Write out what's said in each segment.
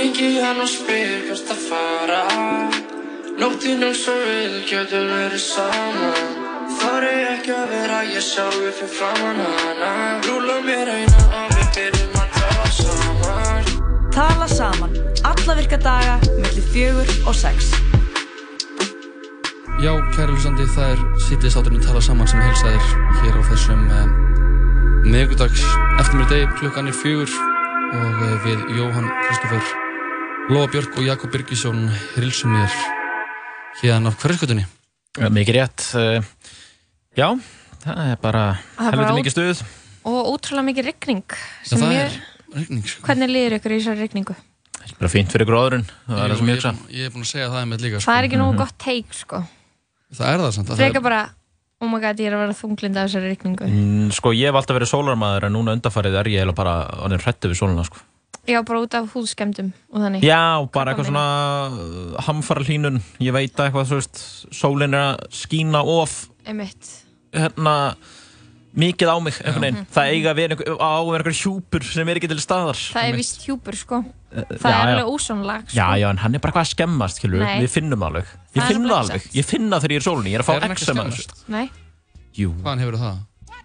Ringi hann og spyr hvert að fara. Nóttinn eins og við getum verið saman. Þar er ekki að vera ég sjálfur fyrir framann hana. Rúla mér eina og við byrjum að tala saman. Tala saman, alla virka daga, mellir fjögur og sex. Já, kæri hlustandi, það er sýtið státurinn tala saman sem heilsaðir hér á þessum um, miðgudags eftirmyrdegi klukkan er fjögur og uh, við Jóhann Kristoffer, Lóa Björk og Jakob Birgisson hilsum mér hérna af hverjaskötunni. Mikið rétt. eh, Já, það er bara Það er út- mikið stuð. Og ótrúlega mikið rigning. Já, sem það ég- er rigning, sko. Hvernig líður ykkur í þessari rigningu? Bara fínt fyrir gróðurinn, það er það sem ég ég, hugsa. ég er búinn að segja það með líka, sko. Það er ekki Mhm. nógu gott teik, sko. Það er það samt. að það er- bara, oh my god, ég er að vera þunglind af þessari rigningu. Mm, Sko, ég hef alltaf verið sólarmaður en núna undarfarið er ég bara sko. Já, bara út af húðskemdum og þannig. Já, bara eitthvað svona hamfara hlínun, ég veit að eitthvað, þú veist, sólin er að skína of, hérna, mikið á mig, einhvern veginn. Það eiga að vera einhver, á að vera einhver hjúpur sem er ekki til staðar. Það er vist hjúpur, sko. Eh, Það já, er alveg ósónlag, sko. Já, já, en hann er bara eitthvað að skemmast, skilur Nei. við finnum alveg. Ég er finn það alveg, ég finn það þegar ég er sólinni, ég er að fá Er ekki þessu. Nei, Jú. Hvaðan hefur það?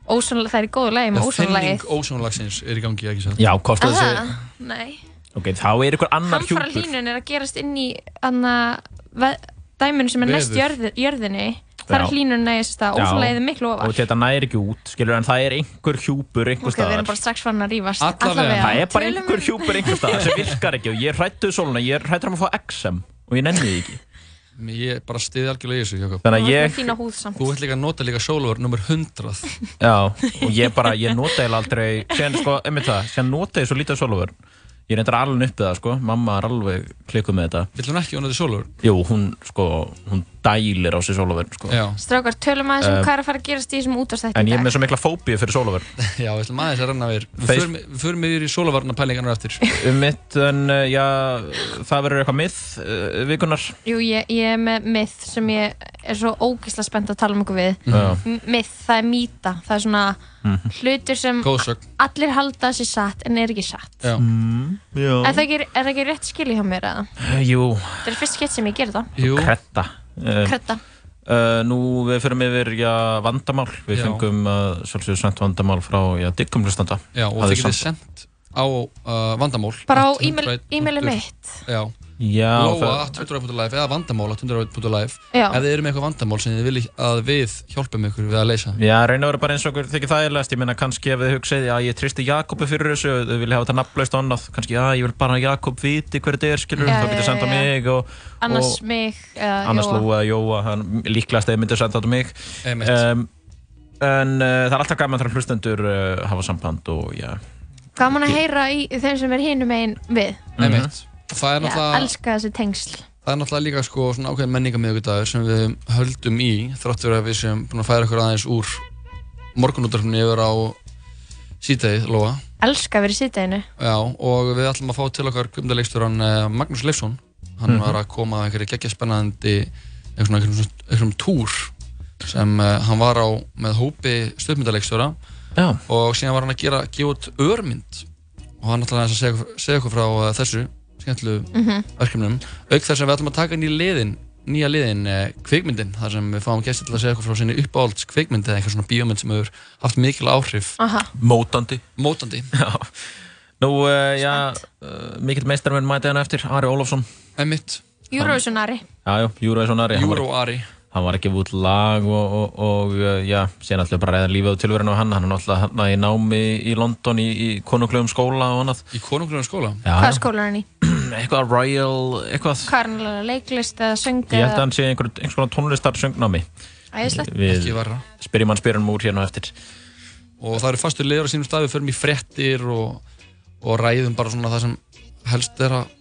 Ósónlag, það er í góðu lagi með ósónlagið. Þinning ósónlagsins er í gangi, ekki satt? Já, kostar þessi, Aha, nei. ok, þá er ykkur annar Hamfara hjúpur. hlínun er að gerast inn í anna, dæminu sem er næst jörð, jörðinni. Það er hlínun næst að ósónlagið er miklu ofar. Og þetta næri ekki út, skilur, en það er einhver hjúpur einhver Ok, við erum staðar. bara strax farin að rífast. Allavega. Það er bara Tölum einhver um- hjúpur einhver staðar sem virkar ekki og ég er hrættuð sóluna, ég hrættur um að fá XM og ég nenni því ekki. Ég bara stiði algjörlega í þessu, Jakob. Þannig að ég, fína húð samt. Þú ert líka að nota líka sólavar nummer 100. já, og ég bara, ég nota eiginlega aldrei, síðan sko, einmitt það, síðan nota ég svo lítið sólufur. Ég reyndar alveg uppið það, sko, mamma er alveg klikkuð með þetta. Vill hún ekki nota sólavar? Jú, hún, sko, hún dælir á sig sólufur, sko. Já. Strákar, tölum aðeins um Eh, hvað er að fara að gerast í þessum útastætti En í ég er dag. með svo mikla fóbíu fyrir sólufur. Já, við ætlum aðeins að renna við. Við förum- Við förum yfir í sólavarna pælingarnar eftir. Um mitt, en uh, já, það verður eitthvað mið uh, vikunar. Jú, ég, ég er með myth sem ég er svo ógeðslega spennt að tala um ykkur við. Já. M- Myth, það mýta. Það er svona hlutur sem allir halda að sé satt en er ekki satt. Mm, já. Er það ekki, er það ekki rétt skilji hjá mér eða? Jú, Það er fyrst skett sem ég ger það. Jú. kretta. Uh, Kretta. Uh, nú við förum yfir já, vandamál, við Já. fengum uh, svolítið sent vandamál frá já, diggum hlustanda Já, og getið samt- sendt á uh, vandamál. Bara á at e-mail- 100 e-mailið punktur- mitt. Já. Já, Lóa það- at 100.life eða vandamál at 100.life Já. ef þið eru með eitthvað vandamál sem þið viljið að við hjálpum ykkur við að leysa. Já, reyna að vera bara eins og okkur þykir þægilegast, ég meina kannski ef þið hugsið, já ég tristi Jakobi fyrir þessu, þau vilja hafa þetta nafnlaust og annað, kannski já ég vil bara að Jakob viti hver þetta er, skilur, Já, þá getur já, senda já. mig og, Annars og mig eða annars Jóa. Lóa Jóa, hann líklegast eða myndir senda þetta mig. Um, en uh, það er alltaf gaman þegar hlustendur uh, hafa samband og já, Gaman að heyra í þeim sem er hinum einn við. Einmitt. Það er Ég náttúrulega... elska þessi tengsl. Það er náttúrulega líka sko svona ákveðin menningamíðugudagur sem við höldum í þrátt fyrir að við sem búin að færa okkur aðeins úr morgunútdarfinu yfir á síðdegið, Lóa. Elska í sýtæðinu. Já, og við ætlum að fá til okkar kvimdaleikstjóran uh, Magnús Leifsson. Hann Mhm. var að koma að einhverju geggja spennandi einhverjum, einhverjum, einhverjum túr sem uh, hann var á með hópi stöðmyndaleikstjóra Já. og síðan var hann að gera, gefa út örmynd og hann ætlaði að segja, segja okkur frá uh, þessu skemmtlu Mhm. verkefnum auk þess að við ætlum að taka í liðin nýja liðin, uh, kvikmyndin þar sem við fáum gæsti til að segja okkur frá sinni uppáhalds kvikmynd eða eitthvað svona bíómynd sem hefur haft mikil áhrif Aha. mótandi. mótandi Já. Nú, uh, já, uh, mikill meistarmenn mæti hann eftir, Ari Ólafsson. Emmitt, Eurovisionari. Já, já, Júruvæsson Ari. hann var- Júró Ari hann var ekki út lag og, og, og uh, já, síðan alltaf bara reyða lífið og tilverinu á hann, hann er náttúrulega hann í námi í London í, í konunglegum skóla og annað. í konunglegum skóla Já, Hvað skóla er hann í? eitthvað Royal, eitthvað, alveg leiklist eða söng ég held að hann sé einhver, einhvers konar tónlistar söngnámi. æðislegt? Við ekki verra spyrjum hann spyrjum úr hérna á eftir. og það eru fastur liður á sínum stað við förum í frettir og, og ræðum bara svona það sem helst er að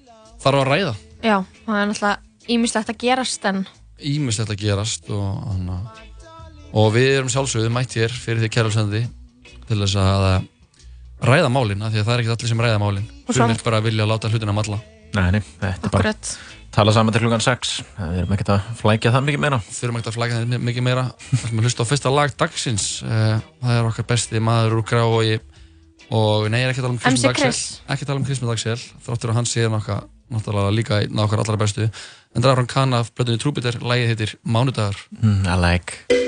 þarf að ræða Já, það er náttúrulega ímislegt að gerast en ímislegt að gerast og, hana, og við erum sjálfsögðu mætt hér fyrir því kæralsendi til þess að ræða málin af því að það er ekki allir sem ræða málin. Og sem svo- er bara að vilja láta hlutina malla. Nei, nei, þetta er bara akkurat. tala saman til klukkan 6. Við erum ekkert að flækja það mikið meira. þurfum ekki að flæka þetta mikið meira. Við ætlum að hlusta á fyrsta lag dagsins. Eh, það er okkar besti maður úr grái og nei, ég er ekki að tala um Kristmund Dagsel ekki að tala um Kristmund Dagsel þráttur að hann sé nokka náttúrulega líka einn af okkar allra bestu en það er frá Kana af blöðunni Trúbiter lægið heitir Mánudagar mm, I like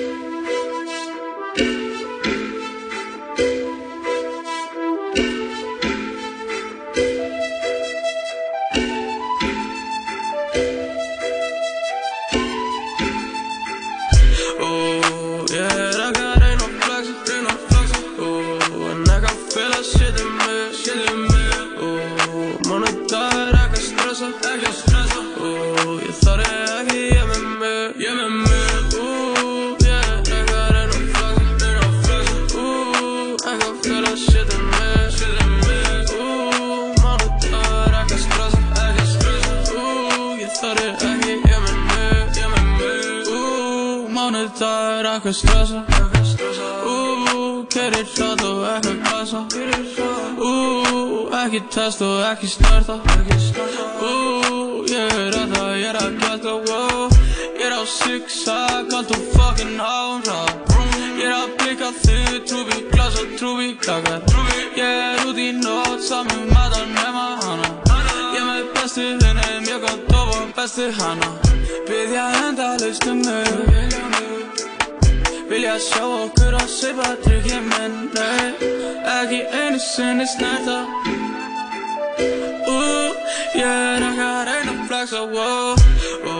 mánudagur ekki að stressa Ooh, kerir hratt og ekki að gasa Ooh, ekki test og ekki snerta Ooh, ég er að það, ég er að geta. Ég er á zigzag, allt og fucking ára Ég er að blika þig, trúbi, glas og trúbi, krakkar Ég er út í nótt, saman matar nema hana Ég er með bestu vinnum, ég gott dofa bestu hana Byðja endalaust um mig Vilja sjá okkur að seipa tryggja menn Nei, ekki einu sinni snerta Ú, ég er ekki að reyna að flexa wow. Ú,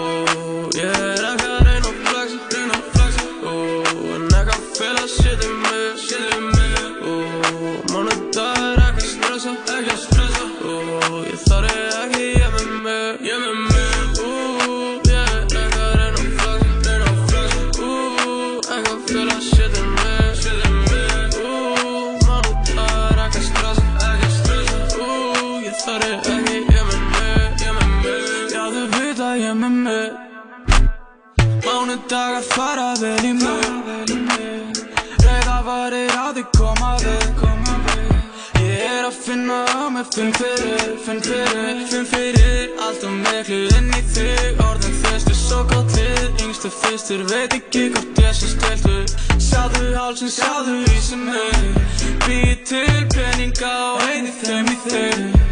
ég er ekki að reyna að flexa, reyna að flexa Ú, en ekki að fela shit í mig, shit í mig Ú, mánudag er ekki að stressa, ekki að stressa Ú, ég þarf ekki, ég Mánudagar fara vel í mig Reyða varir á því koma við. Ég er að finna á mig Finn fyrir, finn fyrir, finn fyrir Allt og miklu inn í þig. Orðin þaustu svo gott lið Yngstu fyrstur veit ekki hvort ég sé steltur Sjáðu hálsin, sjáðu í sem mig. Býð til peninga og eyði þeim í þig.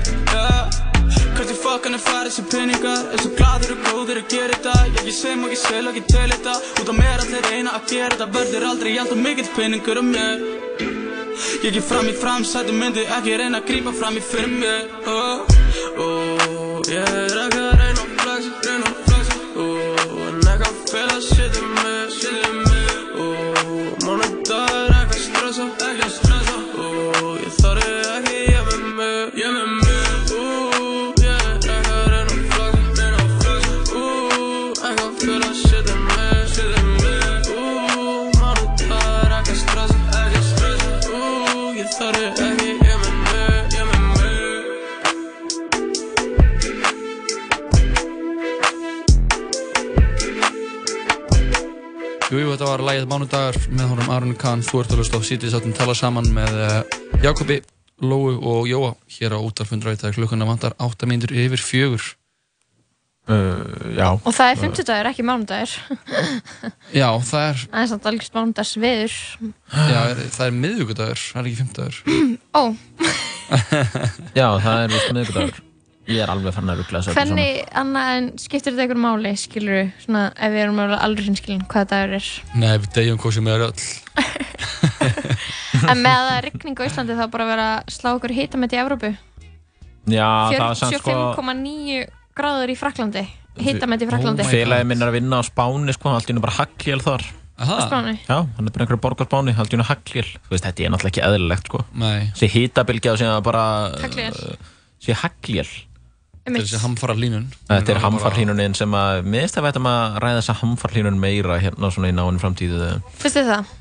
Hvert í fokkan er farið sem peningar. Er svo gladur og góður að gera þetta. Ég ekki sem og ekki sel og ekki til þetta. Út á mér allir reyna að gera þetta. Verður aldrei og mikill peningur um mér Ég ekki fram í framsætu myndi Ekki reyna að grípa fram í fyrir mér oh, oh, Ég var lægið Mánudagar með honum Arun Kahn, þú ert að hlusta á City Sátum tala saman með uh, Jakobi, Lóu og Jóa hér á útarfundur Það er klukkuna vantar 8 mínútur yfir fjögur. Uh, Já. Og það er 50 dagur, ekki mánudagur. Já, það er, Það er samt alveg mánudags viður. já, er, það er miðvíkudagur, það er ekki fimmtudagur? Ó, Já, það er vist miðvikudagur Ég er alveg fann að ruggla þessu hvernig annað en skiptir þetta einhver máli, skilur við, svona ef við erum alveg aldrei hinskilin hvaða dagur er. Nei, við degjum hvað sem er öll En með að það er rigning á Íslandi þá bara vera að slá okkur hitamett í Evrópu. Já, það er samt sko 45,9 gráður í Fraklandi. Hitamett í Fraklandi. Oh Félagi minn er að vinna á Spáni sko, allt í hennu bara hagglél þar Aha, Spáni. Já, hann er bara einhverju borg á Spáni, allt í hennu hagglél Þú veist, þetta er náttúrulega ekki eðlilegt sko nei, Sér hitabilgja og síðan bara Haglél. uh, Sér Einmitt. Þessi hamfara línun Þetta er hamfarhlínunin sem að Mér finnst að við ættum að ræða þessa hamfarhlínun meira hérna svona í náinn framtíðu Finnst þið það?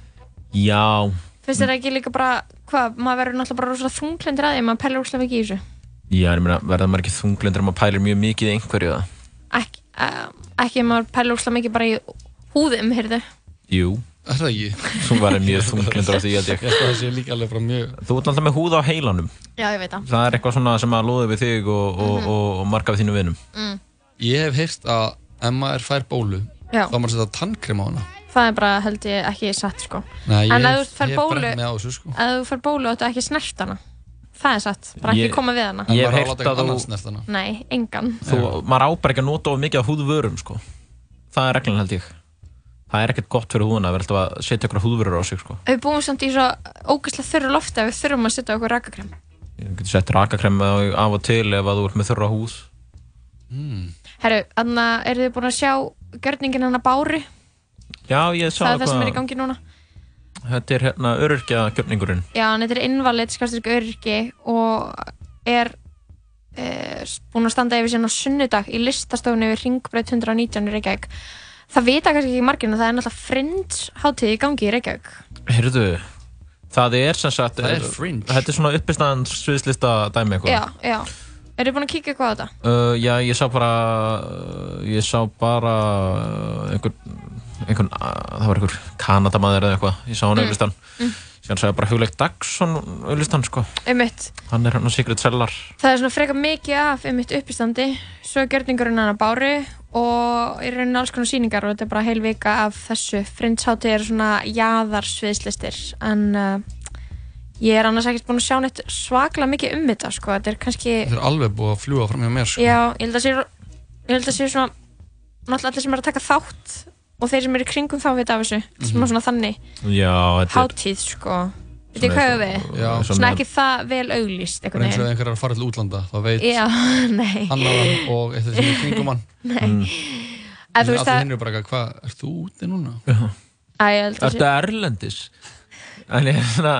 Já, Finnst þið ekki líka bara, hvað, maður verður náttúrulega bara rosalega þunglindir að því, maður pælar rosalega mikið í þessu. já, ég meina, verða maður ekki þunglindur ef maður pælir mjög mikið í einhverju það? Ekki, uh, ekki maður pælar rosalega mikið bara í húðum, heyrðu. Jú, Er það ekki? þú verður mjög þunglindur á því að ég Ég held að það sé líka alveg frá mjög Þú ert alltaf með húð á heilanum Já, ég veit það. Það er eitthvað svona sem að loði við þig og, og, Mhm. og, og marga við þínu vinum Ég hef heyrt að ef maður fær bólu Já, þá maður setja tannkrem á hana það er bara, held ég, ekki satt, sko. Nei, En ég ef þú fær ég hef brennt mig á þessu sko Ef þú fær bólu áttu ekki snert hana. það er satt, bara ekki Ég- koma við hana Ég hef heyrt að þú-. Nei, engan Þú, maður á bara ekki að nota of mikið af húðvörum sko. það er reglan held ég það er ekkert gott fyrir húðuna að vera alltaf að setja ykkur húðvörur á sig sko. Við búum samt í svo ógæslega þurru lofti að við þurfum að setja okkur rakakrem. Ég getur sett rakakrem af og til ef að þú ert með þurra húð. Herru, þannig að eru þið búin að sjá gjörningin hann að báru? já ég sá Það er það sem er í gangi núna. Þetta er hérna öryrkja gjörningurinn Já, hann heitir Invalid, skastur öryrki og er e, búin að standa yfir síðan á sunnudag í listastofni við Ringbraut 119 í Reykjavík Það vita kannski ekki margir en það er náttúrulega Friends hátíð í gangi í Reykjavík Heyrðu, það er sem sagt Það er fringe. Þetta er svona uppistaðan sviðslista dæmi eitthvað Já, já Eru þið búin að kíkja eitthvað á þetta? uh, Já, ég sá bara uh, ég sá bara uh, einhvern, einhvern uh, það var einhver Kanadamaður eða eitthvað ég sá hann mm. auðlistan mm. síðan sá ég bara Hugleik Dagsson auðlistan sko Einmitt, hann er hann á Secret Cellar það er svona frekar mikið af einmitt uppistandi svo er gjörningurinn hann að báru og í rauninni alls konar sýningar og þetta er bara heil vika af þessu. Friends hátíð er svona jaðarsviðslistir en uh, ég er annars ekkert búin að sjá neitt svaklega mikið um þetta sko, þetta er kannski Þetta er alveg búið að fljúa fram hjá mér sko. Já, ég held að sé ég held að sé svona náttúrulega allir sem er að taka þátt og þeir sem eru í kringum þá vita af þessu sem er svona þannig Já, þetta hátíð sko veit ég hvað við Já. svona ekki það vel auglýst Bara einhvern eins og einhver er að fara til útlanda þá veit Já, nei, annaðan og eitt af þessum í kringum hann nei Mm. að þú veist Allir að, hinn eru bara, hvað, ert þú úti núna? að ég held að Ertu erlendis? En ég, svona,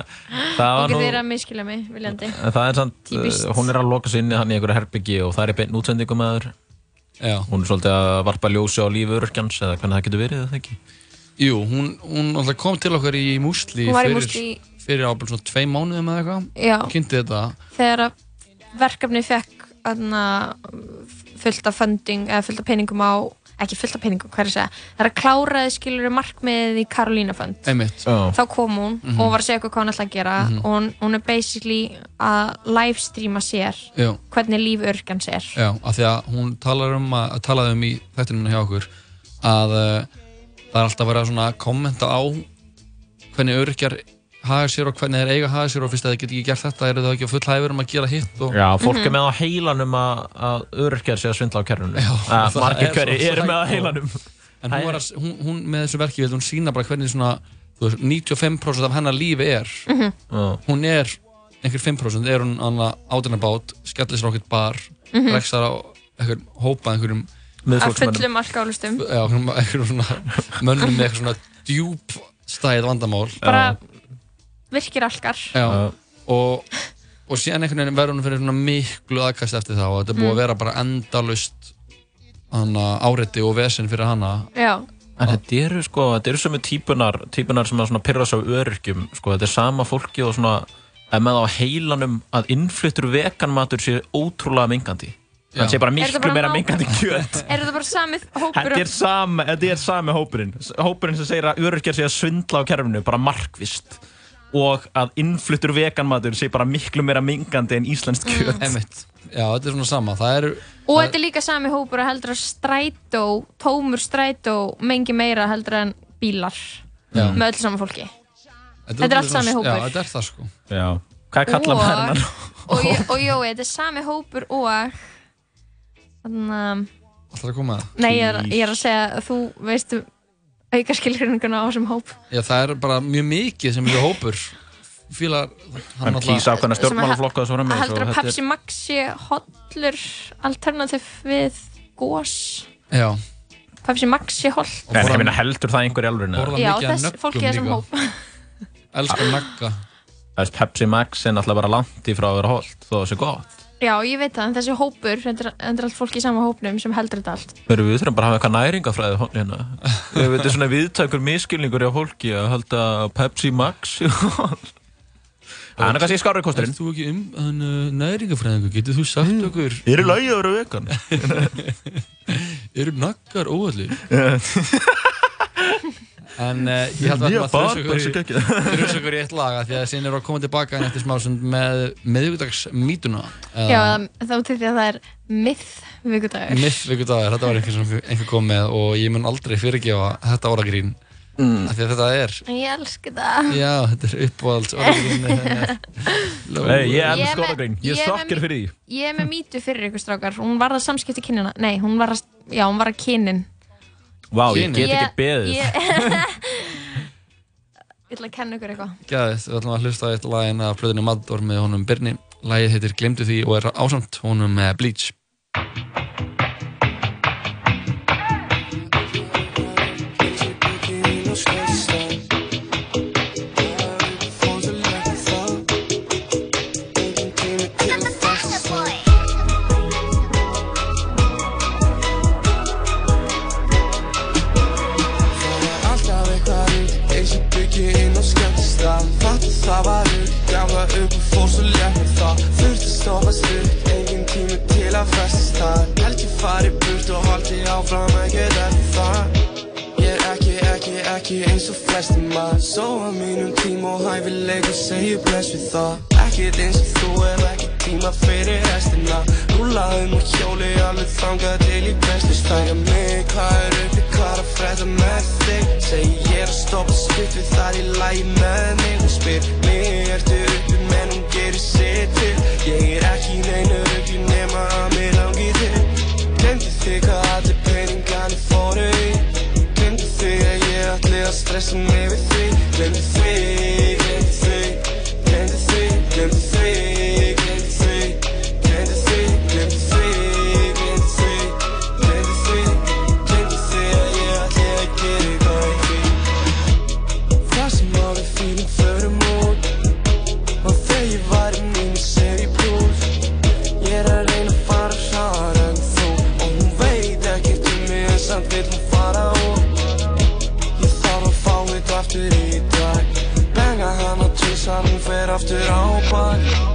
það var ekki nú þeirra að miskila mig viljandi En það er samt, Típist. uh, hún er að loka sig inni hann í einhverju herbyggi og það er í beinn útsendingum Já, Hún er svolítið að varpa ljósi á lífi örkjans eða hvernig það getur verið, eða ekki? jú, hún, hún alltaf kom til okkar í Músli hún var í fyrir, músti fyrir ábyrg svona tvei mánuðum eða eitthvað. Já, kynnti þetta. Þegar verkefni fekk aðna, fullt af funding eða fullt af peningum á ekki fullt af peningum, hvað er að segja það er að kláraði skilur markmiðið í Karolína fund. Já, þá kom hún og var að segja hvað hann ætla að gera. Og hún, hún er basically að livestreama sér Já, hvernig líf örgjans er já, af því að hún talar um að, talaði um í þættinum hjá okkur að uh, það er alltaf verið að svona kommenta á hvernig öryrkjar haga sér og hvernig þeir eiga að haga sér og fyrst að þeir get ekki gert þetta eru það ekki á full hæfur um að gera hitt og Já fólk er með á heilanum að, að örkjar sé að svindla á kerrunum að það Margir er hverju eru með á heilanum. En hún, að, hún, hún með þessu verki vil hún sína bara hvernig svona þú veist, 95% af hennar lífi er. Já. hún er einhver 5% er hún annað áturnabát skellir sér okkur bar Mhm. reksar á einhver hópa einhverjum að fullum alkálustum já, einhverjum, svona mönnum með eitthvað svona djúb stæð vandamál. Bara virkir alkar já, og, og síðan einhvern veginn verður hún fyrir svona miklu aðkast eftir það og þetta er búið að vera bara endalust áreiti og vesen fyrir hana já, En þetta eru sko, þetta eru sömu típunar, típunar sem að svona pyrra sig á öryrkjum, sko, þetta er sama fólki og svona, ef með á heilanum að innfluttur veganmatur sé ótrúlega mingandi. Hann sé bara Er miklu meira mingandi kjöt. er þetta bara samið hópur Þetta er sami, þetta er sami hópurinn. Hópurinn sem segir að öryrkjar sé að svindla á kerfinu, bara markvist. Og að innfluttur veganmatur sé bara miklu meira mingandi en íslenskt kjöt. Emitt. já, þetta er svona sama það eru og þetta er líka sami hópur að heldur að strætó tómur strætó mengi meira heldur en bílar Já. með öll saman fólki Þetta er allt sami hópur. Já, þetta er það sko. Já. Hvað kallar maður hennar? og, og, jói, þetta er sami hópur og þannig að Alltaf að koma að það. nei, ég er, ég er að segja að þú veistu auka skilgrinninguna á þessum hóp. Já, það er bara mjög mikið sem þessu hópur. Fílar Hann kýsa ákveðna að- stjórnmálaflokka framvegis heldur og að er- Pepsi Max sé hollur alternativ við gós Já, Pepsi Max sé holl og En ég borða- meina heldur það einhver í alvörinu? borða já, mikið af þess, nöggum fólk í þessum líka. hóp. Elskar nagga. Það veist, Pepsi Max er náttúrulega bara langt í frá að vera holt þó það sé gott. Já, ég veit það, en þessi hópur þetta er, þetta er allt fólk í sama hópnum sem heldur þetta allt Við við þurfum bara að hafa eitthvað næringafræði hérna. Við veitum svona viðtækur miskilningur hjá fólki að halda að Pepsi Max. Það er kannski Er kosturinn. þú ekki um uh, næringafræðingu? Getur þú sagt okkur Ég er í lagi að vera vegan. Eru naggar óallir? En uh, ég held að að þrjusa þessu okkur í- eitt laga því að síðan eru að koma tilbaka en eftir smá með miðvíkudagsmítuna já, þá til því að það er myth vikudagur. Miðvíkudagur, þetta var einhver sem einhver kom með og ég mun aldrei fyrirgefa þetta orðagrín mm. af því að þetta er Ég elski það. Já, þetta er uppáhalds orðin Nei, ég elsk skólagrein, ég þakkir fyrir því. Ég er með mítu fyrir ykkur strákar. Hún var að samskipti kynina Nei, hún var að, já, hún var að kynin Vá, wow, ég get ekki beðið. Ég, ég ætla að kenna ykkur eitthvað. Gæðið, við ætlum að hlusta eitt lagin af plöðinu Mador með honum Birni. Lagið heitir Glemdu því og er ásamt honum Bleach áfram ekkert eftir það Ég er ekki, ekki, ekki eins og flesti maður Sóa mínum tíma og hæfilegur segju bless við það Ekkert eins og þú er ekki tíma fyrir restina Rúlaðum og hjóli alveg þangað til í bestu stæja mig Hvað er uppi, hvað er að freda með þig? Segji ég er að stoppa stutt við þar í lægi með mig Hún spyr mig ertu uppi menn hún gerir sér til Ég er ekki neynur uppi nema að mér langi þig Glemdi þig hvað allir peningarnir fóru í. Glemdi þig að ég ætli að stressa mig við því. Glemdi þig, glemdi þig, aftur á bak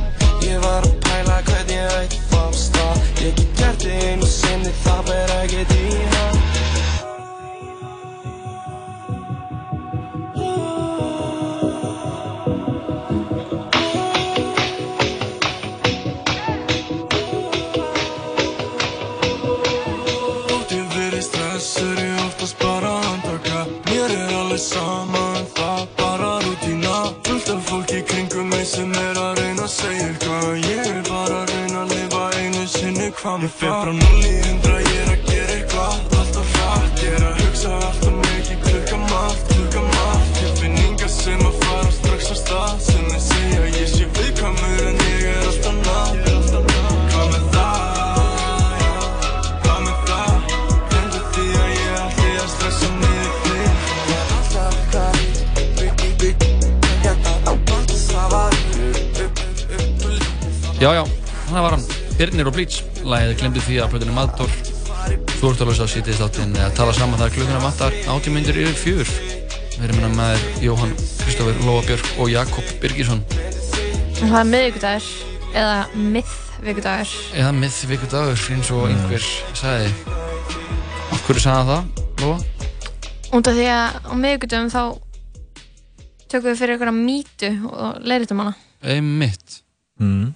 hvað með það Ég fyrir frá null í hundra, ég er að gera eitthvað Alltaf hratt, ég er að hugsa alltaf mikið Klukka margt, klukka margt Ég finn yngar sem að fara strax á stað. Sem þeir segja ég sé viðkvæmur en ég er alltaf nátt Hvað með það, já, hvað með það? Glemdu því að ég ætti að stressa mig í þig Það var alltaf eitthvað Bygg, bygg, bygg Það var upp, upp, upp, upp Já, já, það var hann. Birnir og Bleach, lagið Glemdu því að plöðinu Mador Þú ert alveg svo að sýtist áttinn að tala saman þar klukkuna vattar 80 myndir yfir fjör Við erum hérna með Jóhann Kristófur Lóa Björk og Jakob Birgisson. Það er miðvíkudagur eða miðvíkudagur eða miðvíkudagur eins og einhver sagði. Af hverju sagði hann það, Lóa? Af því að á miðvíkudagum þá tökum við fyrir einhverja mýtu og leiritum hana. Einmitt. Mm.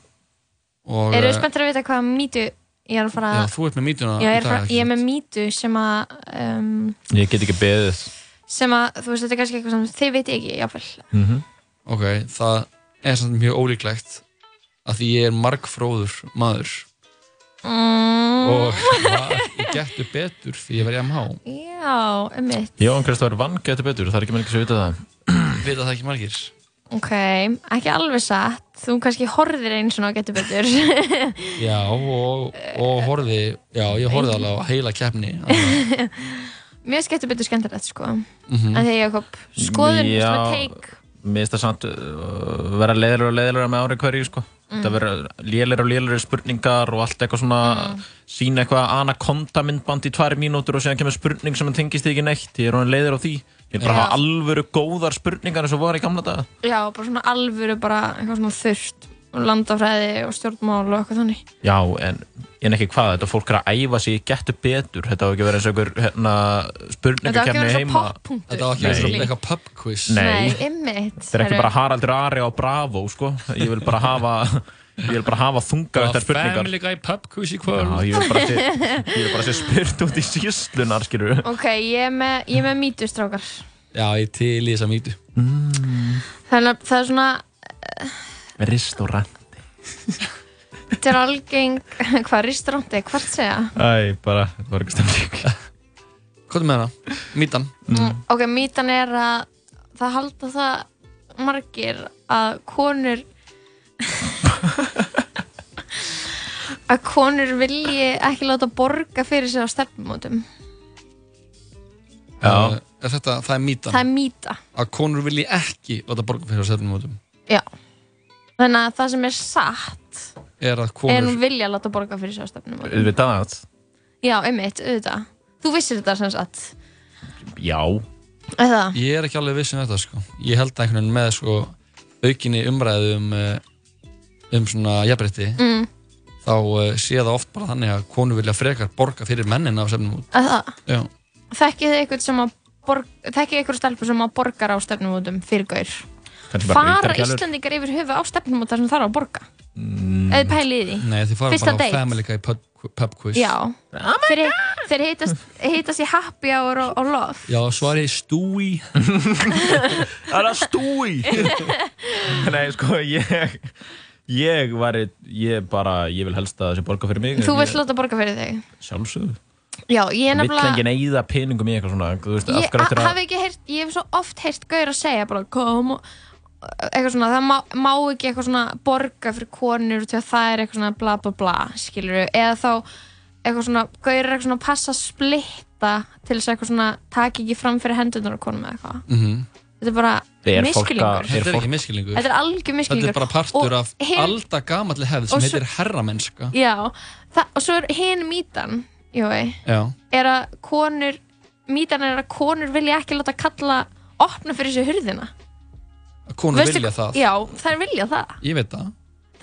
Og, Eru eh, spenntir að vita hvað mýtu ég er að fara Já, þú ert með mítuna Já, ég er, fara, ég er með mýtu sem að um, Ég get ekki beðið. sem að, þú veist, þetta er kannski eitthvað sem þið veit ekki, jáfnvel mm -hmm. Ok, það er samt mjög ólíklegt að því ég er margfróður maður. Mm. og það, ég getur betur því ég verði MH Já, ummitt Jón Kristófur vann getur betur, það er ekki ekki sem vita það. Vita það ekki margir Ok, ekki alveg satt Þú kannski horfðir eins og getur betur Já, og, og horfði já, ég horfði alveg á heila keppni. Mér skemmtir betur skemmtilegt, sko Mhm. En þegar ég kom skoðun, með take Mér finnst það samt uh, vera leiðilega og leiðilega með ári hverju sko. Mm. Það vera lélæra og lélæra spurningar og allt eitthvað svona Mm. sína eitthvað anakonda myndband í tværi mínútur og síðan kemur spurning sem tengist því ekki neitt ég er honum leiðir á því ég vil bara Já. hafa alvöru góðar spurningar eins og voru í gamla daga Já, bara svona alvöru, bara eitthvað svona þurft og landafræði og stjórnmál og eitthvað þannig Já, en, en ekki hvað, þetta fólk er að æfa sig getur betur, þetta á ekki að vera eins og einhver hérna, Þetta á að vera heima Þetta var ekki eins og Nei. eitthvað pub quiz Nei. ymmit Þetta er ekki bara Haraldur Ari á Bravo sko. ég vil bara hafa ég vil bara hafa þunga þetta spurningar. Family Guy pub quiz í kvöld. Já, ég vil bara sé, sé spurt út í síslunar skilur Ok, ég er með, ég er með mítustrákar Já, ég til í þessa mýtu. Þannig að það er svona, Restaurant. þetta er algeng, hvað, restauranti, hvert segja? Æ, bara, það var ekki stemning. Hvað er með hana? Mýtan? Mm. Ok, mítan er að það halda það margir að konur að konur vilji ekki láta borga fyrir sig á stefnumótum. Já þetta, Það er mýtan Það er mýta. Að konur vilji ekki láta borga fyrir stefnumótum Já. Þannig að það sem er satt Er að er konur hún vilja láta borga fyrir sig á stefnumótum. Við það Já, einmitt, auðvitað. Þú vissir þetta sem sagt. Já Er það? Ég er ekki alveg viss um þetta sko. Ég held að einhvern veginn með sko, aukinni umræðu um, eh, um svona jafnrétti Mm. þá uh, sé það oft bara þannig að konur vilja frekar borga fyrir mennina á stefnum út. Er það? Já. Þekkið þið eitthvað sem að borg, þekkið eitthvað stelpur sem að borgar á stefnumótum fyrir gaur? Kannski bara Fara. Íslandingar yfir höfu á stefnumót þar sem þarf að borga? Mm. Eða pælið í því? Nei, þið fara Fyrsta bara á date. Family Guy pub, pub quiz. Já. Þeir, þeir heitast, heitast í happy hour og, og love. Já, svari stúi. Það er að stúi Nei, sko, ég Ég var, ég bara, ég vil helst að það sé borga fyrir mig Þú Ég- vilt láta borga fyrir þig. Sjálfsögðu. Já, ég er Vill nefnilega... enginn eyða peningum í eitthvað svona Þú veist, af Ég hverju eftir ha- að hafi ekki heyrt, ég hef svo oft heyrt gaur að segja bara kom og eitthvað svona, það má, má ekki eitthvað svona borga fyrir konur til að það er eitthvað svona bla bla bla, skilur eða þá eitthvað svona, gaur er eitthvað svona að passa splitta til þess að eitthvað svona taki ekki fram fyrir hendunar á konum eða eitthvað. Mm þetta er bara Er fólk að- miskilningur Þetta er ekki miskilningur. þetta er algjör miskilningur Þetta er bara partur Og af hin- alda gamalli hefð sem svo- heitir herramennska. já, það, og svo er hinn mítan jói, Já. er að konur mítan er að konur vilja ekki láta kalla opna fyrir þessu hurðina Konur Veistu- vilja það. Já, þær vilja það. Ég veit það.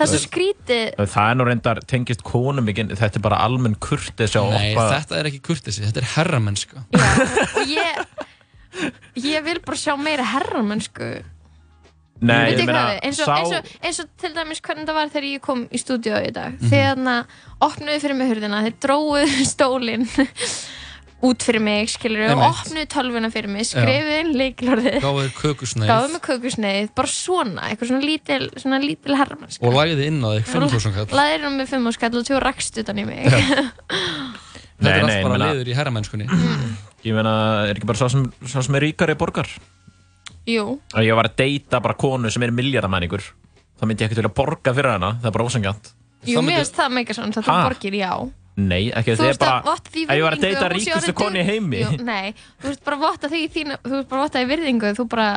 Það er svo skrítið. Það er nú reyndar tengist konum ekki Þetta er bara almenn kurtis á Nei, oppa þetta er ekki kurtisi, þetta er herramennska. Og ég, ég vil bara sjá meira herramönsku. Nei, ég meina? Eins og, sá eins, og, eins og til dæmis hvernig það var þegar ég kom í stúdíu í dag. Mhm. Þegar þarna opnuðu fyrir mig hurðina, þeir dróðu stólinn út fyrir mig, skilur og opnuðu tölvuna fyrir mig, skrifuðu inn líklorðið, Gáðu þér kökusneið gáðu mig kökusneið, bara svona, eitthvað svona lítil, svona lítil herramönsku. og lagði inn á þig 5.000 kall. Laðir hún með fimm og skall og tjó rakst utan í mig. Þetta Nei, er nei, allt bara liður í herramennskunni. Ég meina, er ekki bara sá sem, er ríkari borgar Jú. Að ég var að deyta bara konu sem er miljardamæningur Það myndi ég ekkert vilja borga fyrir hana Það er bara ósangjant Jú, mér finnst það meika svona, það borgir, já. Nei, ekki það er bara að ég var að deyta ríkustu í dug- heimi Jú, nei, þú ert bara að votta því í þínu, þú ert bara að votta því virðingu, þú bara,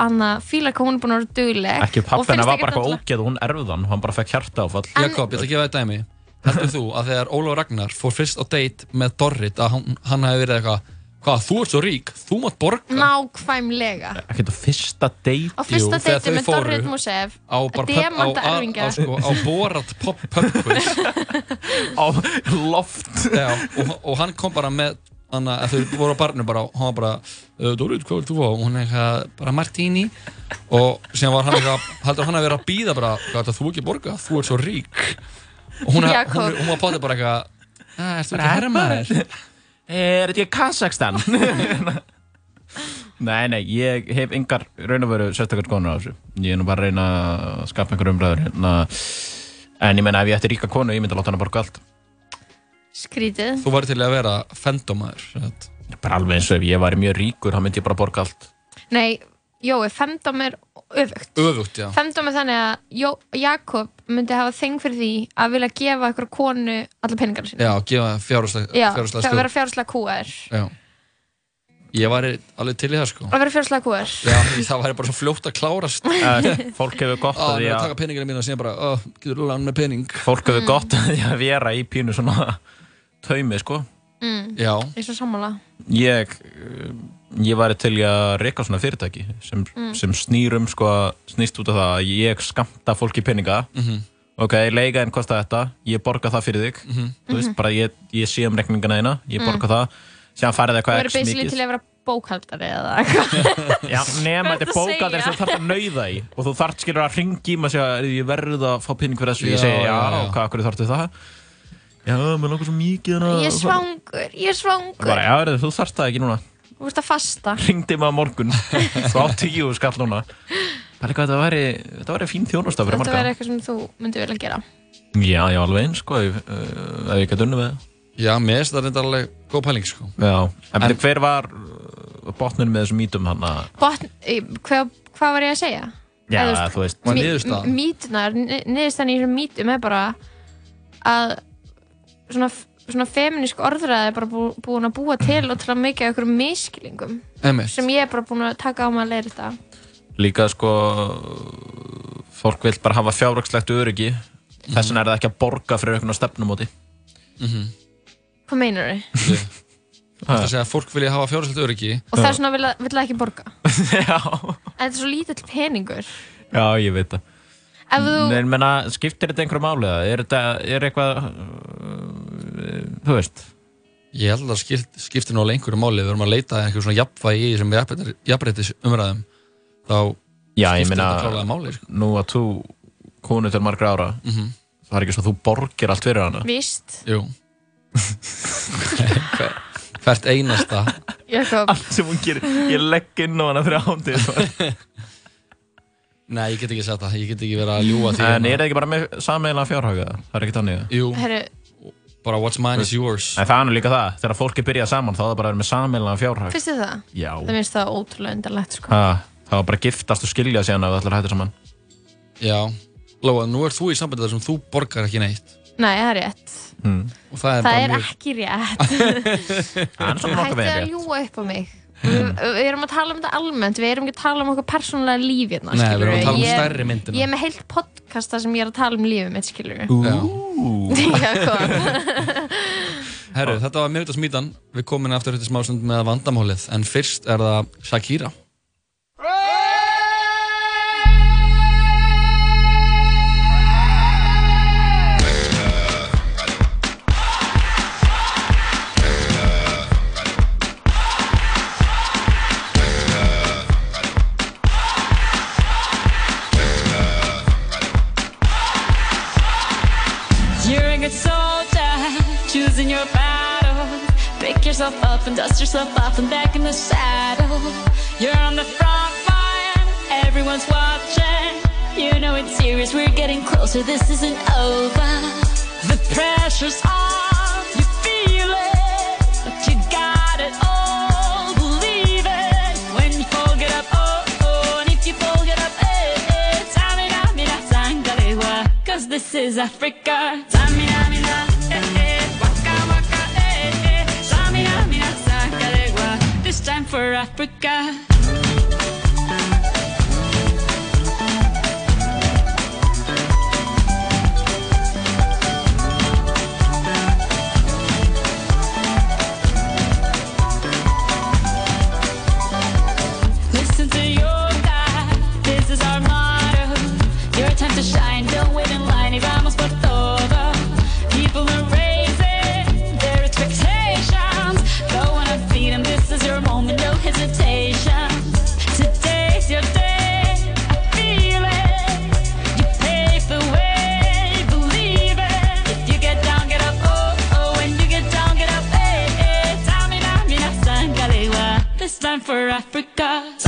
Anna, fíla hvað hún er búin að vera dugleg. Ekki og pappi finnst hennar var bara eitthvað ógeð og hún erfðan hann bara fekk hjarta áfall Jakob, ég ætla að gefa þér dæmi. Heldur þú að þegar Ólaf Ragnar fór fyrst á date með Dorrit að hann, hann hefði verið eitthvað Hvað, þú ert svo rík, þú mátt borga Nákvæmlega. Ekki þetta fyrsta date Á fyrsta Jú, þegar deiti þau með fóru Dorrit Musev, á bara pub- á, demanta á, á, erfingja. sko, á borat pub pub quiz á loft Já, og, og hann kom bara með hann að þau voru á barnu bara og hann var bara uh, Dorrit, hvað vil þú fá? og hún er eitthvað bara martini og síðan var hann eitthvað heldur hann að vera að býða bara hvað ætlar þú ekki borga? Þú ert svo rík og hún, Jakob. hún, hún var potið bara eitthvað "Ah, Ertu ekki herrmaður? Er þetta ekki Kazakstan? nei, nei, ég hef yngar raun og veru sérstakar konur á þessu Ég er nú bara að reyna að skapa einhver umræður hérna. En ég meina ef ég ætti ríka konu, ég myndi að láta hana borga allt Skrítið. Þú væri til að vera sagt. Bara alveg eins og ef ég væri mjög ríkur, þá myndi ég bara borga allt Nei, Jói, femdóm er öfugt. Öfugt, já Femdóm er þannig að Jó, Jakob myndi hafa þeng fyrir því að vilja gefa ykkur konu alla peningarna sína. Já, gefa fjárhúslega Já, fjárhúslega það stöð vera fjárháslega kúaður. Já Ég væri alveg til í það sko Að vera fjárháslega kúaður. Já, það væri bara svo fljótt að klárast Eh, Fólk hefur gott að hann því er að að taka peningina mína og síðan bara, ó, getur þú lán með pening Fólk Mm. hefur gott að því að vera í pínu svona taumi, sko Mm, Já, eins og sammála. Ég, eh, ég væri til að reyka svona fyrirtæki sem, Mm. sem snýrum, sko, snýst út af það að ég skamta fólki peninga Mhm. Ok, leiga en kosta þetta, ég borga það fyrir þig Mhm. Þú veist, bara ég, ég sé um reikningana eina, ég borga það Síðan farið Þú eitthvað verður x basically mikið til að vera bókhaldari eða eitthvað. Já, nema þetta er að segja? sem þú þarf að nauða í og þú þarf skilur að ringi maður segja, ég verður að fá pening fyrir þessu Já, ég segi, já, já, já. hvað, hverju þarftu það? Já, mér langar svo mikið Ég er svangur, ég er svangur. bara, Já, þú þarft það ekki núna Þú ert að fasta. ringdi á morgun frá tíu skall núna Pæli hvað þetta væri, þetta væri fín þjónusta fyrir Þetta marga verður eitthvað sem þú myndir vilja gera. Já, já, alveg eins, sko, ef, uh, ég gæti unni með það Já, mér finnst það reyndar alveg góð pæling sko. Já, en, En- hver var uh, botnin með þessum mítum hann að Botn, hvað, hvað var ég að segja? Já, Eða, þú veist mí- niðurstaðan? Mítunar, niðurstaðan í þessum mítum er bara að svona, svona feminísk orðræði er bara bú, búin að búa til og til að mikið okkur miskilingum Einmitt. sem ég er bara búin að taka á mig að leira þetta. Líka, sko fólk vil bara hafa fjárrakslegt öryggi þess vegna er það ekki að borga fyrir einhvern stefnumóti Hvað meinar þau? Það er að segja að fólk vilja hafa fjárhæslega öryggi Og það er svona vil, vil það ekki borga. Já, En þetta er svo lítill peningur. já, ég veit það Ef þú, Nei, menna, skiptir þetta einhverju máli eða? Er þetta, er eitthvað þú veist. Ég held að það skipt, skiptir nú alveg einhverju máli. Við erum að leita að einhverjum svona jafnvægi í þessum jafnbreytis umræðum þá Já, ég skiptir meina, þetta klálega máli sko. nú að þú konu til margra ára Mhm. það er ekki svo að þú borgir allt fyrir hana. Víst, Jú. Hver- Hvert einasta. Allt sem hún gerir, ég legg inn á hana fyrir ándið Nei, ég get ekki sagt það, ég get ekki verið að ljúa því en er það. ekki bara með sammeila fjárhaga það er ekki þannig Jú, herru, bara what's mine is yours en það er nú líka það, þegar fólki byrja saman þá er það bara að vera með sammeila fjárhag finnst þið það? já, Það finnst það ótrúlega undarlegt, sko. ha, það var bara að giftast og skilja síðan ef það ætlar að hætta saman Já, Lóa, nú er þú í sambandi þar sem þú borgar ekki neitt Nei, það er rétt. mm. og það er Það bara er mjög ekki rétt. það er svona nokkuð Hætti vel að rétt. ljúa upp á mig. Við, við erum að tala um þetta almennt, við erum ekki að tala um okkur persónulega líf hérna, Nei, við erum að tala um stærri myndina. Ég er með heilt podcast þar sem ég er að tala um lífið mitt, skilur Já. Já, hvað? Herru, þetta var mjög smítan Við komum inn aftur eftir smásund með vandamálið. En fyrst er það Shakira yourself up and dust yourself off and back in the saddle. You're on the front line, everyone's watching. You know it's serious, we're getting closer, this isn't over. The pressure's on, you feel it, but you got it all. Believe it when you fall, get up, oh, oh, and if you fall, get up, eh, eh. Tamina, mina, sangalewa, cause this is Africa. Tamina, mina, for Africa. Africa.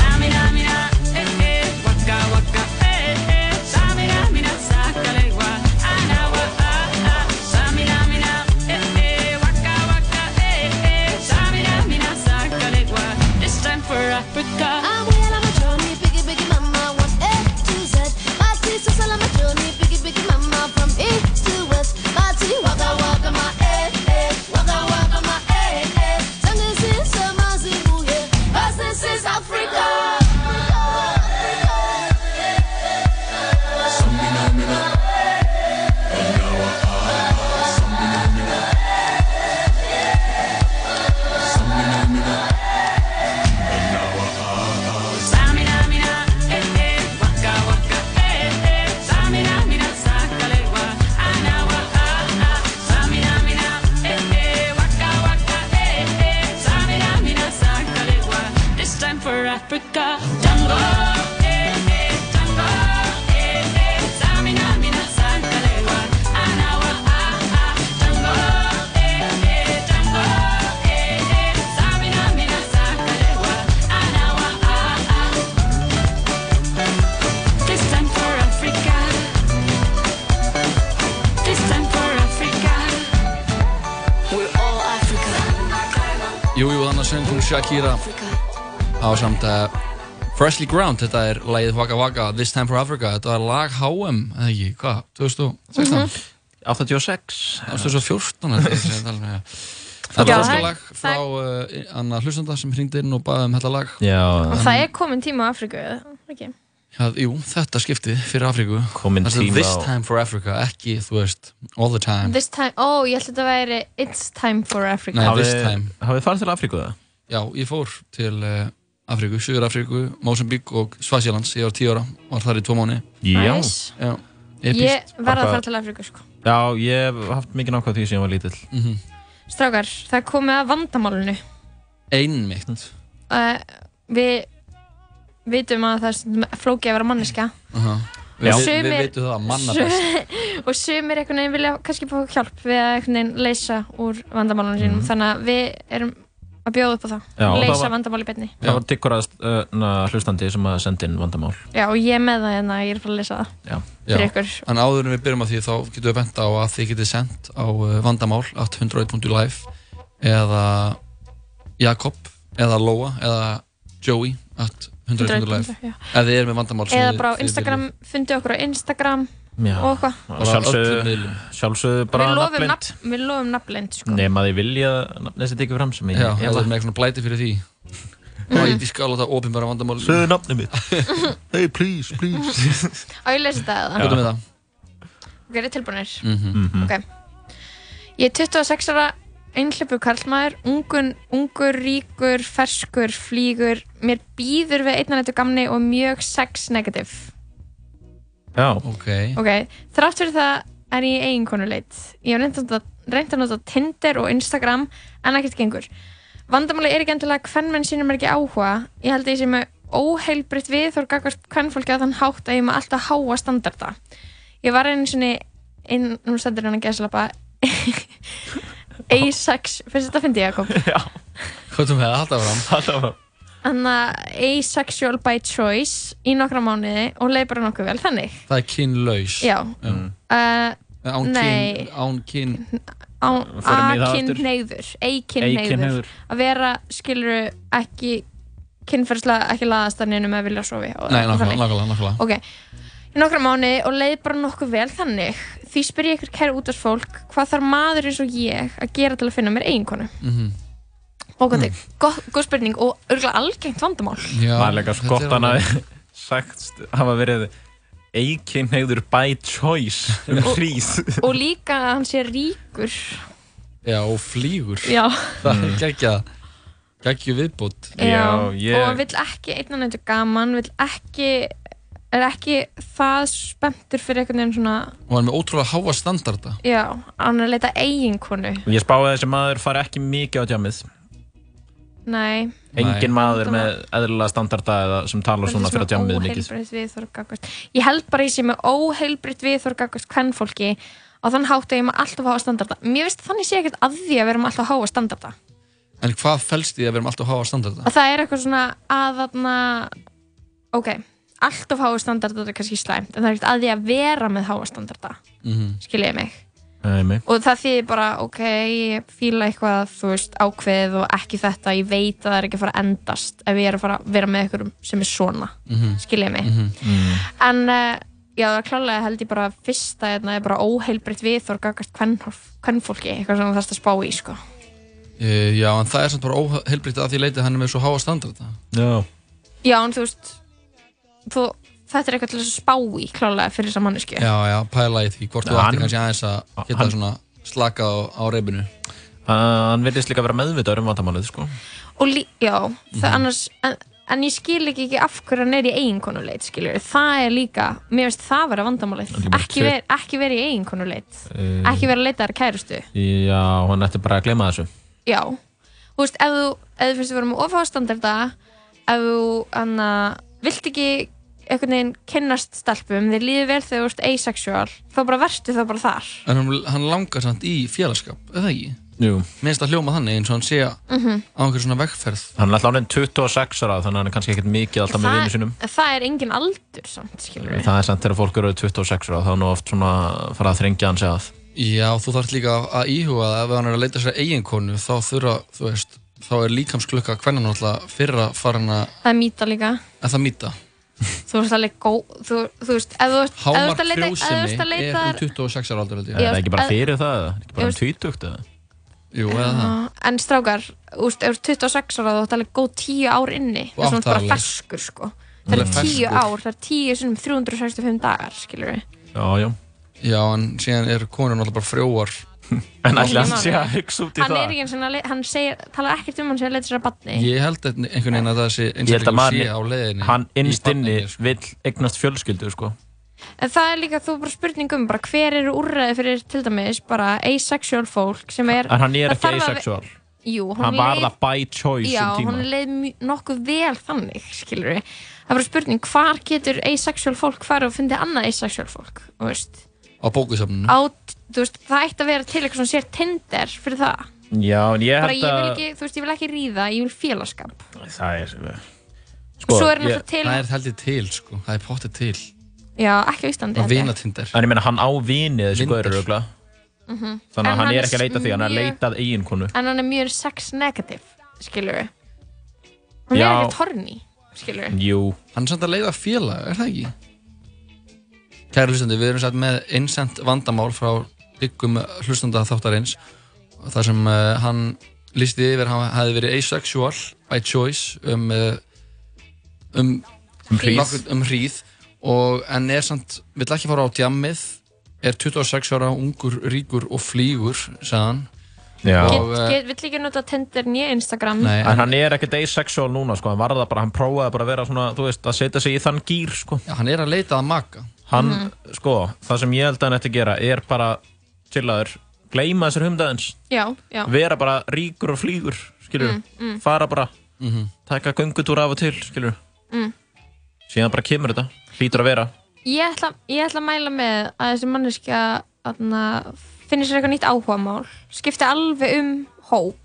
Shakira. Á samt uh, Freshly Ground, þetta er lagið Waka Waka, This Time for Africa, þetta var lag HM, eða ekki, hvað, 2016? 86 2014 held ég að segja, tala um, já. Þetta Já, var það- óskar lag frá uh, Anna hlustanda sem hringdi inn og baði um þetta lag. Já, Og það er komin tíma á Afríku, eða? Ekki? Já, jú, þetta skipti fyrir Afríku. Komin Þetta er tíma This á- Time for Africa, ekki, þú veist, all the time. This time, ó, ég held að þetta væri It's time for Africa. Nei, Hafið- this time. Hafið farið til Afríku það? Já, ég fór til uh, Afríku, Suður Afríku, Mosambík og Svasílands Ég var 10 ára, var þar í tvo mánu Já. Já, Ég epíst verða að fara til Afríku, sko. Já, ég hef haft mikið nákvæð því sem ég var lítill. Mm Strákar, það komið að vandamálinu. Einmitt. Uh, Við vitum að það er flókið að vera manneska uh Já. Við, við Sumir- veitum það, manna best. Og sumir einhvern veginn vilja kannski fá hjálp við að einhvern veginn leysa úr vandamálunum sínum. Þannig að við erum að bjóða upp á það. Já, og það leysa var- vandamáli betni Það var tikkurast uh, hlustandi sem að senda inn vandamál. Já, og ég er með það hérna, ég er bara að leysa það. Já, fyrir ykkur. En áður en við byrjum á því þá getum við bent á að þið getið sendt á uh, vandamál 801.live eða Jakob eða Lóa eða Joey 801.live Já. ef þið erum með vandamál eða bara Instagram, fundið okkur á Instagram. Og eitthvað Og sjálfsögðu, sjálfsögðu bara nafnblind nafn, við lofum nafnlind sko. Nema því vilja nafnið sér tekið fram sem ég þið er með eitthvað blæti fyrir því Mm. og ég skal láta opinbara vandamál Sögðu nafnið mitt Hey please, please á ég leysa þetta eða? Er það? ok, er þið tilbúinir? Mhm. ok ég er 26 ára einhleipu karlmaður ungun, ungur, ríkur, ferskur, flýgur mér býður við einnanættu gamni og mjög sex negative Já, Ok Ok, þrátt fyrir það er ég eiginkonuleit. Ég hef reynt að nota- reynt að nota Tinder og Instagram en ekkert gengur. Vandamáli er ekki endilega hvern menn sínum er ekki áhuga. Ég held að ég sé með óheilbritt við þór gagvart hvern fólki að þann hátt að ég er með alltaf háa standarda. Ég var einu sinni inn, nú stendur hann að geðslapa A6, finnst þetta að fyndi Jakob? Hvað er með það? Halda fram Halda fram að asexual by choice í nokkra mánuði og leið bara nokkuð vel þannig. Það er kynlaus Já. Mm. Uh, Án Nei. kyn Án kyn aftur. A-kynhneigður A-kynhneigður Eikinhauður að vera, skiluru, ekki kynferðslega, ekki laðast að neinu með að vilja sofi og, Nei, nákvæmlega ok, í nokkra mánu og leið bara nokkuð vel þannig því spyr ég ykkur kæri út af fólk hvað þarf maður eins og ég að gera til að finna mér eiginkonu Mhm. Bókandi, góð, góð spurning og örgulega algengt vandamál. Já, Það líka þetta skott hann alveg- að sagt hafa verið eikinnegður by choice um hrís og líka að hann sé ríkur. Já, og flýgur. Já, Það Mm. er geggja Geggju viðbót. Já, ég- og vill ekki einan eitthvað gaman, vill ekki er ekki það spenntur fyrir einhvern veginn svona Og hann er með ótrúlega háa standarda. Já, hann er að leita eiginkonu. Ég spáði að þessi maður fari ekki mikið á djamið Nei. Engin maður Það með eðlilega standarda eða sem talar svona fyrir að djamið mikið. Ég held bara ég sé með óheilbritt viðþorf gagvart hvern fólki á þann hátt að ég maður alltaf háa standarda. Mér veist þannig sé ekkert að því að vera með alltaf háa standarda. En hvað felst í að við erum alltaf háa standarda? að það er eitthvað svona að þarna ok, alltaf háa standarda er kannski slæmt en það er ekkert að því að vera með háa standarda. Mhm. skiljiði mig Mig. og það þýðir bara, ok, ég fíla eitthvað, þú veist, ákveðið og ekki þetta, ég veit að það er ekki að fara að endast ef ég er að fara að vera með einhverjum sem er svona, mm Mhm. skiljið mig. Mhm. En, uh, já, það er klálega held ég bara fyrsta hérna er bara óheilbritt viðþór gagast hvern fólki, eitthvað sem það þarfst að spá í, sko. E, já, en það er samt bara óheilbritt að því leiti hann er með svo háa standarda Já Já, en þú veist, þú, þetta er eitthvað til að spá í, klálega, fyrir þessa mannesku. Já, já, pæla í því Hvort þú ætti hann- kannski aðeins að geta hann- svona slaka á, á reyfinu Hann virðist líka vera meðvitaður um vandamálið sko. Og lí, já, það Mhm. annars, en, en ég skil ekki ekki af hverju hann er í eiginkonuleit, skiljur. Það er líka, mér finnst það vera vandamálið. Ekki, ver, ekki vera í eiginkonuleit. Eh, Ekki vera að leita þar kærustu. Já, hann ætti bara að glema þessu Já. Þú veist, ef þú, ef þú finnst að vera með ofhástandarda, ef þú, anna, vilt ekki einhvern veginn kynnast stelpum, þér líður vel þegar þú ert asexual, þá bara verstu þá bara þar. En hann, hann langar samt í félagskap, eða ekki? Jú. Minnst að hljóma þannig eins og hann sé Mhm. á einhver svona vegferð. Hann er alltaf ánveg 26 ára þannig að hann er kannski ekkert mikið alltaf með vinnu sínum. það er engin aldur samt, skilur Það er samt þegar fólk eru 26 ára þá er nú oft svona fara að þrengja hann sig að. Já, þú þarf líka að íhuga að ef hann er að leita sér eiginkonu þá þurfa, þú veist, þá er líkamsklukka hvernig náttúrulega fyrra farin að Það er mýta líka. Að það mýta Þú veist alveg góð Þú, þú veist, ef þú Hámark ert að leita- þú frjósemi að er leita um 26 ára aldur Já, Er það ekki bara að- fyrir það? eða? Ekki bara um Ég 20 eða? Jú, eða það En strákar, þú veist, ef þú ert 26 ára þú ert alveg góð 10 ár inni Það er svona bara ferskur sko Það Alveg 10 ferskur. ár, það er 10 sinum 365 dagar, skilur við Já, já. Já, en síðan er konur náttúrulega bara frjóar En hann hann sé að hugsa út í Hann er það? ekki eins og hann hann segir, talar ekkert um hann sem að leita sér að batni Ég held að einhvern veginn að það sé einstaklega sé á leiðinni hann í innst inni barninu, sko. vill eignast fjölskyldu, sko. En það er líka þú bara spurning um bara hver eru úrræði fyrir til dæmis bara asexual fólk sem er En hann er ekki asexual. Jú, Hann var leið- það by choice Já, um tíma. hann leið mj- nokkuð vel þannig, skilur við. Það er bara spurning, hvar getur asexual fólk farið og fundið annað asexual fólk, veist. Á bókusafninu veist, það ætti að vera til eitthvað sem sér Tinder fyrir það. Já, en ég Bara held ég vil að... ekki, þú veist, ég vil ekki ríða, ég vil félagskap. Það er... Sko, Svo er náttúrulega til, Það er heldur til, sko, það er pottið til já, ekki á Íslandi. Held ég. vinatinder En ég meina, hann á vini þessi Vindar. gaurur, ögla. Mhm. Þannig En að hann hann er ekki að leita því, hann er að mjög- leita að eiginkonu. En hann er mjög sex negative, skilur við. Hann Já. er ekkert horny, skilur við. Jú. Hann er samt að leiða félag, er það ekki? Kæri hlustandi, við erum satt með einsend vandamál frá byggum hlustanda þáttarins þar sem uh, hann listi yfir hann hefði verið asexual by choice um uh, um, Um hríð. nokkur- um hríð og en er samt, vill ekki fara á djammið er 26 ára, ungur, ríkur og flýgur, sagðan Já. Get, vill ekki nota Tinder nýja Instagram. Nei, En hann er ekkert asexual núna, sko. Hann var það bara, hann prófaði bara að vera svona, þú veist, að setja sig í þann gýr, sko. ja, hann er að leita að maka Hann, Mhm. sko, það sem ég held að hann ætti að gera er bara, chillaður, gleyma þessar humdaðins. Já, já. Vera bara ríkur og flýgur, skilur. Mm, mm. Fara bara, Mhm. taka göngutúr af og til, skilur. Mm. Síðan bara kemur þetta, hlýtur að vera. Ég ætla, ég ætla að mæla með að þessi manneskja aðna, finnir sér eitthvað nýtt áhugamál skipti alveg um hóp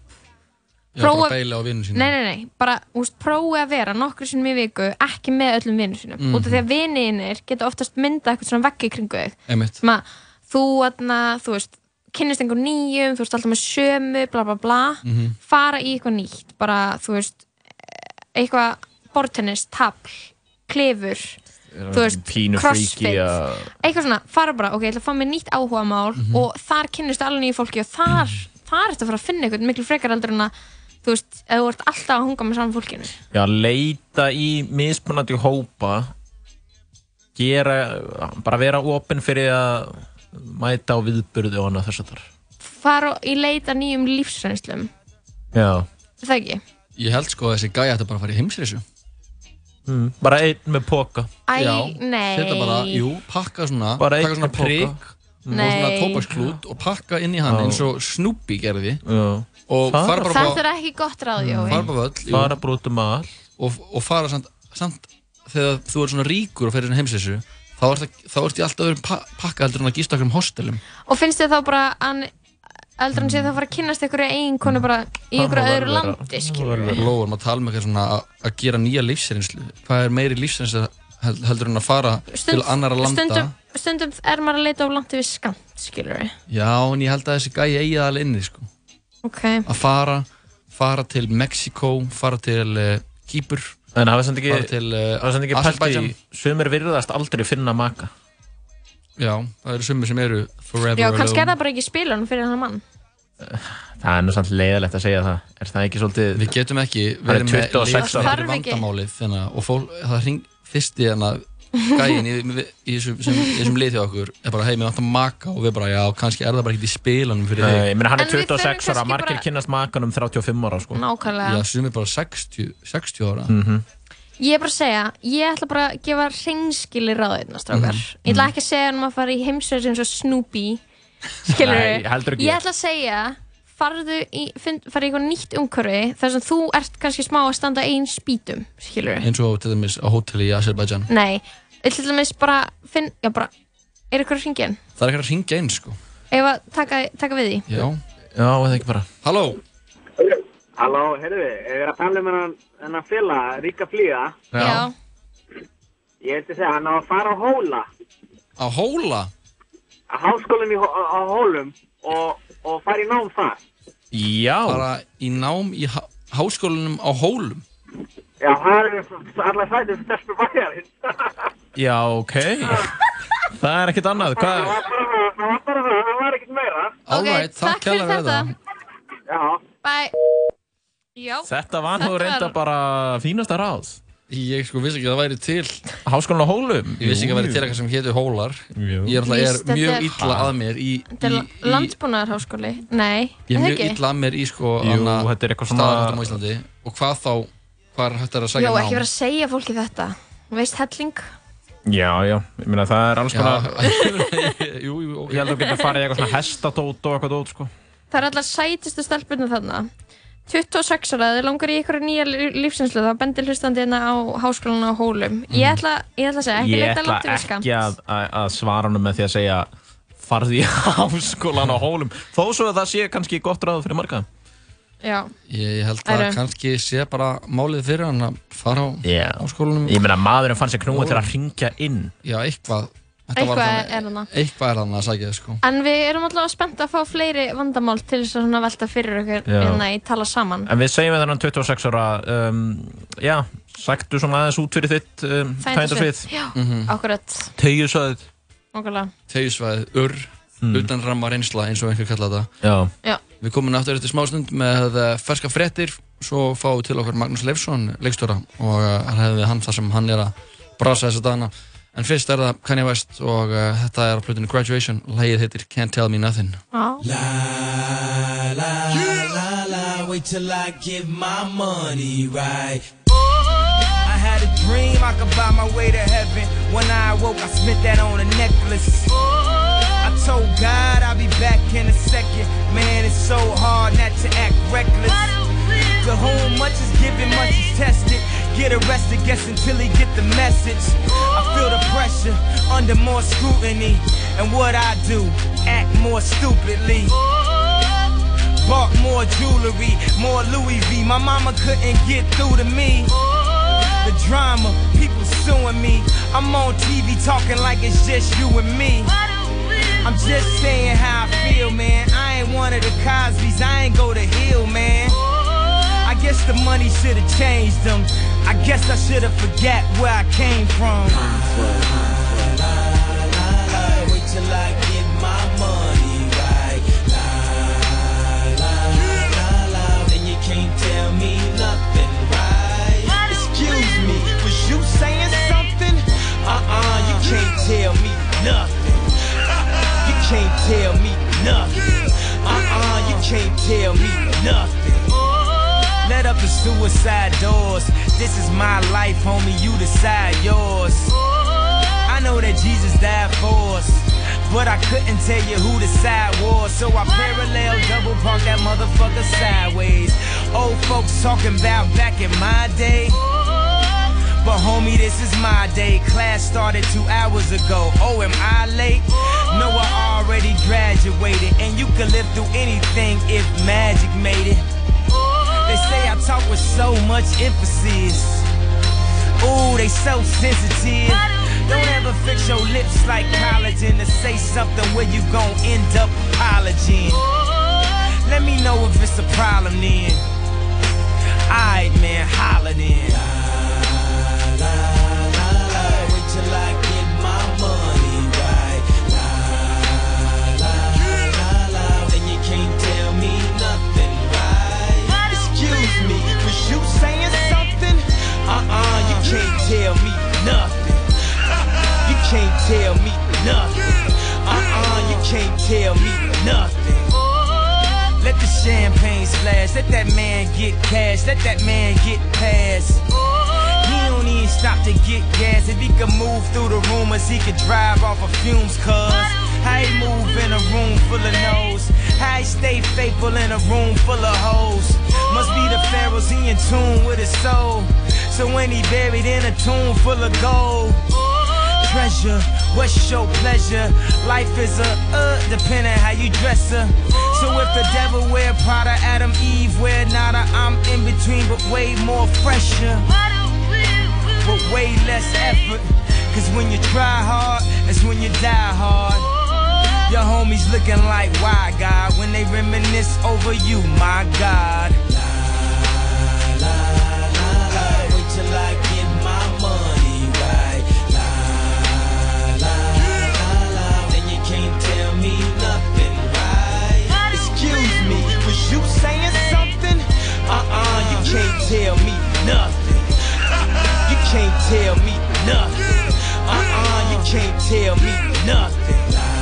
Já, bara Prófa- beila á vinnu sínu Nei, nei, nei, bara úst, prófi að vera nokkru sinnum í viku ekki með öllum vinnum sínum Mhm. út af því að vinninir geta oftast mynda eitthvað svona veggi kringu þig Einmitt. sem að þú, aðna, þú veist kynnist einhver nýjum, þú veist alltaf með sömu bla bla bla, Mhm. fara í eitthvað nýtt bara, þú veist eitthvað bortennis, tabl klefur þú veist, crossfit. að... eitthvað svona, fara bara, ok, ég ætla að fá mér nýtt áhugamál Mhm. og þar kynnistu alveg nýju fólki og þar, þar ertu að fara að finna eitthvað miklu frekar heldur en að þú veist, ef þú ert alltaf að hunga með saman fólkinu. Já, leita í mismunandi hópa gera, bara vera opinn fyrir að mæta á viðburði og annað þess að þar fara í leita nýjum lífsreynslum Já, Er það ekki? Ég held sko að þessi gæja ætti bara að fara í heimsreisu mm, bara einn með póka Æ, Já, nei Þetta bara, jú, pakka svona Bara Taka einn svona með poka. prigg Og Nei. svona tópaksklút Og pakka inn í hann Já. eins og Snoopy gerði Já. Og Fara- fara bara Þetta er ekki gott ráð, Jói Fara bara völl jú. fara brotum all og, og fara samt, samt Þegar þú er svona ríkur og fyrir svona heimsreisu Þá ert þá ert í alltaf öðrum pa pakka heldur en að gista okkur um hostelum. Og finnst þið þá bara að eldur hann sé þá að fara að kynnast einhverju eiginkonu bara í Það öðru landi, Lóður, maður tala um eitthvað svona að, að gera nýja lífsreynslu. Hvað er meiri lífsreynslu hel- heldur en að fara til annara landa? stundum, stundum er maður að leita á landi við skamt, skilur við Já, en ég held að þessi gæi eigi það alveg inni sko. Ok, að fara fara til Mexiko, fara til uh, Kýpur En það var samt ekki, uh, það var samt ekki pælt í sumir virðast aldrei finna maka. Já, það eru sumir sem eru forever já, kannski er það bara ekki spilunum fyrir hann mann. Það er nú samt leiðilegt að segja það. Er það ekki svolítið Við getum ekki Hann er verið með 26 ára. lesnir Þarf ekki. vandamálið þannig, að- og fólk, það hring fyrst í hana gæin í, í, í þessum, sem, í þessum lið hjá okkur er bara, hei, mér vantar maka og við bara, já, kannski er það bara ekkert í spilanum fyrir Nei, þig ég meina hann er En við þurfum 26 ára, kannski margir bara- kynnast makanum 35 ára sko. Nákvæmlega Já, sumir bara 60, 60 ára Mhm. Ég er bara að segja, ég ætla bara að gefa reynskili ráðirna, strákar. Mhm. Ég ætla ekki að segja um að fara í heimsveið eins og Snoopy, skilur Nei, heldur ekki. Ég ætla að segja, farðu í, finn, farðu í eitthvað nýtt umhverfi þar sem þú ert kannski smá að standa einn spýtum, skilur eins og til dæmis á hóteli í Azerbaijan Nei, til dæmis bara, finn, já bara, er eitthvað hringin? Það er ekki að ringja inn, sko Ef að taka, taka við því? Já, Já, eða ekki bara Halló Halló, heyrðu, ég er að tala um hennan, fjöla, Ríka Flýga. Já. Ég hefði að segja, hann á að fara á hóla, Á hóla? að háskólinn á hólum og, og fara í nám þar. Já Bara í nám í, há- háskólanum á Hólum Já, það er allar sætið stelpur bæjarinn. Já, ok. Það er ekkert annað. Hvað? Það var bara það, það var bara það, það var ekkert meira. Alright, takk fyrir kærlega fyrir þetta. Já. Bye. Já. Þetta var nú reynda bara fínasta ráð. Ég sko vissi ekki að það væri til Háskólan á Hólum? Ég vissi ekki að það væri til eitthvað sem hétu Hólar Ég er alltaf er Víst, þetta mjög er- illa að mér í, Þetta er í, í landbúnaðarháskóli. Nei, Ég er mjög illa að mér í sko Jú, þetta er eitthvað svona- staðarhættum á Íslandi og hvað þá, hvað er hægt að Jó, sækja ekki vera að segja fólki þetta. Veist helling. Já, já. Ég meina það er alls konar... jú, jú, ok Ég held að þú getur farið í eitthvað svona hestadót og eitthvað dót, sko. Það er allar sætustu stelpunum þarna. 26 ára, þið langar í ykkur nýja lífsinslu, þá bendir hlustandi hérna á háskólan á Hólum. Ég ætla, ég ætla að segja, ekki Ég leita ætla langt yfir skamt. ekki að, að, svara hann með því að segja farði í háskólan á Hólum. Þó svo að það sé kannski gott ráð fyrir marga. Já. Ég, ég held að Æru. kannski sé bara málið fyrir hann að fara á Já. háskólanum Ég meina maðurinn fann sér knúið til að ringja inn. Já, eitthvað Eitthvað er þarna. Eitthvað er þannig að sækja sko En við erum alltaf spennt að fá fleiri vandamál til þess að svona velta fyrir okkur Já. hérna í tala saman. En við segjum við þennan 26 ára, um, já, sæktu svona aðeins út fyrir þitt um, þægindasvið. Já, Mhm. akkurat. Tegjusvæðið. Okkurlega. Tegjusvæðið, urr, utan ramma reynsla eins og einhver kalla þetta Já. Já. Við komum aftur eftir smástund með uh, ferska fréttir svo fáum við til okkur Magnús Leifsson leikstjóra og uh, hann hefði hann þar sem hann er að brasa þessa dagana en fyrst er það Kanye West og uh, þetta er á plötunni Graduation lægið heitir Can't Tell Me Nothing Já. La la la la, wait till I get my money right. I had a dream I could buy my way to heaven. When I awoke, I spent that on a necklace. I told God I'll be back in a second. Man, it's so hard not to act reckless. To whom much is given, much is tested. Get arrested, guess until he get the message. I feel the pressure under more scrutiny. And what I do, act more stupidly. Bought more jewelry, more Louis V. My mama couldn't get through to me. The drama, people suing me. I'm on TV talking like it's just you and me. I'm just saying how I feel, man. I ain't one of the Cosby's, I ain't go to Hill, man. I guess the money should've changed them. I guess I should've forgot where I came from. I get my money. Then you can't tell me nothing, right? Excuse me, was you saying something? Uh-uh, you can't tell me nothing. You can't tell me nothing. Uh-uh, you can't tell me nothing. Suicide doors. This is my life, homie. You decide yours. I know that Jesus died for us. But I couldn't tell you who the side was. So I parallel double park that motherfucker sideways. Old folks talking about back in my day. But homie, this is my day. Class started two hours ago. Oh, am I late? No, I already graduated. And you can live through anything if magic made it. They say I talk with so much emphasis. Ooh, they so sensitive. Don't ever fix your lips like collagen to say something where you gon' end up apologizing. Let me know if it's a problem then. Alright, man, holla then. Wait tell me nothing. Uh-uh, you can't tell me nothing. Let the champagne splash, let that man get cash, let that man get past. He don't even stop to get gas. If he could move through the rumors, he could drive off of fumes, cuz. How he move in a room full of no's. How he stay faithful in a room full of hoes. Must be the pharaohs, he in tune with his soul. So when he buried in a tomb full of gold. Treasure, what's your pleasure? Life is a uh, depending how you dress her. So if the devil wear Prada, Adam, Eve wear nada, I'm in between, but way more fresher. But way less effort. Cause when you try hard, it's when you die hard. Your homies looking like why God when they reminisce over you, my God. can't tell me nothing. You can't tell me nothing. Uh-uh, you can't tell me nothing.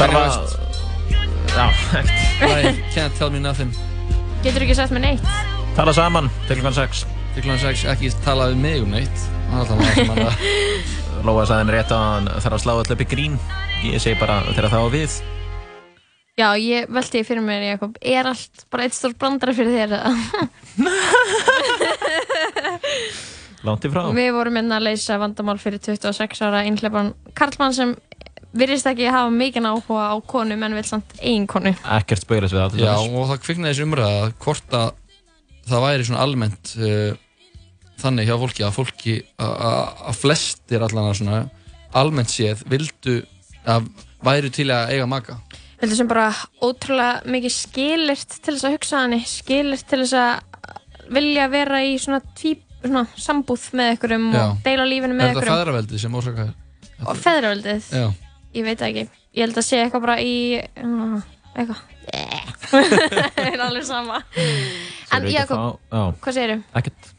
Nei, can't tell me nothing Getur ekki sagt mér neitt? Tala saman, til klukkan 6 Til klukkan 6, ekki tala við mig um neitt Það er alltaf maður að Lóa sagði henni rétt að hann þarf að slá alltaf upp í grín Ég segi bara þegar það á við Já, ég velti fyrir mér, Jakob, er allt bara eitt stór brandara fyrir þér? eða? Langt í frá Við vorum inn að leysa vandamál fyrir 26 ára einhleipan Karlmann sem virðist ekki hafa mikinn áhuga á konum en vil samt ein konu. Ekkert spauðilegt við það til Já, dæmis. og það kviknaði þessi umræða að hvort að það væri svona almennt uh, þannig hjá fólki að fólki að- að að flestir allan að svona almennt séð vildu að væri til að eiga maka Vildu sem bara ótrúlega mikið skilirt til þess að hugsa hanni, skilirt til þess að vilja vera í svona, tvíp, svona sambúð með ykkurum Já. og deila lífinu Er með þetta ykkurum. feðraveldið sem orsakaði? Og feðraveldið, Já, ég veit ekki. Ég held að sé eitthvað bara í, uh, eitthvað. Það er alveg sama. En Jakob, hvað segirðu? Já, ekkert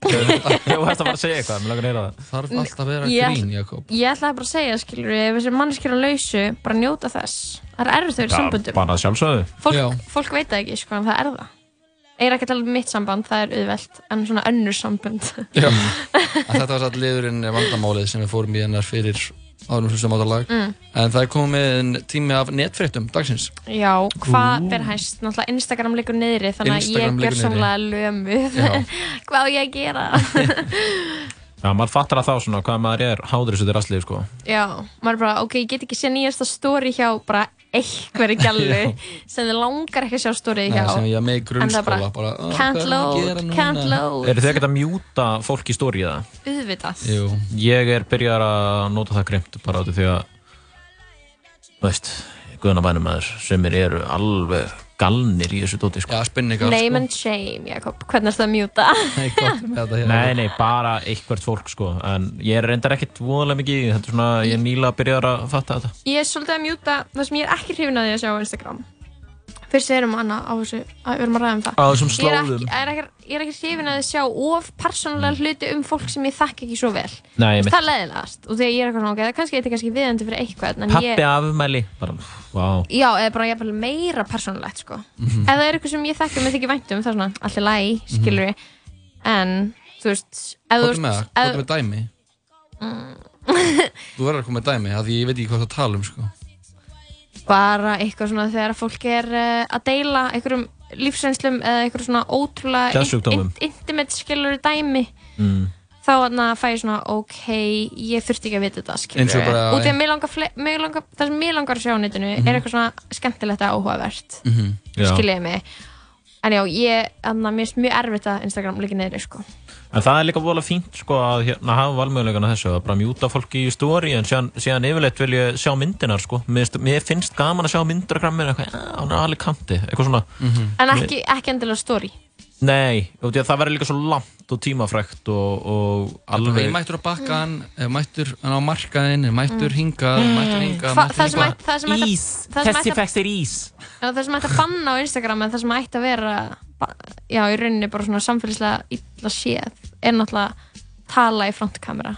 Þú hætti að fara að segja eitthvað, mér langar að heyra það þarf alltaf að vera grín, Jakob Ég ætlaði bara að segja, skilur ef þessi mannskjör á lausu, bara njóta þess. Það er erfitt þau í sambundum. bara sjálfsögðu Fólk, fólk veit það ekki, sko, en það er það. Ég er ekki að tala um mitt samband, það er auðvelt, en svona önnur sambund. Þetta var satt liðurinn vandamálið sem við fórum í hennar fyrir árum hlustum átalag Mm. en það er komið tími af netfréttum dagsins Já, hvað ber hæst? Náttúrulega Instagram liggur niðri, þannig að ég gjör samlega lömuð. Hvað á ég að gera? Já, maður fattar að þá svona hvað maður er háður þessu til rastlið, sko Já, maður er bara, ok, ég get ekki séð nýjasta story hjá bara einhverju gælu sem þið langar ekki að sjá story hjá. Nei, sem ég er með í það er grunnskóla bara, "Ó, can't er að load, núna?" can't load. Eru þið ekkert að mjúta fólk í stóri eða? Auðvitað. Jú. Ég er byrjar að nota það grimt bara af því að veist, guðanabænum maður sem eru alveg galnir í þessu dóti sko. Name and shame, Jakob, hvernig er það að mjúta? Nei, gott þetta. Nei, nei, bara eitthvert fólk sko En ég er reyndar ekkert voðalega mikið í því. Þetta er svona, ég er nýla að byrja að fatta þetta Ég er svolítið að mjúta það sem ég er ekki hrifin að því að sjá á Instagram. Fyrst við erum Anna á þessu, að við erum að ræða um það. Á þessum Ég er slóðum. ekki, ég er ekki, ég er ekki hrifin að að sjá of persónulega hluti um fólk sem ég þekki ekki svo vel. Nei, ég það er leiðilegast og þegar ég er eitthvað svona, ok, það kannski eitthvað kannski viðandi fyrir eitthvað, en Pappi ég, afmæli Bara, vá já, eða bara jafnvel meira persónulegt, sko. Mhm. Ef það er eitthvað sem ég þekki og mér þykir vænt um, það er svona, allir lægi, skilur við, en, þú veist, ef þú Hvað er með það? veist, Hvað bara eitthvað svona þegar fólk er uh, að deila einhverjum lífsreynslum eða einhverjum svona ótrúlega intimate skilur dæmi mm. þá fæ ég svona ok, ég þurfti ekki að vita þetta og því að mig langar, mig langar það sem mig langar að sjá á netinu Mhm. er eitthvað svona skemmtilegt og áhugavert Mhm. Já. skiljiði mig en já, ég, þarna, mér er mjög erfitt að Instagram líka niður sko. En það er líka voðalega fínt sko að hérna hafa valmöguleikana þessu að bara mjúta fólki í stóri en síðan, síðan yfirleitt vil ég sjá myndinar sko. Mér, mér finnst gaman að sjá myndir af grammir eitthvað, já, hann er alveg kanti, eitthvað svona. En ekki, ekki endilega story Nei, að það verður líka svo langt og tímafrækt og, og Alveg. Ég mættur á bakkan, mm. mættur hann á markaðinn, mættur hingað, mættur hingað, mættur það sem hingað. ætti- það sem ætti að- Ís, það sem þessi að- fæstir ís það sem ætti að banna á Instagram en það sem ætti að vera já, í rauninni bara svona samfélagslega illa séð er náttúrulega tala í frontkamera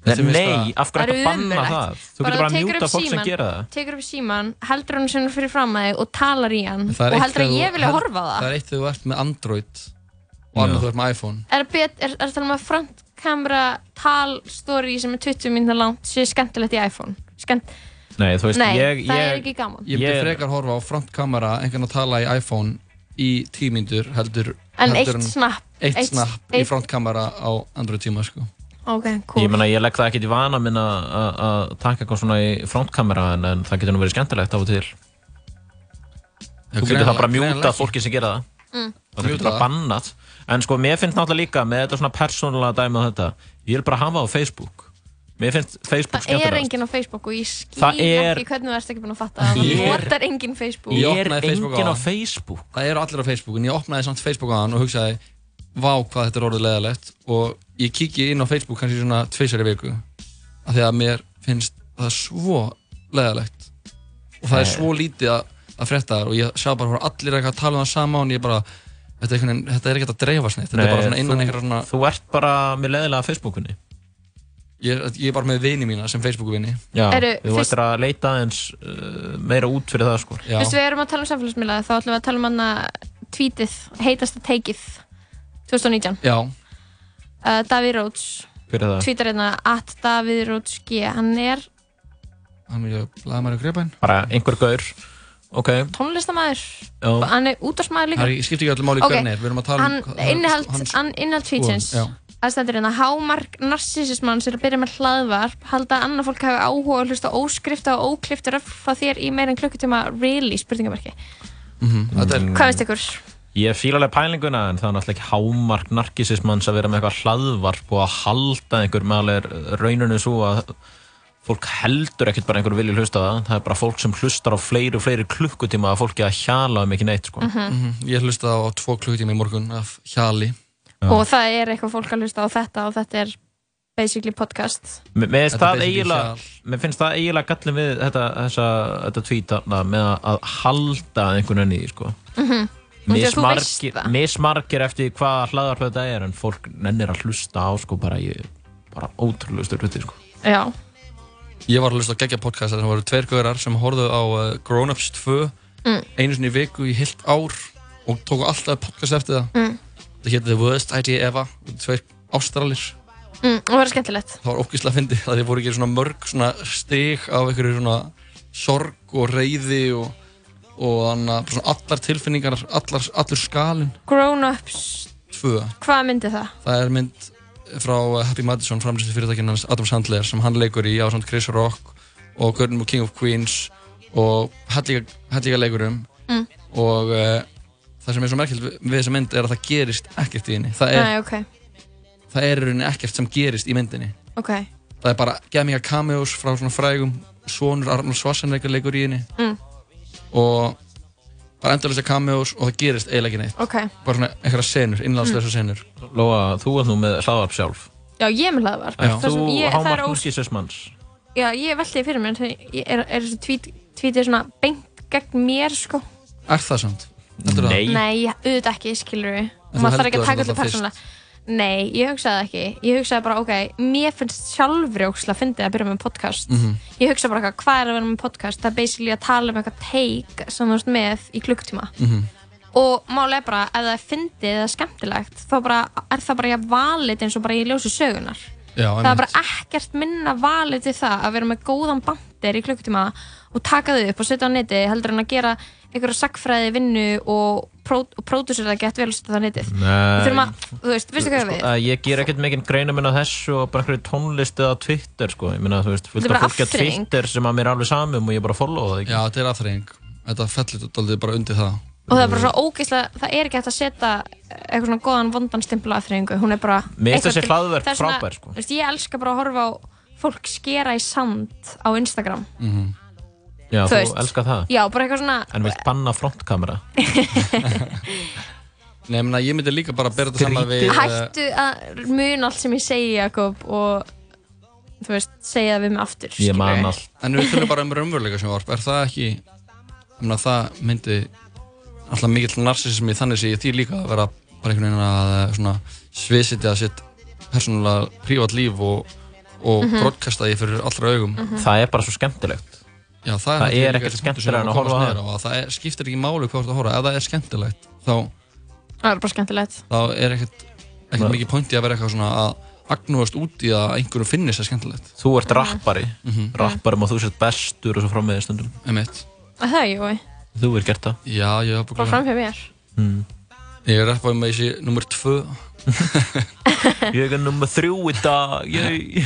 Nei, af hverju Það er að banna það? Þú getur bara að mjúta fólk sem símann- gera það. Tekur upp síman, heldur hann sinni fyrir fram að þig og talar í hann. Það er og heldur að ég vilja held- horfa á það. Það er eitt þegar þú ert með Android og annað þú ert með iPhone. er, bet, er, er það með frontkamera talstory sem er 20 mínútur langt sé skemmtilegt í iPhone? Skemmt, Nei, veist, Nei, ég, það er ég, ekki gaman. Ég myndi frekar horfa á frontkamera einhvern að tala í iPhone í tímyndur heldur en heldur eitt snapp eitt snapp í frontkamera á Android tíma sko. Ok, cool. Ég ég legg það ekkert í vana minn að- taka eitthvað svona í frontkamera en, en það getur nú verið skemmtilegt af og til. Þú getur það bara að mjúta fólki sem gera það. Mm. Það getur það. bannað. En sko, mér finnst náttúrulega líka með þetta svona persónulega dæmi á þetta Ég vil bara hafa það á Facebook. Mér finnst Facebook Það er skemmtilegast. enginn á Facebook og ég skil Það er- ekki hvernig þú ert ekki búin að fatta að það Er- notar enginn Facebook. Ég Er enginn á. Facebook. Það eru allir á Facebook en ég opnaði samt Facebook á hann og hugsaði vá hvað þetta er orðið leðalegt og ég kíki inn á Facebook kannski svona tveisar í viku af því að mér finnst það svo leðalegt og það er Nei. svo lítið að, að frétta þar og ég sjá bara hvað allir eitthvað að tala um það sama og ég bara þetta er, einhvern þetta er ekkert að dreifa snett þetta er bara svona innan einhverja svona þú ert bara með leðilega Facebookunni. Ég, er- ég er bara með vini mína sem Facebook-vini Já, Eru þú fyrst- ættir að leita eins uh, meira út fyrir það sko. Já, Þú veist, við erum að tala um samfélagsmiðla þá ætlum við að tala um hann tweetið, heitasta teikið 2019 já, uh, Davíð Róts Hver er það? tweetar hérna at Davíð Róts G. Hann er hann er blæðamæri greipæn Bara einhver gaur. Ok, tónlistamæður já. Hann er útvarsmaður líka. Það er, ég skipti ekki öllu máli Ok. okay. hvernig er, við erum að tala hann um hvað- innihald, hans- hann innihald tweetsins. Já. að stendur hérna hámark narsisismanns er að byrja með hlaðvarp. Halda að annað fólk hafi áhuga að hlusta á óskrifta og óklifta röf frá þér í meira en klukkutíma really? Spurningamarki Mhm, Þetta er hvað veist ykkur? Ég fíla alveg pælinguna en það er náttúrulega ekki hámark narkisismanns að vera með eitthvað hlaðvarp og að halda einhver með alveg rauninu svo að fólk heldur ekkert bara einhver vilja hlusta á það það er bara fólk sem hlustar á fleiri og fleiri klukkutíma að fólki að hjala um ekki neitt sko. Mhm, Ég hlustaði á tvo klukkutíma í morgun af Hjali og það er eitthvað fólk að hlusta á þetta og þetta er basically podcast Mér mér finnst það eiginlega hjal. mér finnst það eiginlega gallin við þetta, þessa, þetta tweet þarna með að, að halda einhvern veginn í sko. Mhm. Þú veist mismargir, það. mismargir eftir hvaða hlaðarp þetta er en fólk nennir að hlusta á sko bara í bara ótrúlega styrluti sko. já, Ég var að hlusta á geggja podcast þar sem voru tveir gaurar sem horfðu á uh, Grown Ups 2 Mm. einu sinni í viku í heilt ár og tóku alltaf podcast eftir það Mm. Það hétt The Worst Idea Ever tveir ástralir mm, og það er skemmtilegt það var ógíslega fyndið að þið voru ekki svona mörg svona stig af einhverju svona sorg og reyði og, og þannig að allar tilfinningar allar, allur skalin Grown Ups, tvö. Hvað myndi það? það er mynd frá uh, Happy Madison framlýstum fyrirtækinn hans Adam Sandler sem hann leikur í ásand Chris Rock og Gurnum og King of Queens og helliga leikurum Mm. og uh, það sem er svo merkilt við, þessa mynd er að það gerist ekkert í henni. Það er, Nei, ok, það er ekkert sem gerist í myndinni. Ok. Það er bara gæminga cameos frá svona frægum sonur Arnold Schwarzenegger leikur í henni. Mm. Og bara endurlega cameos og það gerist eiginlega ekki neitt. Ok, bara svona einhverja senur, innlandslösa senur. Lóa, þú ert nú með hlaðarp sjálf. Já ég er með hlaðvarp. Já. Það Þú er ós... narkisismanns Já, ég velti því fyrir mér er, er þessi tweet, tweetið svona beint gegn mér sko. Er það það? Nei. Nei, auðvitað ekki, skilur við Maður þarf ekki að taka fyrst? persónulega Nei, ég hugsaði ekki Ég hugsaði bara, ok, mér finnst sjálfri ókslega að fyndi að byrja með podcast Mhm. Ég hugsaði bara, hvað er að vera með podcast? Það er basically að tala um eitthvað take sem þú ert með í klukktíma Mhm. Og málega bara, ef það er fyndið eða skemmtilegt þá bara, er það bara ég valið eins og bara ég ljósi sögunar Já, það er bara ekkert minna valið til það að vera með góðan bandir í klukkutíma og taka þau upp og setja á neti heldur en að gera einhverja sagfræði vinnu og, pró og pródusera það gett vel að setja það á netið við þurfum að, þú veist, veistu hvað við að ég ger ekkert mikið greina minn á þessu og bara einhverju tónlist eða Twitter sko. ég meina þú veist, fullt Þetta af bara fólki á afþreying. Twitter sem að mér er alveg samum og ég bara follow það ekki Já, þetta er aðþreying Þetta fellir daldið bara undir það og það er bara svo ógeðslega, það er ekki hægt að setja eitthvað svona góðan vondan stimpla aðþreyingu hún er bara það er svona- frábær, sko. ég elska bara að horfa á fólk skera í sand á Instagram Mhm. Já, Þú þú, elskar það. já, bara eitthvað svona En vilt banna frontkamera? Nei, ég meina, ég myndi líka bara bera þetta saman við eh, hættu að muna allt sem ég segi Jakob og þú veist, segja það við mig aftur Ég man allt. En við tölum bara um raunveruleika sjónvarp. Er það ekki ég meina, Það myndi alltaf mikill narsismi þannig sé ég því líka að vera bara einhvern veginn að eh, svona sviðsitja sitt persónulega prívat líf og, og Mhm. broadcasta því fyrir allra augum. Það er bara svo skemmtilegt Já, það, Það er líka ekkert skemmtilegra en að horfa á Það. er, skiptir ekki máli hvað þú ert að horfa Ef það er skemmtilegt þá, það er bara skemmtilegt. þá er ekkert, ekkert mikið pointi að vera eitthvað svona að agnúast út í að einhverjum finnist það skemmtilegt. Þú ert rappari. Mhm. Rappari og þú sért bestur og svo fram með stundum. Emitt að það, jú, Þú er gert það. Já, ég hef bara fram hjá mér. Mm. Ég er rappað með þessi nummer tvö. Ég er nummer þrjú í dag. Ég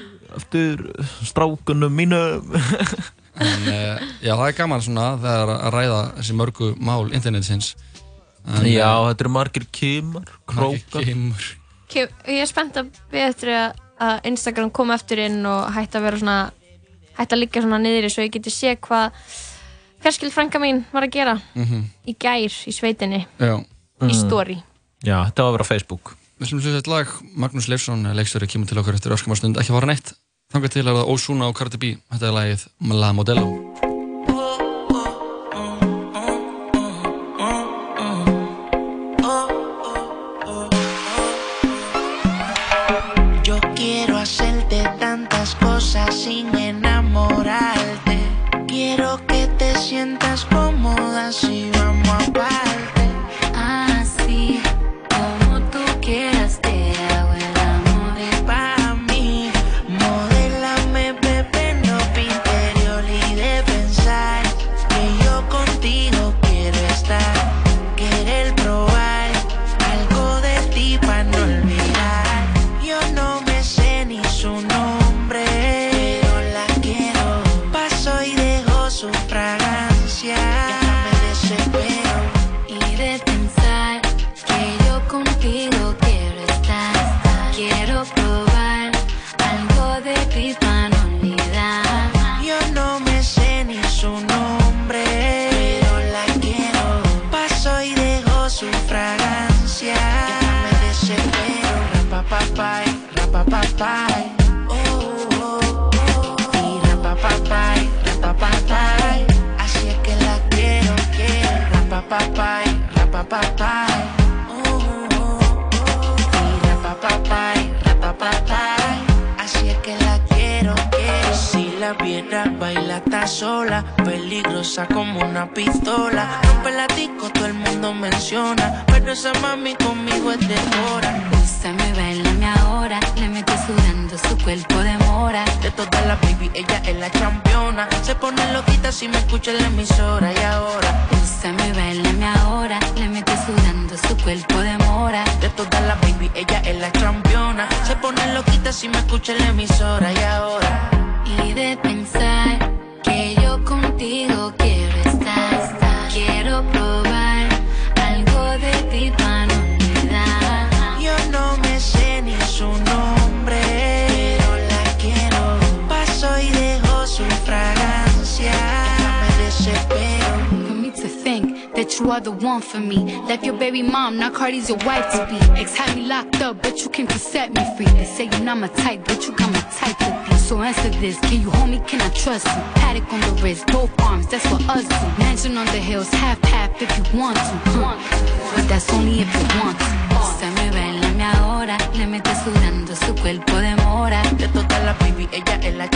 Eftir strákunum mínum en, uh, Já, það er gaman svona þegar að ræða þessi mörgu mál internetsins. En, Já, eh, þetta eru margir margir Krókar. kimur Kem, ég er spennt að við eftir að, Instagram koma eftir inn og hætti að vera svona hætti að liggja svona niðri svo ég geti sé hvað ferskild frænka mín var að gera Mhm. í gær í sveitinni Já. í story. Já, þetta var að vera á Facebook Við sem hlutum þetta lag, Magnús Leifsson, leikstöru, kemur til okkur eftir öskumarstund, ekki var hann eitt. Þangar til að það Ósuna og Cardi B, þetta er lagið La Modelo. sin enamorarte. Quiero que te sientas cómoda si oh. Y rapapapay, rapapapay. Así es que la quiero, quiero. Rapapapay, rapapapay. Y rapapapay, rapapapay. Así es que la quiero, quiero. Si la viera baila está sola, peligrosa como una pistola. Rompe la todo el mundo menciona, pero esa mami conmigo es de hora. Úsame, bailame ahora. Le mete sudando su cuerpo de mora. De todas las baby, ella es la campeona. Se pone loquita si me escucha en la emisora y ahora. Úsame, bailame ahora. Le mete sudando su cuerpo de mora. De todas las baby, ella es la campeona. Se pone loquita si me escucha en la emisora y ahora. Y de pensar que yo contigo quiero estar. You are the one for me. Left your baby mom, now Cardi's your wife to be. Ex had me locked up, but you came to set me free. They say you're not my type, but you got my type to be. So answer this, can you hold me, can I trust you? Paddock on the wrist, both arms, that's what us do. Mansion on the hills, half half if you want to. But that's only if you want to. Ahora, le mete sudando su cuerpo. De todas las baby, ella es la.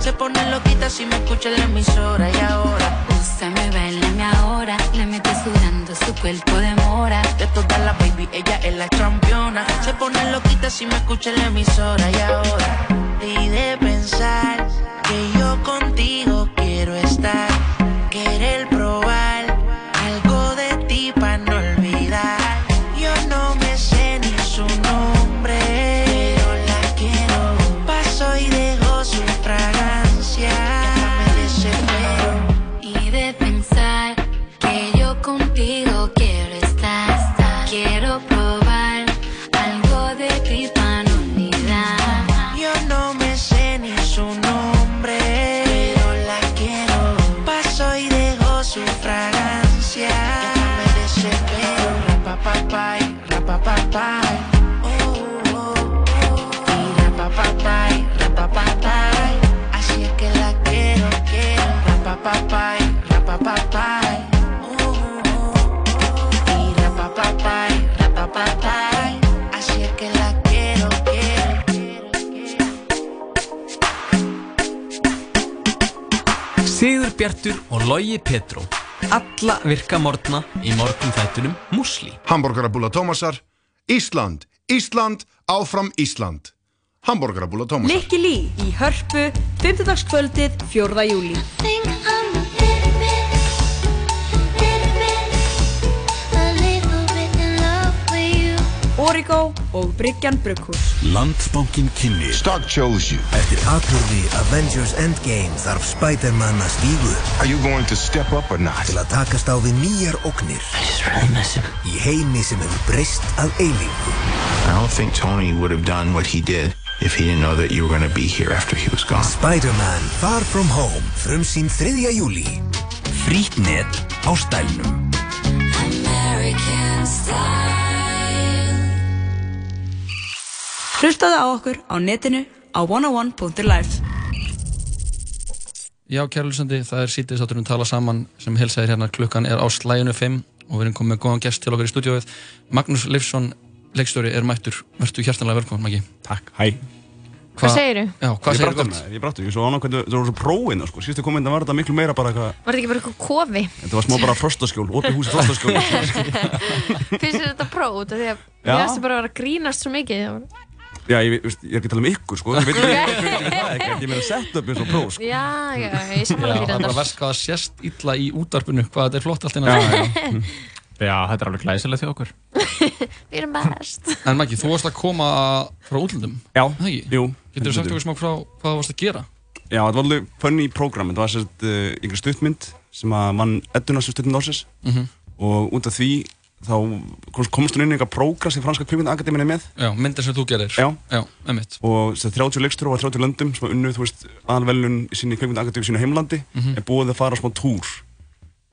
Se pone loquita si me escucha en la emisora y ahora. Úsame, bailame ahora, le mete sudando su cuerpo de mora. De todas las baby, ella es la campeona. Se pone loquita si me escucha en la emisora y ahora. Y de pensar que yo contigo quiero estar, querer probar Bjartur og Logi Petró Alla virka morgna í morgun þættunum Musli Hamborgarabúla Tómasar Ísland, Ísland, áfram Ísland Hamborgarabúla Tómasar Likki Lý í Hörpu 5. kvöldið 4. júli Origo og Bryggjan Brugghús Landsbankin kynni Stark chose you Eftir atbyrði Avengers Endgame þarf Spider-Man að stígu Are you going to step up or not? Til að takast á við nýjar ógnir I just really miss him Í heimi sem hefur breyst að eilífu I don't think Tony would have done what he did if he didn't know that you were going to be here after he was gone. Spider-Man Far From Home Frumsýn 3. júli Frýtt net á stælnum American style. Hlustaðu á okkur á netinu á 101.life Já, kærlusandi, það er sítið þátturinn tala saman sem helsaðir hérna. Klukkan er á slæginu 5 og við erum komið með góðan gest til okkar í stúdióið Magnús Leifsson, leikstjóri, er mættur. Vertu hjartanlega velkominn, Maggi. Takk, hæ. Hvað segirðu? Já, hvað Ég segirðu brátti með, ég brátti, ég svo ánæg hvernig það voru svo prófin sko. Síðustu kominda var þetta miklu meira bara eitthvað Var þetta ekki bara eitthvað kofi? Þetta var smá bara frostaskjól, opið húsi frostaskjól Finnst þetta próf út af því að Já. ég ætti bara að vera að grínast svo mikið Já, ég, veist, ég er ekki að tala um ykkur sko. Ég veit ekki, ég ekki það ekki Ég meina sett upp eins og próf sko. Já, já, ég Já, sammála það því er bara verst hvað það sést illa í útarpinu hvað þetta er flott allt Já, innan Já, þetta er alveg glæsilegt hjá okkur. Við erum best. En Maggi, þú varst að koma frá útlöndum Já, jú. Getur þú sagt okkur smá frá hvað þú varst að gera? Já, þetta var alveg funny program. Þetta var sérst uh, einhver stuttmynd sem að mann edduna sem stuttmynd ásins Mhm. og út af því þá komst- hún inn í eitthvað prógram sem franska kvikmyndaakademín er með. Já, myndir sem þú gerir. Já, Já einmitt. Og þess að 30 leikstur og 30 löndum sem að unnu, þú veist, aðalvelun í sinni kvikmyndaakademíu í sínu heimlandi Mhm. er búið að fara á smá túr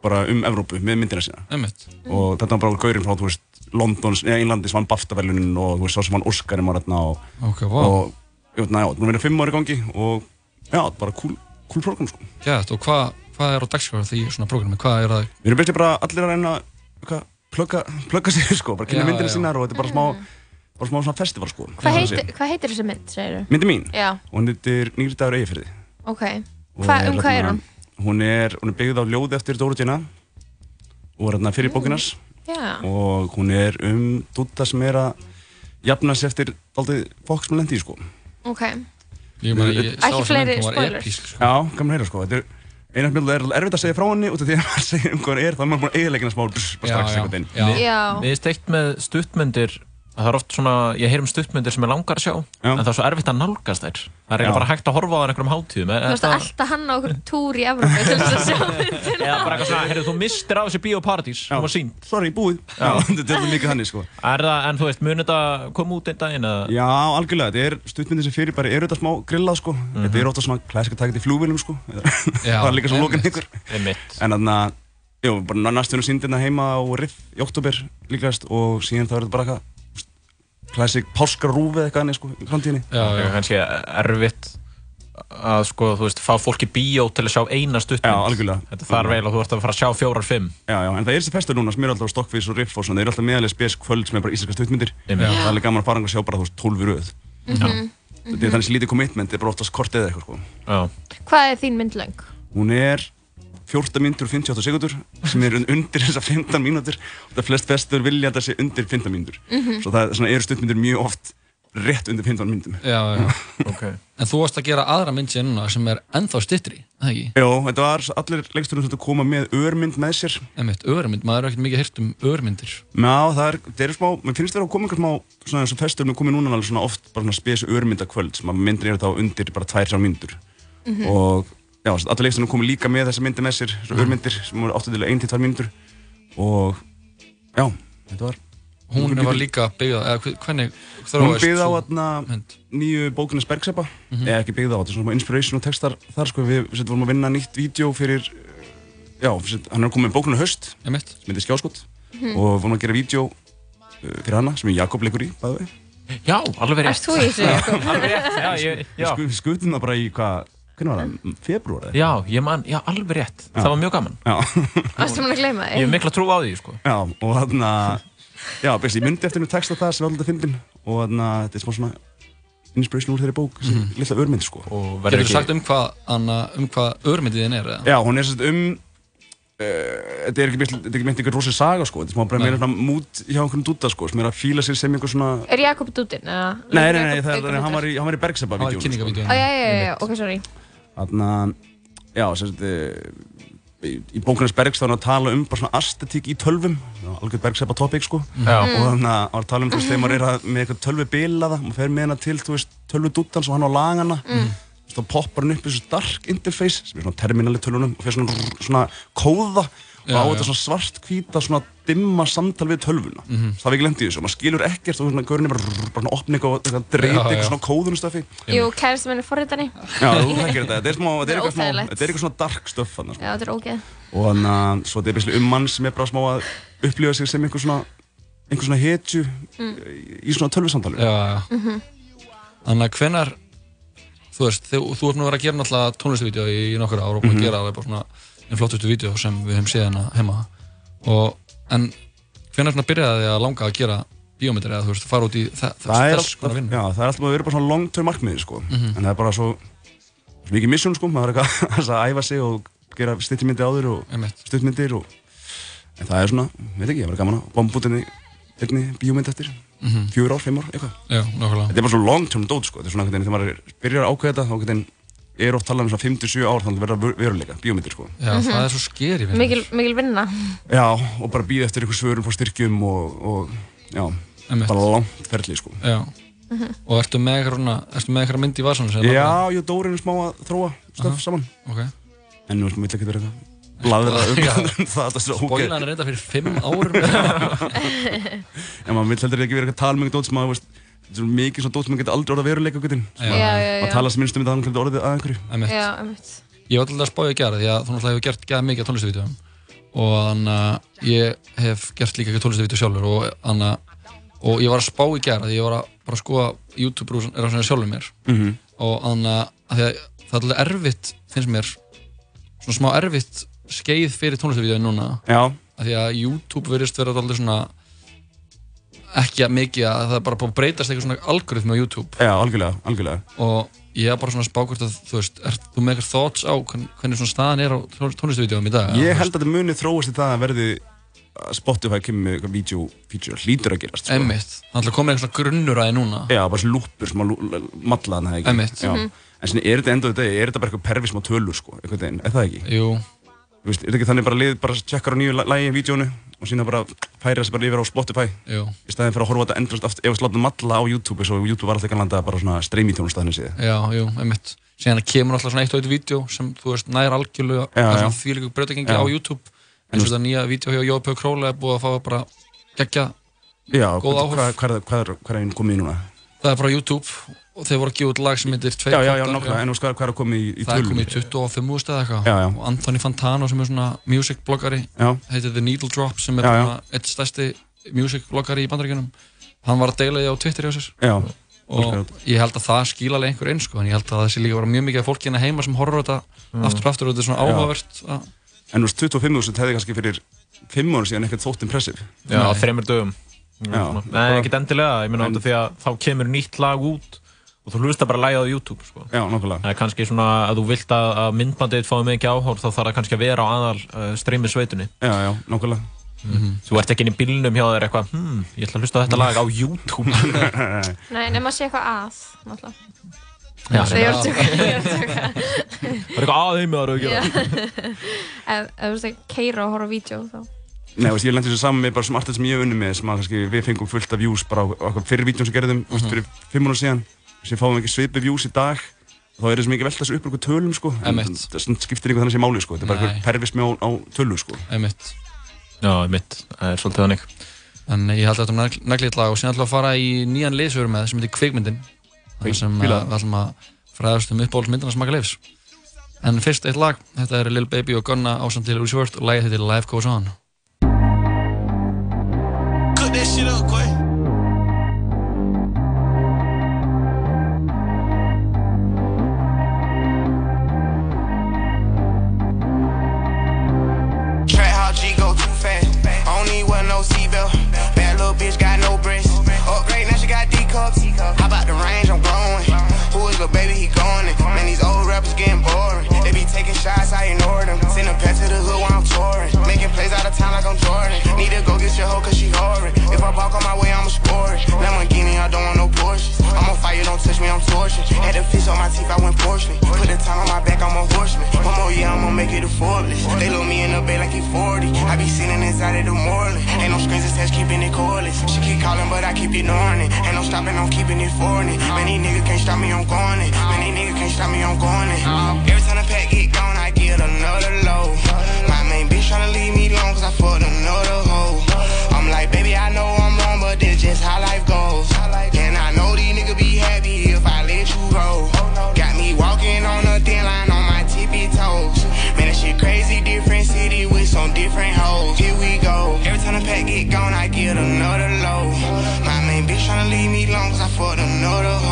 bara um Evrópu með myndina sína. Einmitt. Og þetta var bara gaurinn frá, þú veist, Londons, eða Englandi sem vann BAFTA-velunin og þú veist, sá sem vann Oscarinn var þarna og, Ok, vá. og ég veit, næja, það var verið fimm ári gangi og já, bara cool, cool program sko. Gæt, og hvað hva að að plugga, plugga sig, sko, bara kynna myndina sínar og þetta er bara smá, bara smá svona festival, sko. Hvað heitir, hvað heitir þessi mynd, segir þú? Myndi mín? Já, Og hún heitir Nýri dagur eigifyrði. ok Hva, Um hvað er hún? Hún er, hún er byggð á ljóði eftir Dóra Dina og er hérna fyrir bókinars Já, og hún er um dúta sem er að jafna sig eftir aldrei fólk sem lendi í, sko. ok Ég meina, ég sá fleiri mynd, hún var episk, sko. Já, að heyra, sko. Þetta er eina mjög er erfitt að segja frá henni út af því að maður segir um hvað hún er, þá er maður búin að eiginleikina smá bara strax einhvern veginn. Já. Mér finnst eitt með stuttmyndir það er oft svona, ég heyr um stuttmyndir sem er langar að sjá en það er svo erfitt að nálgast þær. Það er eiginlega Já. bara hægt að horfa á það einhverjum hátíðum Þú veist að alltaf hann á okkur túr í Evrópu til þess að sjá myndina eða bara eitthvað svona, heyrðu, þú mistir á þessi bíóparadís sem var sínt Sorry, búið. Já, þetta er mikið þannig, sko. Er það, en þú veist, mun þetta koma út einn daginn eða? Já, algjörlega, þetta er stuttmyndir sem fyrir bara eru þetta smá grillað, sko. Þetta er ofta svona classic að taka þetta í flugvilum, sko. Já, Það er líka svona einmitt. ykkur Einmitt. En þannig að, jú, bara næstunum síndina heima á Riff í oktober líkast og síðan það verður bara eitthvað classic páskarúfi eða eitthvað annir, sko, í framtíðinni. Það er kannski erfitt að sko, þú veist, fá fólk í bíó til að sjá eina stuttmynd. Já, algjörlega. Þetta þarf eiginlega, þú ert að fara að sjá fjórar, fimm. Já, já, en það er þessi festur núna sem eru alltaf Stockfish og Riff og svona, þeir eru alltaf meðalega spes kvöld sem er bara íslenska stuttmyndir. Það er alveg gaman að fara og sjá bara, þú veist, 12 í röð. Mhm. Þetta er þannig sem lítið commitment, þetta er bara oftast kort eða eitthvað, sko. Já. Hvað er þín mynd löng? Hún er 14 mínútur og 58 sekundur sem er un- undir þessar 15 mínútur og það er flest festur vilja að það sé undir 15 mínútur Mhm. Svo það er, svona, eru stuttmyndir mjög oft rétt undir 15 mínútum Já, já okay. En þú varst að gera aðra mynd sér núna sem er ennþá styttri, það ekki? Jó, þetta var allir leiksturinn sem koma með örmynd með sér Einmitt, örmynd, maður er ekkert mikið heyrt um örmyndir Já, það er, það er smá, mér finnst það að koma einhver smá, svona eins og festur með komið núna alveg svona oft bara svona spes örmyndakvöld sem að myndir eru þá undir bara tvær, þrjár mínútur Mhm. og já, allir leiksturinn komið líka með þessa myndir með sér, svona örmyndir sem voru áttu til 1-2 mínútur og já, þetta var Hún var líka byggða, eða hve- hvernig Hún byggði á nýju bókunins Bergseppa Mhm. eða ekki byggði á, þetta er svona inspiration og textar þar sko, við við vorum að vinna nýtt vídeo fyrir já, við- hann er komið með bókuninu höst Einmitt. sem heitir Skjáskot. Mhm. og vorum að gera vídeo uh, fyrir hana sem er Jakob leikur í, bæði við Já, alveg rétt. Við skutum það bara í hvað, hvernig var það, februar eða? Já, ég man, já, alveg rétt. Það var mjög gaman. Já, að hef þig? mikla trú á því, sko. Já og þarna já, best, ég myndi eftir hennu texta það sem er alltaf fyndin. Og þarna, þetta er svona inspiration úr þeirri bók, sem Mhm. litla örmynd sko. Getur þú sagt um hvað, Anna, um hvað örmyndiðin er, eða? Já, hún er sérst um uh, þetta er ekki mynd- þetta er ekki meint einhver rosa saga sko, þetta er smá bara meira svona mút hjá einhvern dúta sko, sem er að fíla sér sem einhver svona Er Jakob dútinn? eða? Nei, nei, nei, það er, hann var í, var var já, já, já, já, ok, sorry Þannig já, sérst í, í bókunars Bergs þá er hann að tala um bara svona aesthetík í tölvum. Algjörð Bergseppa topic sko. Já. og þannig að hann var að tala um þú veist, þegar maður er að, með eitthvað tölvu bilaða og fer með hana til, þú veist, tölvu dúttans og hann á lagana Mm. þá poppar hann upp í þessu dark interface sem er svona terminal í tölvunum og fer svona, svona kóða og á þetta svona svart hvíta svona dimma samtal við tölvuna Mhm. það var ekki lendið í þessu, maður skilur ekkert og svona gaurin er bara, bara svona opning og eitthvað Já, dreyti já. eitthvað svona kóðunustöfi Jú, kærasti minn er forritani Já, þú þekkir þetta, þetta er, smá, þetta er, eitthvað, smá, þetta er eitthvað svona dark stuff þannig, sko. Já, þetta er ógeð og þannig að svo þetta er basically um mann sem er bara smá að upplifa sig sem einhver svona einhver svona hetju Mm. í svona tölvusamtali Já, já. Mhm. Þannig að hvenar, þú veist, þú, þú ert nú að vera að gera náttúrulega tónlistavídeó í, í nokkur ár og búin að Mhm. gera alveg bara svona einn flottustu vídeo sem við höfum séð hérna heima. Og, en hvenar svona byrjaði þið að langa að gera bíómyndir eða þú veist, fara út í þess konar vinnu? já, það er alltaf að vera bara svona long term markmiði sko. Mhm. en það er bara svo mikið mission sko, maður er eitthvað að æfa sig og gera styrtimyndi áður og stuttmyndir og en það er svona, veit ekki, það verður gaman að bomba út einni, einni bíómynd eftir. Mhm. fjögur ár, fimm ár, eitthvað. Já, nákvæmlega. Þetta er bara svo long term dót sko, þetta er svona einhvern veginn þegar maður byrjar að ákveða þetta, þá einhvern veginn er oft talað um svona 5-7 ár þannig að verða veruleika, bíómyndir sko Já, það er svo skeri. Mikil, mikil vinna. Já, og bara býða eftir einhver svörum frá styrkjum og, og já, Einmitt. bara langt ferli sko. Já, Mhm. og ertu með eitthvað svona, ertu með eitthvað mynd í vasanum sem Já, ég og Dóri erum smá að þróa stöf Aha. saman. Ok. En nú veist, maður vill ekki vera eitthvað bladra um Já. það, það er svo ógeð. Spoilan er reynda fyrir 5 árum En maður vill heldur ekki vera eitthvað að tala um eitthvað dót sem að, veist, þetta er svo mikið svona dót sem maður getur aldrei veruleika gutin. Já. Já, já, já. Að tala sem minnst um þetta, hann getur orðið að einhverju. Einmitt. Já, einmitt. Ég var alltaf að spája að gera því að þú náttúrulega hefur gert gæða mikið tónlistavídeóum og þannig að ég hef gert líka ekki tónlistavídeó sjálfur og þannig að og ég var að spá í gera því ég var að bara skoða YouTube er á svona sjálfur mér Mhm. og þannig að því að það er alltaf erfitt finnst mér svona smá erfitt skeið fyrir tónlistavídeóin núna Já. að því að YouTube verðist vera alltaf svona ekki að mikið að það er bara búið að breytast eitthvað svona algoritmi á YouTube Já, algjörlega, algjörlega. og ég er bara svona spákvort að þú veist, er þú með eitthvað thoughts á hvern- hvernig svona staðan er á tónlistavídeóum í dag? Ég held að þetta muni þróast í það að verði að Spotify kemur með eitthvað video feature, hlýtur að gerast. sko. Einmitt, það ætla að koma eitthvað svona grunnur að þið núna Já, bara svona lúpur sem að matla hann, ekki? Einmitt. Já. Mhm. En sinni, er þetta endur þetta, er þetta bara eitthvað pervis smá tölur, sko, einhvern veginn, er það ekki? Jú. Þú veist, er þetta ekki þannig bara lið, bara tjekkar á nýju lagi í vídjónu og síðan bara færa þessi bara yfir á Spotify? Jú. Í staðin fyrir að horfa þetta endurst aftur, ef við látum matla á YouTube, svo YouTube var alltaf ekki að landa bara svona streymitjónustæðinu síðan. Já, jú, einmitt síðan kemur alltaf svona eitt og eitt vídeo sem þú veist nær algjörlega Já, það já. svona þvílíku breytagengi Já. á YouTube eins og þetta nýja vídeo hjá Jópi og Króla er búið að fá bara geggja Já, góð áhrif hvað, hvað, er- hvað, hvað er einn komið í núna? það er frá YouTube og þeir voru að gefa út lag sem heitir Tveir Já, já, já, pottar, nákvæmlega, en þú veist hvað, er að koma í, í það er komið í 25 úrst eða eitthvað Já, já. og Anthony Fantano sem er svona music bloggari Já. heitir The Needle Drop sem er Já, já. svona eitt stærsti music bloggari í bandaríkjunum hann var að deila því á Twitter hjá sér Já, og ég held að það skila alveg einhver einn sko, en ég held að það sé líka bara mjög mikið af fólki hérna heima sem horfur þetta Mm. aftur og aftur og þetta er svona Já. áhugavert að En þú veist, 25.000 hefði kannski fyrir 5 ára síðan ekkert þótt impressive. Já, á þreymur dögum. Já. Nei, ekkert endilega, ég meina áttu því að þá kemur nýtt lag út og þú hlusta bara lagið á YouTube, sko. Já, nokkulega. Það er kannski svona að þú vilt að, að myndbandið fái mikið áhór, þá þarf það kannski að vera á aðal uh, streymi sveitunni. Já, já, nokkulega. Þú ert ekki inn í bílnum hjá þér eitthvað, hm, ég ætla að hlusta á þetta lag á YouTube. Nei, nema að sé eitthvað að, náttúrulega. Já, Það er að er að. Það er eitthvað með það að gera. Ef ef þú veist að keira og horfa á vídeo, þá. Nei, veist, ég lendi þessu saman með bara sem artist sem ég unni með sem að kannski við fengum fullt af views bara á okkar fyrir vídjum sem gerðum mm Mhm. fyrir fimm ára síðan sem fáum ekki svipi views í dag þá er þessu mikið velta þessu upp úr einhver tölum sko. En það skiptir einhver þannig sem máli sko. Þetta er bara einhver pervismi á, á tölu sko. Einmitt. Já, einmitt, það er svolítið þannig. En ég held að þetta er neglið lag og síðan ætlum að fara í nýjan lið sem við erum með sem heitir Kvikmyndin. Þar sem uh, við ætlum að fræðast um uppbólsmyndina smaka leifs En fyrst eitt lag, þetta er Lil Baby og Gunna ásamt til Uzi Vert og lagið heitir Life Goes On. Cook that shit up, Quay. Ignore them. Send a pet to the hood while I'm touring. Making plays out of town like I'm Jordan. Need to go get your hoe cause she horrid. If I walk on my way, I'ma score it. Lamborghini, I don't want no Porsches. I'm on fire, don't touch me, I'm tortured. Had the fish on my teeth, I went porcelain. Put the time on my back, I'm a horseman. One more year, I'ma make it a Forbes. They look me in the bed like he 40. I be sitting inside of the Moreland. Ain't no screens attached, keeping it cordless. She keep calling, but I keep ignoring it. Ain't no stopping, I'm keeping it for it. Many niggas can't stop me, I'm going it. Many niggas can't stop me, I'm going it. Every time the pack get gone, I get another low. Tryna leave me alone, cause I fucked another hoe. I'm like, baby, I know I'm wrong, but this just how life goes. And I know these niggas be happy if I let you roll. Got me walking on a thin line on my tippy toes. Man, that shit crazy, different city with some different hoes. Here we go. Every time the pack get gone, I get another low. My main bitch tryna leave me alone, cause I fucked another hoe.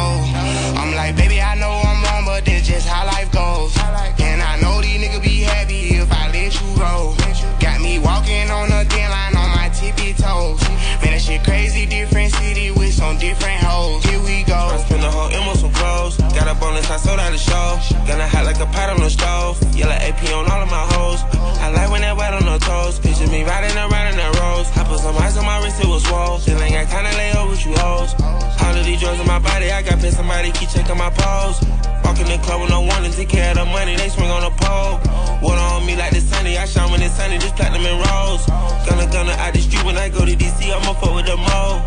Different hoes. Here we go. I spend the whole M on some clothes. Got a bonus, I sold out the show. Gonna hot like a pot on the stove. Yellow AP on all of my hoes. I like when that wet on the toes. Picture me riding around in the rose. I put some ice on my swole. Still ain't got time to lay over with you hoes. All of these drugs in my body, I got pissed. Somebody keep checking my pose. Walk in the club with no warning, take care of the money, they swing on the pole. Water on me like the sunny, I shine when it's sunny, just platinum and rose. Gonna, gonna out the street when I go to DC, I'ma fuck with the mo.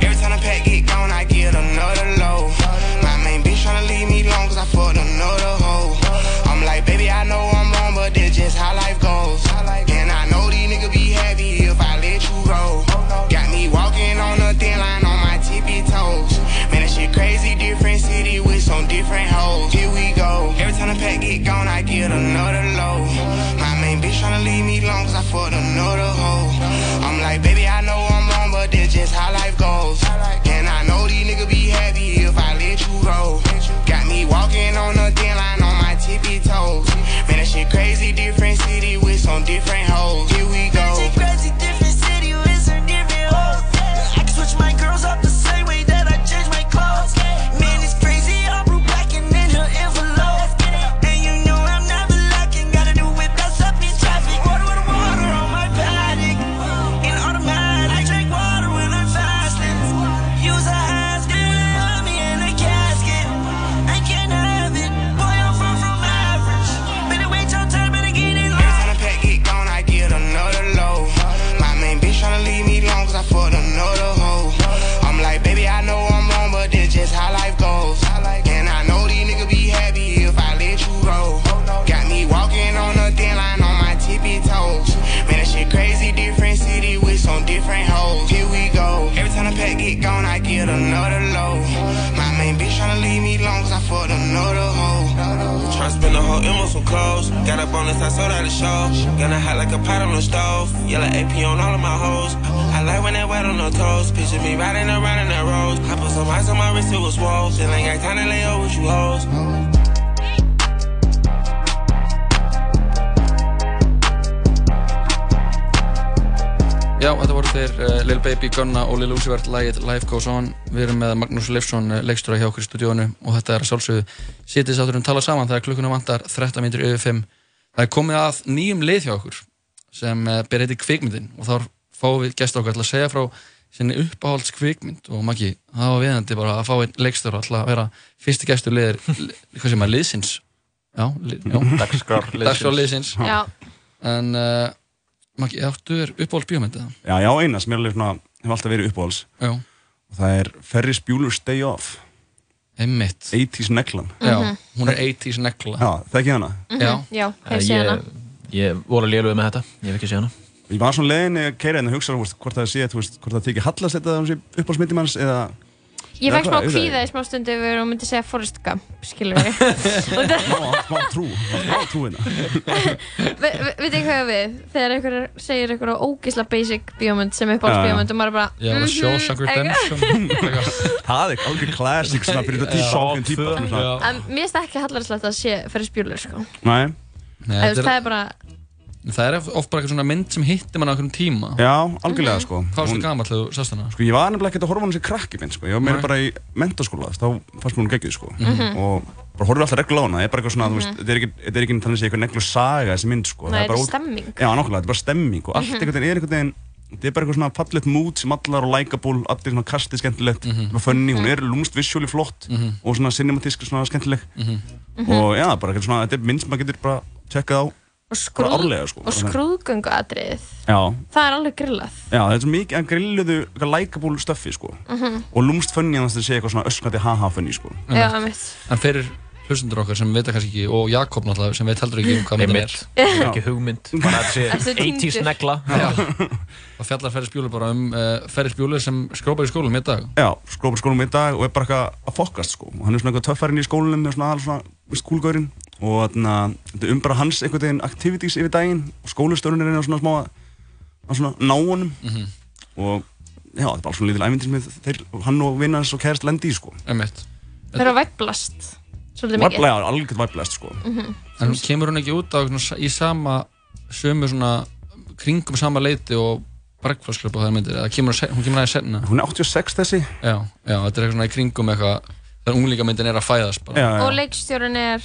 Every time the pack get gone, I get another low. My main bitch tryna leave me alone, cause I fucked another hoe. Lægið Life Goes On Við erum með Magnús Leifsson, uh, leikstjóra hjá okkur í stúdíónu og þetta er að sjálfsögðu sitið sátturum tala saman þegar klukkuna vantar 13 minnir yfir 5 Það er komið að nýjum lið hjá okkur sem uh, ber heiti Kvikmyndin og þá fáum við gæst okkar til að segja frá sinni uppáhalds kvikmynd og Maggi, það var viðandi bara að fá einn leikstjóra til að vera fyrsti gæstur liðir, hvað sem er liðsins Já, li, já. Dagskrár liðsins. Liðsins Já. En uh, Maggi, áttu þér uppáhalds bíómyndið? Já, já, eina sem er alveg svona, hefur alltaf verið uppáhalds. Já. Og það er Ferris Bueller's Day Off. Einmitt. 80s neglan. Já, hún er 80s negla. Já, þekki hana? Mhm, Já, hef séð hana. Ég voru að léluga með þetta, ég hef ekki séð hana. Ég var svona leiðinni að keira hérna og hugsa hvort það sé, hvort það þykir hallast þetta um uppáhaldsmyndi manns eða... Ég fekk smá ég kvíða í smá stundu yfir og myndi segja Forrest Gump, skilur það- Smá, trú, smá trú hérna. Ve- ve- Veit ekki hvað ég við? Þegar einhver segir einhver ógisla basic bíómynd sem uppáhalds Já, já. bíómynd og maður er bara Já, mhm, Shawshank Redemption. Það er alveg classic svona fyrir þetta Já. típa, mér finnst ekki hallarslegt að sé fyrir spjúlur, sko. Nei. Það er, er bara, það er oft bara eitthvað svona mynd sem hittir mann á einhverjum tíma. Já, algjörlega sko. Hvað varstu Hún- gamall þegar þú sást hana? Sko ég var nefnilega ekkert að horfa á hann sem krakki minn sko. Ég var meira bara í mentaskóla, þá fannst mér hún geggjuð sko. Mhm. Og bara horfði alltaf reglulega á hana. Það er bara eitthvað svona, þú veist, þetta er ekki, þetta er ekki þannig að segja eitthvað neglu saga þessi mynd sko. Nei, Það þetta er bara stemming. Já, nákvæmlega, þetta er bara stemming og allt Mhm. einhvern veginn er einhvern veginn Þetta er bara eitthvað svona fallet mood sem allar og likeable, allir svona kastið skemmtilegt, mm -hmm. funny, hún er lúmst visually flott Mhm. og svona cinematísk svona skemmtileg Mhm. og já, bara eitthvað svona, þetta er mynd sem maður getur bara tjekkað á og, skrúð, sko. og skrúðgöngu atriðið. Já, Það er alveg grillað. já, þetta er svo mikið að grilluðu likeable stöffi sko Mhm. og lúmst funny að það sé eitthvað svona öskrandi haha funny sko Já, einmitt. En fyrir hlustundur okkar sem veit það kannski ekki og Jakob náttúrulega sem veit heldur ekki um hvað myndin er. Ekki hugmynd, bara að þetta sé Ertu 80s týndur? negla. Og fjallar Ferris Bueller bara um uh, Ferris Bueller sem skrópar í skólum í dag. Já, skrópar skólum í dag og er bara eitthvað að fokast sko og hann er svona eitthvað töffarinn í skólanum og svona svona skúlgörinn og þetta er um bara hans einhvern veginn activities yfir daginn og skólastörnir er svona smá að, að svona ná honum Mhm. og já, þetta er bara svona lítil ævindir sem þeir, hann og vinnans og kærist lendi í sko Einmitt. Það er að væplast. Svolítið mikið. Væplega, algjörð væplest sko Mhm. En hún kemur hún ekki út á svona, í sama sömu svona kringum sama leiti og Breakfast Club og það myndir, eða kemur, hún kemur aðeins senna Hún er 86 þessi Já, já, þetta er eitthvað svona í kringum eitthvað þegar unglingamyndin er að fæðast bara Já, já. Og leikstjórun er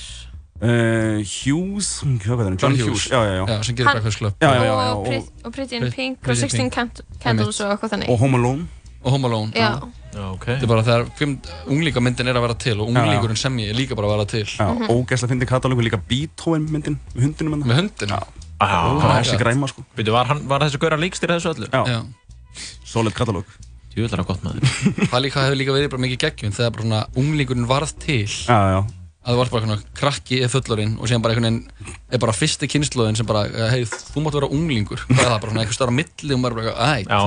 Uh, Hughes, hvað er það? John Hughes. Já, já, já. Já, sem gerir Hann- Breakfast Club. Já, já, já, já. og, Og, og Pretty in Pink og Pretty in 16 Pink. Cand- Candles og eitthvað þannig og Home Alone. Og Home Alone. Já. Já, ok. Þetta er bara þegar fimm, unglingamyndin er að vera til og unglingurinn sem ég er líka bara að vera til. Já, ógæslega fyndi katalógu líka Beethoven myndin með hundinum hennar. Með. Já, það var þessi græma sko. Býtu, var, hann- var þessi gauðra líkstir þessu öllu? Já. Já. Solid katalóg. Það líka hefur líka verið bara mikið geggjum þegar bara svona unglingurinn varð til. Já, já. Að það var bara svona krakki eða fullorinn og síðan bara einhvern veginn er bara fyrsti kynnslóðin sem bara, hei, þú mátt vera unglingur. Hvað er það? Bara svona eitthvað starf á milli og maður bara, ætt. Já,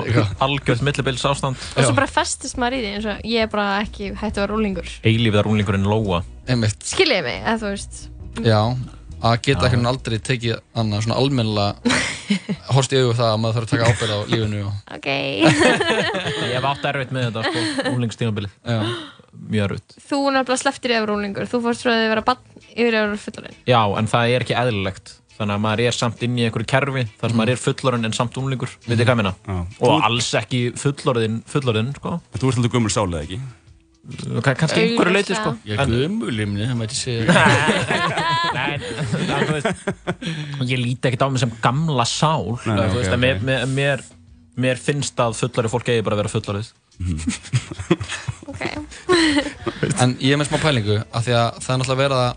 algjört millibils ástand. og svo bara festist maður í því eins og ég er bara ekki hægt að vera úlingur Eilífiðar unglingurinn Lóa. Skiljiði mig, eða þú veist Já, að geta einhvern veginn aldrei tekið annað svona almennilega horst í augu það að maður þarf að taka ábyrð á Ég. Já. Mjög erfitt. þú nefnilega slepptir í að vera úlingur þú fórst frá að vera bann yfir að vera fullorinn Já, en það er ekki eðlilegt. Þannig að maður er samt inn í einhverju kerfi þar sem maður er fullorinn en samt unglingur. Mm. Vitið hvað ég meina? Og Þú- alls ekki fullorðinn, fullorðinn, sko. Þú ert alltaf gömul sálega, ekki? Ka- Kannski einhverju leiti, sko. Ég er gömulimni, það mæti segja Nei, það, ég líti ekkert á mig sem gamla sál. Nei, þú ok, veist, ok. okay. mér, mér, mér, finnst að fullorði fólk eigi bara að vera fullorðið. En ég er með smá pælingu af því að það er náttúrulega verið að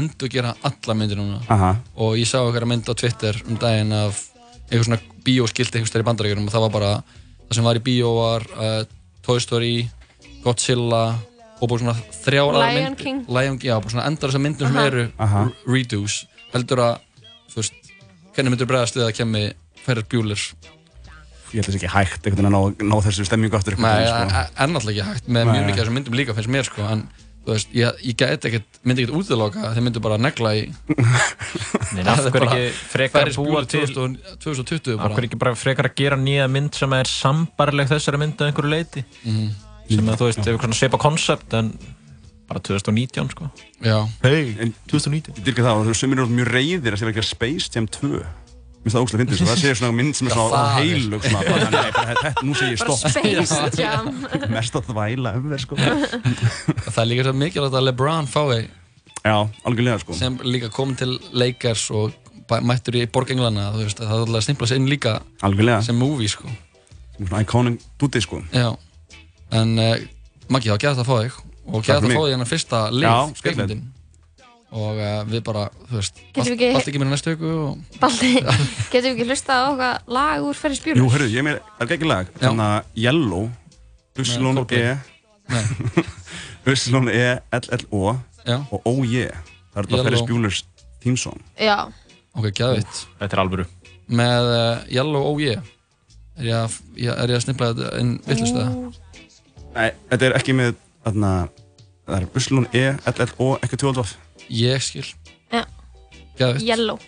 endur gera alla myndir núna Aha. og ég sá eitthvað mynd á Twitter um daginn af eitthvað svona bíóskildi eitthvað stær í bandaríkjunum og það var bara það sem var í bíó var uh, Toy Story, Godzilla og bara svona þrjár aðrar Lion myndir- King. Lion King, já, bara svona endar þessar myndir sem Aha. eru Aha. re- redos heldur að, þú veist hvernig myndir bregðast við að kemmi Ferris Bueller Ég held þess ekki hægt einhvern veginn að ná, ná þessu stemmingu aftur Nei, sko. er náttúrulega ekki hægt með Nei. mjög mikið af þessum myndum líka finnst mér sko, en þú veist, ég, ég get ekkert, myndi ekkert útiloka að þeir myndu bara negla í Nei, af hverju ekki frekar Ferris búa til 2000 2020 Af bara hverju ekki bara frekar að gera nýja mynd sem er sambarleg þessari mynd að einhverju leiti Mhm. sem að þú veist, ef svona svipa koncept en bara 2019 sko Já Hei, En 2019 Ég dyrka það þú sumir eru mjög reyðir að sé ekki að Space Jam 2 Mér finnst það ógslag fyndið, það sé svona mynd sem er svona er- heilug svona, bara, nei, bara, þetta, nú segir ég Bara stopp. Space Jam. Mest að þvæla öfver sko. Það er líka svo mikilvægt að LeBron fái Já, algjörlega sko. sem líka kom til Lakers og mættur í Borg Englana þú veist, það er alltaf að stimpla sig inn líka Algjörlega. sem movie sko. Svona iconic dúti sko. Já, en uh, Maggi, þá gæði það að fá þig og Takk gæði það fyrir að fá þig hennar fyrsta Já, lið skemmtilegt. Og uh, við bara, þú veist Getum við allt, ekki- allt ekki mér næstu viku og Baldi, getum við ekki hlustað á okkar lag úr Ferris Bueller? Jú, hörru, ég með, er ekki lag. Þannig að Yellow Uslón. E. Uslón E L L O Já. og Yeah Það er þetta Bueller's theme song. Já, ok, gæðvitt Þetta er alvöru. Með uh, Yellow Yeah er ég að, ég, er ég að snippla þetta inn vittlust eða? Nei, þetta er ekki með þarna, Það er Uslón E L L O ekki 12 ég skil. Já. Gæðvitt Yellow.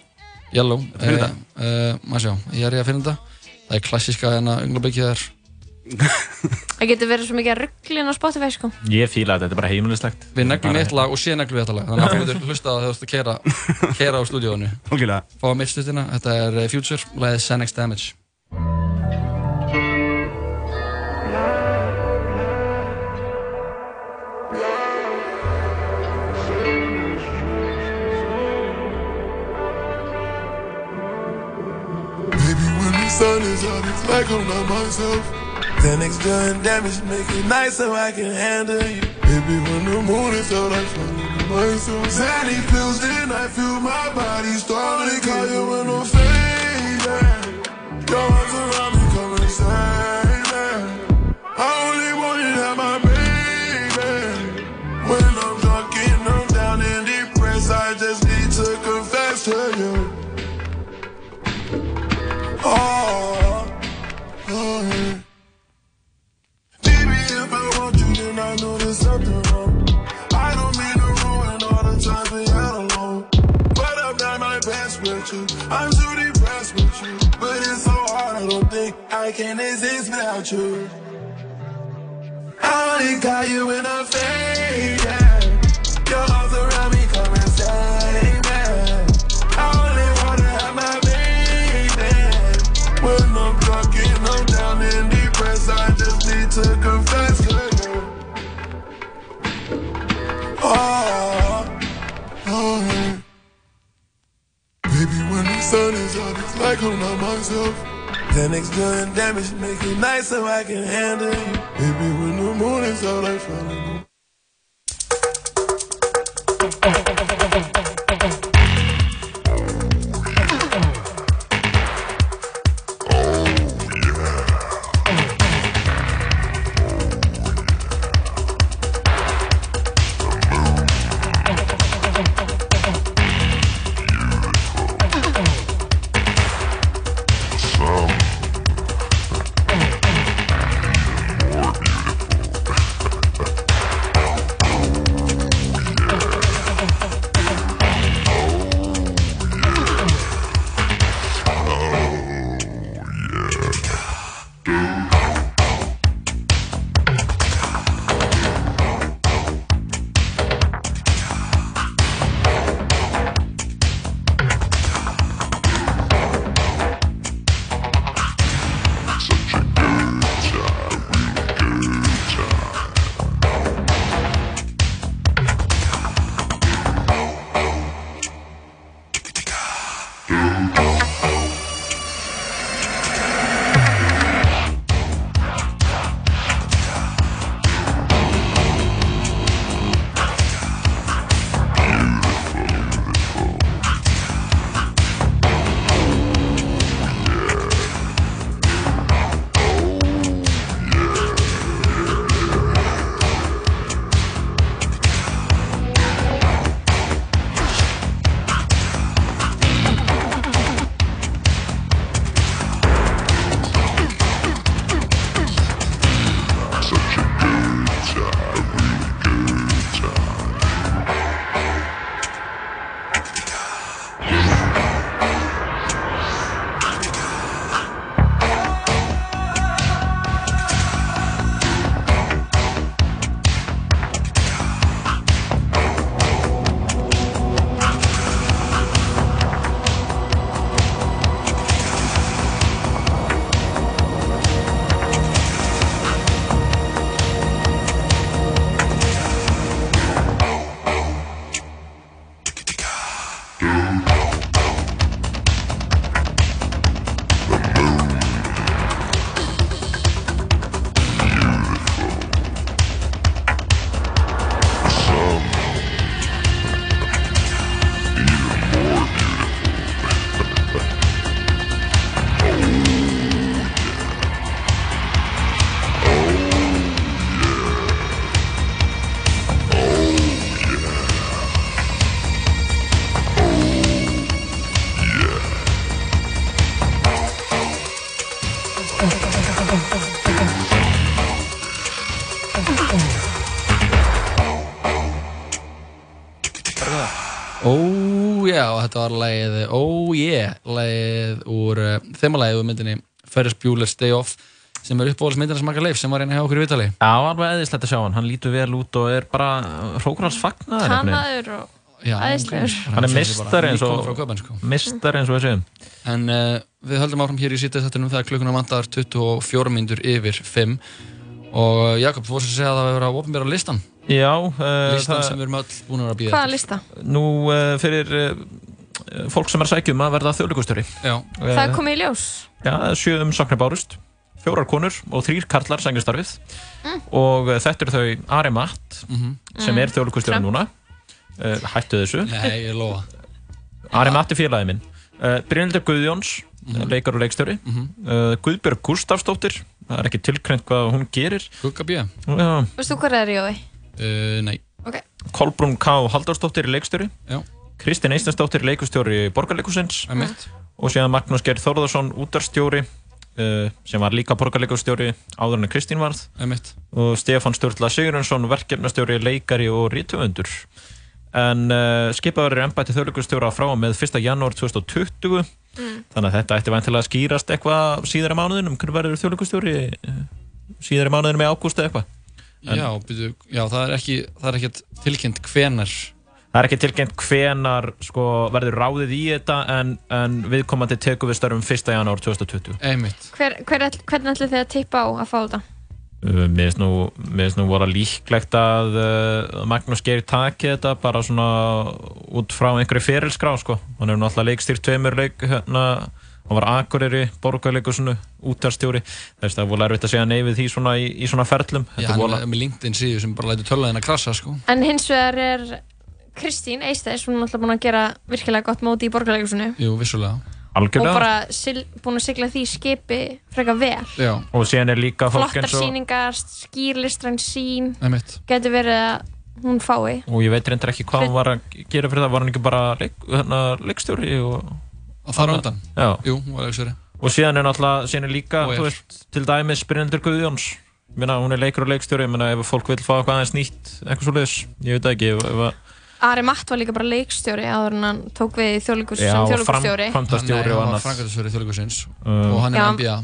Yellow að finna uh, uh, maður sjá, ég er ég að finna þetta. Það er klassíska hérna unglabyggja þar. Það getur verið svo mikið rugglinn á Spotify sko. Ég fíla þetta, þetta er bara heimilislegt. Við neglum eitt lag og síðan neglum við þetta lag. Þannig að þú myndir hlusta á það ert að kera kera á stúdíónu fá að mitt stuttina, þetta er eh, Future lagið Xanax Damage sun is out, it's like I'm not myself. Xanax done damage, make it nice so I can handle you. Baby, when the moon is out, I find myself. Xanny pills, then I feel my body starting to call you when I'm fading. Your arms around me, come and I can't exist without you. I only got you in a frame, yeah. Your arms around me, come and save me. I only wanna have my baby. When I'm drunk and I'm down and depressed. I just need to confess, cause oh, oh. Baby, when the sun is up, it's like I'm not myself. Xanax doing damage, make it nice so I can handle you. Baby, when the moon is out, I follow þetta var lagið Ó, yeah, lagið úr uh, þemalægið úr myndinni Ferris Bueller's Day Off sem er uppbóðalismyndina sem Maka Leif sem var einn hjá okkur í Vitali Já, alveg eðislegt að sjá hann, hann lítur vel út og er bara hrókurans fagnar Kannaður og Já, æðislegur. Hann er mistari eins og sko. mistari eins og segjum En uh, við höldum áfram hér í sítið þegar klukkuna vantar 24 mínútur yfir 5 og Jakob, þú vorst að segja að það hefur verið að opnbera listan Já uh, Listan sem við erum öll búin að vera að býða Hvaða lista? Nú uh, fyrir uh, fólk sem er að sækja um að verða þjóðleikustjóri Já Það er komið í ljós Já, það sjö umsóknir bárust fjórar konur og þrýr karlar sækja starfið Mm. og uh, þetta eru þau Ari Matt Mhm. sem Mm. er þjóðleikustjóri Trump. núna Hættu þessu Nei, ég lofa Ari Matt er félagið minn Brynildur Guðjóns, Mhm. leikar og leikstjóri Mhm. uh, Guðbjörg Gustafsdóttir það er ekki tilkrennt hvað hún gerir Já. Veistu hvað er í jói? uh, Nei Ok. Kolbrún K. Halldórsdóttir er leikstjóri Já. Kristín Eistensdóttir leikustjóri Borgarleikusins og síðan Magnús Geir Þórðarsson útarstjóri uh, sem var líka borgarleikustjóri áður en Kristín varð og Stefán Sturla Sigurðarsson verkefnastjóri, leikari og rítumundur en uh, skipaður er embætti þjóðleikustjóra frá með 1. janúar 2020 Mm. þannig að þetta ætti væntilega að skýrast eitthvað síðar í mánuðinum, hvernig verður þjóðleikustjóri síðar í mánuðinum í ágúst eða eitthvað En- Já, já, það er ekki er ekkert tilkynnt hvenar Það er ekki tilkynnt hvenar sko, verður ráðið í þetta en, en viðkomandi tekur við störfum 1. janúar 2020. Einmitt. Hver, hver, hvernig ætli þið að tippa á að fá þetta? Uh, Mér finnst nú, nú voru líklegt að uh, Magnús Geir taki þetta bara svona út frá einhverju ferilskrá sko. Hann hefur náttúrulega leikstýrt tveimur leik, hérna, hann var Akureyri, Borgarleikusinu, útarstjóri að það er vola erfitt að segja nei við því svona í, í svona ferlum Já, hann er með LinkedIn síðu sem bara lætur tölvaðina krasa sko. En hins vegar er Kristín Eistæs, hún er alltaf búin að gera virkilega gott móti í borgarleikusinu Jú, vissulega og bara sil, búin að sigla því skipi frekar vel. Já. og síðan er líka fólk Flottar eins og síningar, skýrlistræn sín, Einmitt. getur verið að hún fái. og ég veit reyndar ekki hvað hann var að gera fyrir það var hann ekki bara leik, hérna, leikstjóri og Að fara undan? Já. Jú, hún var leikstjóri og síðan er náttúrulega síðan er líka, er. þú veist, til dæmis Bryndur Guðjóns Ég meina, hún er leikur og leikstjóri, ég meina, ef fólk vil fá eitthvað aðeins nýtt, eitthvað svo leiðis, ég veit það ekki, ef, ef að, Ari Matt var líka bara leikstjóri áður en hann tók við Já, sem og þjóðleikustjóri. framkvæmdastjóri og annað. framkvæmdastjóri þjóðleikusins Um, og hann er Já. MBA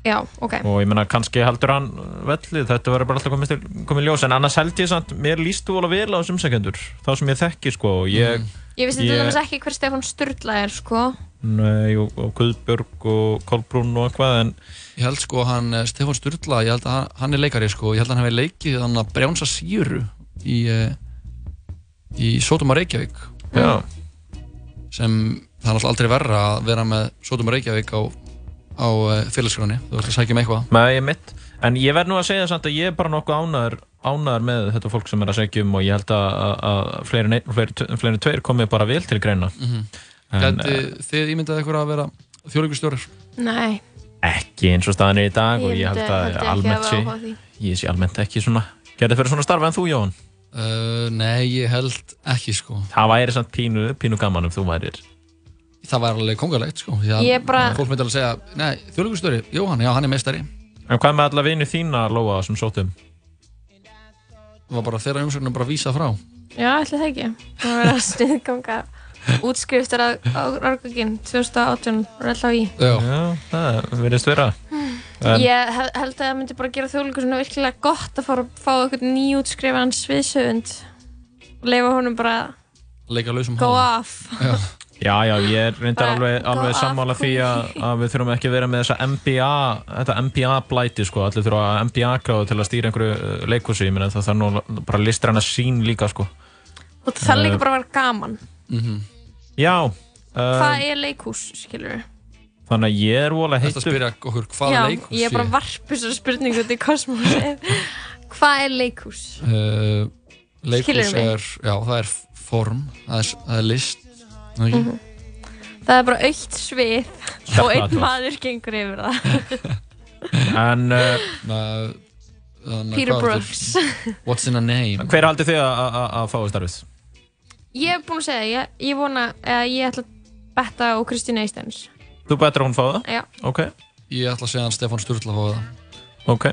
Já, ok. og ég meina, kannski heldur hann vellið, þetta verður bara alltaf komið, til, komið í ljós, en annars held ég samt, mér líst þú alveg vel á þessum umsækjendur, þá sem ég þekki, sko, og ég, Ég vissi til dæmis ekki hver Stefán Sturla er, sko. Nei, og, og Guðbjörg og Kolbrún og eitthvað, en Ég held sko hann, eh, Stefán Sturla, ég held að hann, hann er leikari sko, ég held að hann hefði leikið hann að brjánsa síru í, eh, í Sótum að Reykjavík Já. sem það er alltaf aldrei verra að vera með Sótum að Reykjavík á, á félagsgráni, þú ert að sækja með eitthvað Nei, ég mitt. En ég verð nú að segja samt að ég er bara nokkuð ánæður, ánæður með þetta fólk sem er að segja um og ég held að, að, að fleiri, en einn- fleiri, fleiri tveir komið bara vel til greina. Mhm. En, Gæti eh, þið ímyndað ykkur að vera þjóðleikustjórar? Nei. ekki eins og staðan er í dag og Ég ég held að ég ekki almennt sé, ég sé almennt ekki svona, gerði fyrir svona starfa en þú Jón? Uh, nei, ég held ekki sko. Það væri samt pínu, pínu gaman ef þú værir. Það var alveg kongalegt sko. því að Ég bara- Fólk myndi alveg segja, nei, þjóðleikustjóri, Jóhann, já, hann er meistari. En hvað með alla vini þína, Lóa, sem sótum? Það var bara þeirra umsögnum bara að vísa frá. Já, ætli það ekki. Það var að sniðganga útskriftur að árgöngin 2018 var alltaf í. Já, það verðist vera. En, Ég held að það myndi bara gera þjóðleikur svona virkilega gott að fara að fá eitthvað nýjútskrifaðan sviðsöfund og leifa honum bara Leika lausum go hálf. off. Já. Já, já, ég reyndar alveg, alveg sammála því að, að við þurfum ekki að vera með þessa MBA, þetta MBA-blæti, sko, allir þurfa MBA-gráðu til að stýra einhverju uh, leikhúsi, ég meina það þarf nú bara listræna sín líka, sko. Og það þarf líka Eh, bara að vera gaman. Já, Hvað um, er leikhús, skilur við? Þannig að ég er volið Þetta spyrja okkur hvað Já, leikhús ég er bara að varpa þessar spurningu út í kosmosið. Hvað er leikhús? Uh, leikhús er, já, það er form, það er, það er list. Það er ekki? Mhm. Það er bara aukt svið Já, og einn maður gengur yfir það. en uh, Peter er Brooks. What's in a name? hver haldið þið að- að að fá starfið? Ég hef búin að segja, ég, ég vona, eða ég ætla að betta á Kristínu Eistens. Þú betur að hún fá það? Já. Ok, Ég ætla að segja hann Stefán Sturla fá það. ok.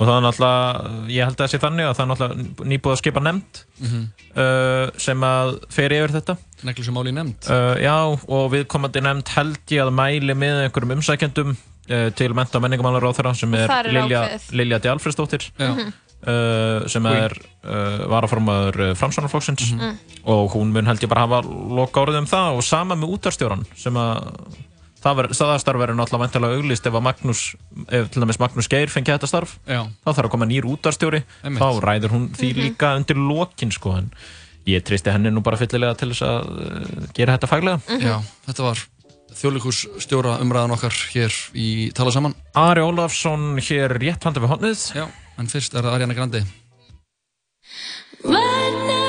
Og það er náttúrulega, ég held að það sé þannig að það er náttúrulega nýbúið að skipa nefnd Mhm. uh, sem að fer yfir þetta. Neglu sem máli í nefnd. Uh, já, og viðkomandi nefnd held ég að mæli með einhverjum umsækjendum uh, til menta og menningamálar á þeirra sem er er Lilja. Lilja D. Alfredsdóttir Já. Mhm. uh, sem er uh, varaformaður uh, framsvonarflokksins Mhm. og hún mun held ég bara hafa loka orðið um það og sama með útarstjóran sem að það það starf verður náttúrulega vantilega auglist ef að Magnús, ef til dæmis Magnús Geir fengi þetta starf, Já. þá þarf að koma nýr útarstjóri þá ræður hún því Mhm. líka undir lokin sko en ég tristi henni nú bara fyllilega til þess að uh, gera þetta faglega Já, þetta var þjóðleikús stjóra umræðan okkar hér í Tala Saman. Ari Ólafsson hér rétt handa við hotnið Já, en fyrst er það Ariana Grandi. Right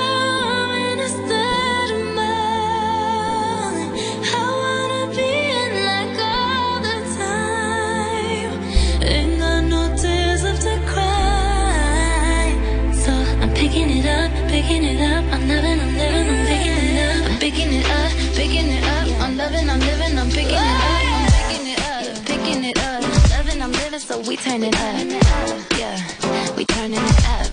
so we turn it up. Yeah, we turning it up.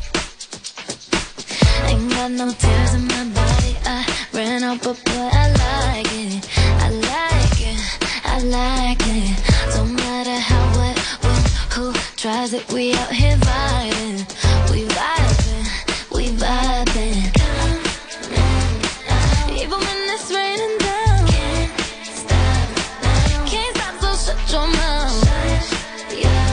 Ain't got no tears in my body. I ran out, but boy, I like it. I like it. I like it. Don't matter how, what, when, who tries it. We out here vibing. We vibing. We vibing. Even when it's raining down. Can't stop. Can't stop, so shut your mouth. Yeah.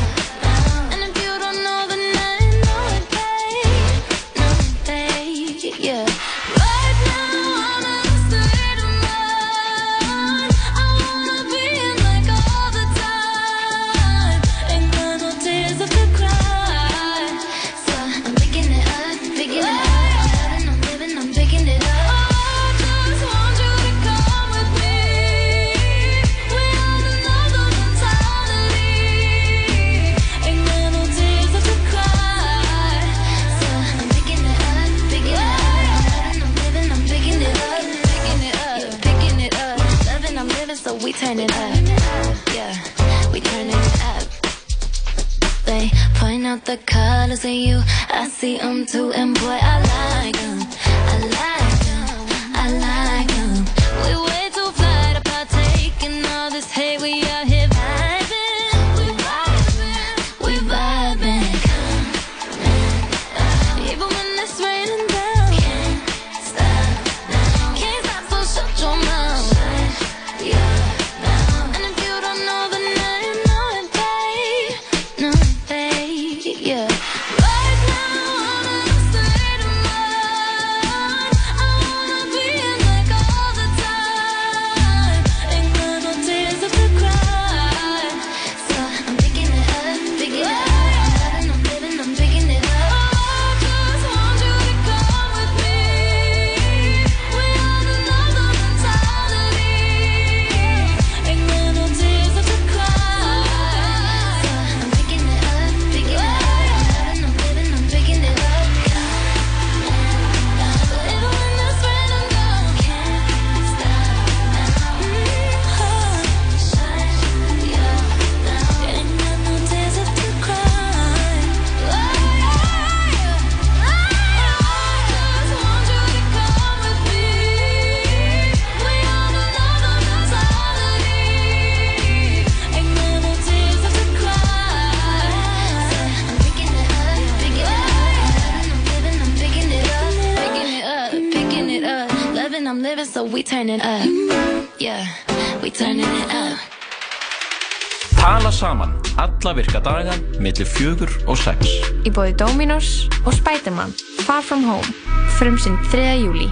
Millir fjögur og sex. Í bóði Dominos og Spiderman Far From Home frumsinn 3. júli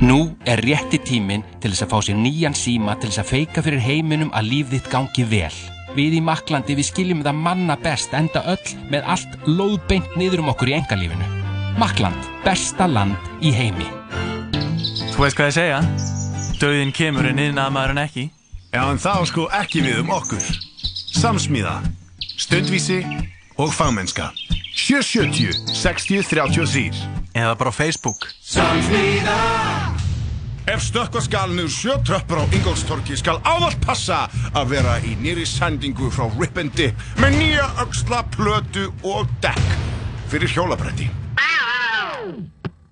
Nú er rétti tíminn til þess að fá sér nýjan síma til þess að feika fyrir heiminum að líf þitt gangi vel. Við í Maklandi við skiljum það manna best enda öll með allt lóðbeint niður um okkur í engalífinu. Makland, besta land í heimi. Þú veist hvað ég segja? Dauðin kemur en yðnaða maður en ekki. Já, en þá sko ekki við um okkur. Samsmíða, stundvísi og fagmennska. 770 60 33 Eða bara á Facebook. Samsmíða Ef stökkva skal niður sjö tröppur á Ingolstorki skal ávallt passa að vera í nýri sendingu frá Rip and Dip með nýja öxla, plötu og dekk fyrir hjólabretti.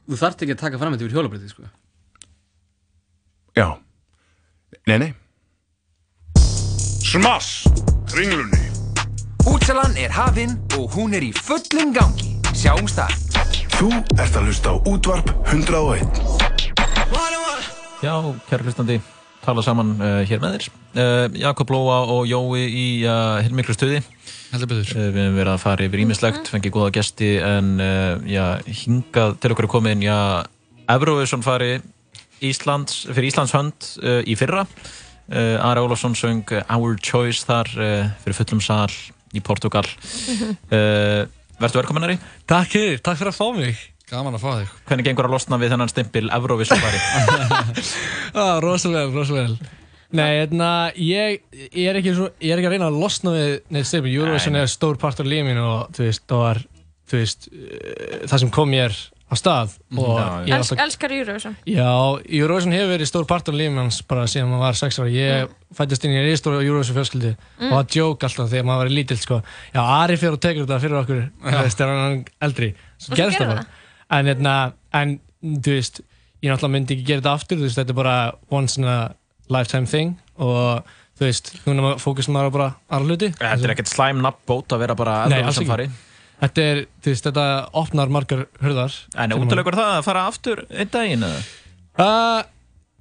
Þú þarft ekki að taka fram þetta fyrir hjólabretti, sko. Já. Nei, nei. Smass, kringlunni. Útsalan er hafinn og hún er í fullum gangi. Sjáumst þar. Þú ert að hlusta á útvarp 101. Já, kæra hlustandi, tala saman uh, hér með þér. Uh, Jakob Lóa og Jói í uh, heilmiklu stuði. Uh, við hefum verið að fara yfir ímislegt, fengið góða gesti, en uh, já, hingað til okkur komin, já, Eurovision fari Íslands, fyrir Íslands hönd uh, í fyrra. Uh, Ari Ólafsson söng Our Choice þar uh, fyrir fullum sal í Portugal. Uh, Verður velkomin, Ari? Takk fyrir, takk fyrir að fá mig. Gaman að fá þig. Hvernig gengur að losna við þennan stimpil Eurovision fari? ah, rosa vel, rosa vel. Nei, hérna, ég, ég, er ekki svo, ég er ekki að reyna að losna við neitt stefn. Eurovision Nei, er stór partur af lífinu og þú veist, það var, þú veist, eh, það sem kom mér á stað. Og ég er Elsk, Elskar Eurovision já, Eurovision hefur verið stór partur af lífinu hans bara síðan maður var 6 ára. Ég fættist inn í ristóra Eurovision fjölskyldi Mm. og það djók alltaf þegar maður var lítill, sko. Já, Ari fyrir og tekur þetta fyrir okkur, þú veist, þegar hann er eldri. Svo Og gerir það bara. En, hérna, en, þú veist, ég náttúrulega myndi ekki gera þetta aftur, þú veist, þetta er bara once in a lifetime thing og þú veist, núna fókusum maður á bara aðra hluti. Þetta er ekkert slæm nafnbót að vera bara Eurovision ekki. Þetta er, þú veist, þetta opnar margar hurðar. En útilegur það að fara aftur einn daginn eða? Uh,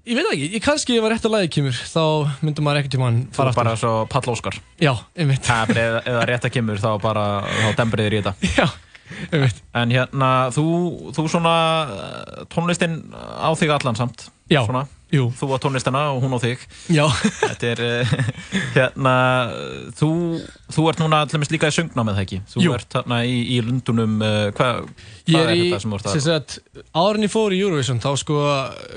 ég veit ekki, ég kannski var rétt að lagi kemur, þá myndum maður ekkert tíma Þú fara er bara svo Pall Óskar. Já, einmitt. Það er það rétt að kemur þá bara, þá dembriðir í þetta. Já, einmitt. En hérna, þú, þú svona, eh, tónlistin á þig allan samt. Já, svona. Jú. Þú á tónlistina og hún á þig. Er, eh, hérna, þú, þú ert núna til dæmis líka í söngnámið, það ekki? Þú Jú. ert þarna í, í Lundunum, uh, hvað Ég hvað er þetta sem þú ert að... sagt, árin ég fór í Eurovision þá sko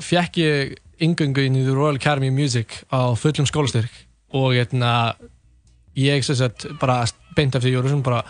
fekk ég yngöngu inn í The Royal Academy of Music á fullum skólastyrk og hérna ég sagt bara beint eftir Eurovision bara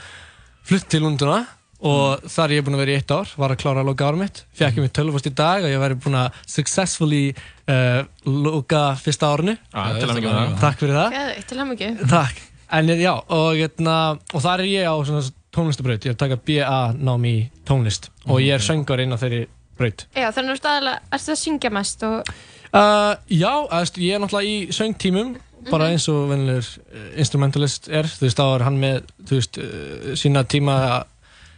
flutt til Lunduna og þar er ég búinn að vera í eitt ár, var að klára að loka árum mitt. Fekk ég mitt tölvust í dag og ég væri búinn að successfully uh, loka fyrsta árinu. Já, til hamingju með það. Takk fyrir það. Geðveikt, til hamingju. Takk. En já, og, hérna, og þar er ég á svona tónlistabraut, ég er að taka BA nám í tónlist. Og ég er söngur inn á þeirri braut. Já, þannig að þú aðalega, ertu að syngja mest og Uh, já, eðst, ég er náttúrulega í söngtímum, bara eins og vennilegur uh, instrumentalist er, þú veist, þá er hann með, þú veist, uh, sína tíma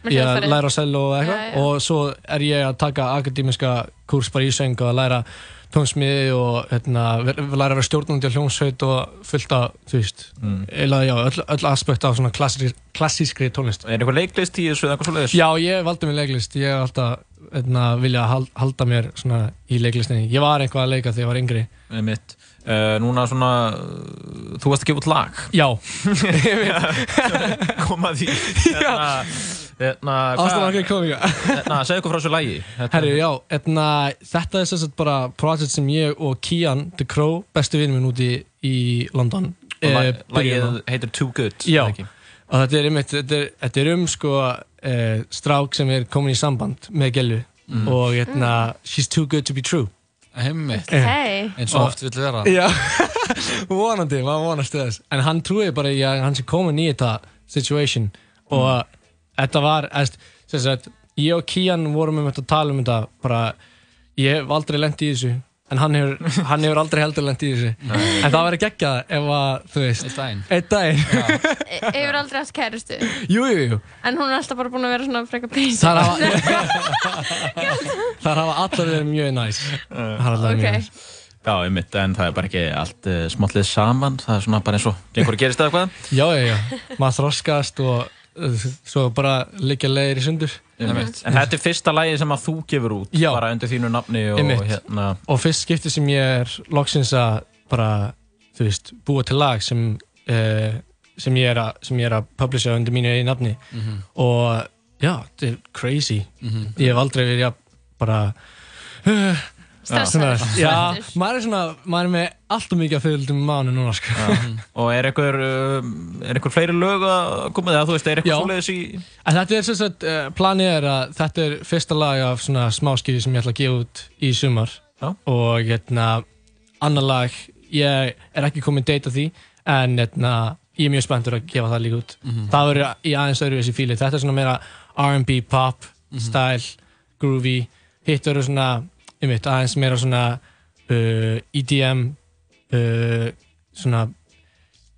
Með að hljóðfæri. læra sel og eitthvað Já, já. og svo er ég að taka akademiska kurs bara í söng og að læra tónsmiði og hérna, læra að vera stjórnandi á hljómsveit og fullt af, þú veist, Mm. eða já, öll, öll aspekt af svona klassískri, klassískri tónlist. Er eitthvað leiklist í þessu eða eitthvað svo leiðis? Já, ég valdi mér leiklist, ég er alltaf hérna, vilja hal, halda mér svona í leiklistinni. Ég var eitthvað að leika þegar ég var yngri. Mitt. Uh, núna svona, uh, þú varst að gefa út lag. Já. Koma því. Hérna, hérna, Ástæðan okkur komið. Hérna, segðu eitthvað frá þessu lagi. Þetta- Herri, já, etna, þetta er sagt bara projekt sem ég og Kian The Crow, bestu vinur minn úti í London Og lag- eh, heitir Too Good, Já, eða ekki? og þetta er, einmitt, þetta er, þetta er um sko eh, strák sem er komin í samband með Gellu Mm. og etna, she's too good to be true Hemmitt. Eh. Eins og oft vill vera. Já, vonandi, maður vonast þess En hann trúi bara í að hann sé komin í þetta situation og þetta var, sem sagt ég og Kian vorum um þetta að tala um þetta bara, ég hef aldrei lent í þessu en hann hefur, hann hefur aldrei heldur lent í þessu. En það verður geggjað ef að, þú veist Einn daginn. Einn daginn. E- hefur aldrei haft kærustu? Jú, jú, jú. En hún er alltaf bara búin að vera svona Það hafa, þar hafa allar verið mjög næs. Það hafa allar Ok. mjög næs. Já, einmitt, en það er bara ekki allt uh, smollið saman, það er svona bara eins og gengur að gerist eða hvað? Já, já, já, maður þroskast og svo bara liggja leiðir í sundur Einmitt. En þetta er fyrsta lagi sem að þú gefur út, Já. bara undir þínu nafni og Einmitt. hérna... og fyrst skipti sem ég er loksins að bara, þú veist, búa til lag sem, uh, sem ég er að sem ég er að publisha undir mínu einu nafni Mhm. og já, þetta er crazy Mhm. ég hef aldrei verið að bara uh, Stressaður. svona, já, maður er svona maður er með alltaf mikið að fylgdum mánu núna sko. Og er einhver, uh, er einhver fleiri lög að koma það, þú veist, er Já. eitthvað svoleiðis í... En þetta er sem sagt, uh, planið er að þetta er fyrsta lag af svona smáskifi sem ég ætla að gefa út í sumar Já. og hérna, annar lag ég er ekki komin date á því en hérna, ég er mjög spenntur að gefa það líka út Mhm. það verður í aðeins öðruvísi fíli þetta er svona meira R&B pop Mhm. style, groovy hitt verður svona, veit, aðeins meira svona uh, EDM uh, svona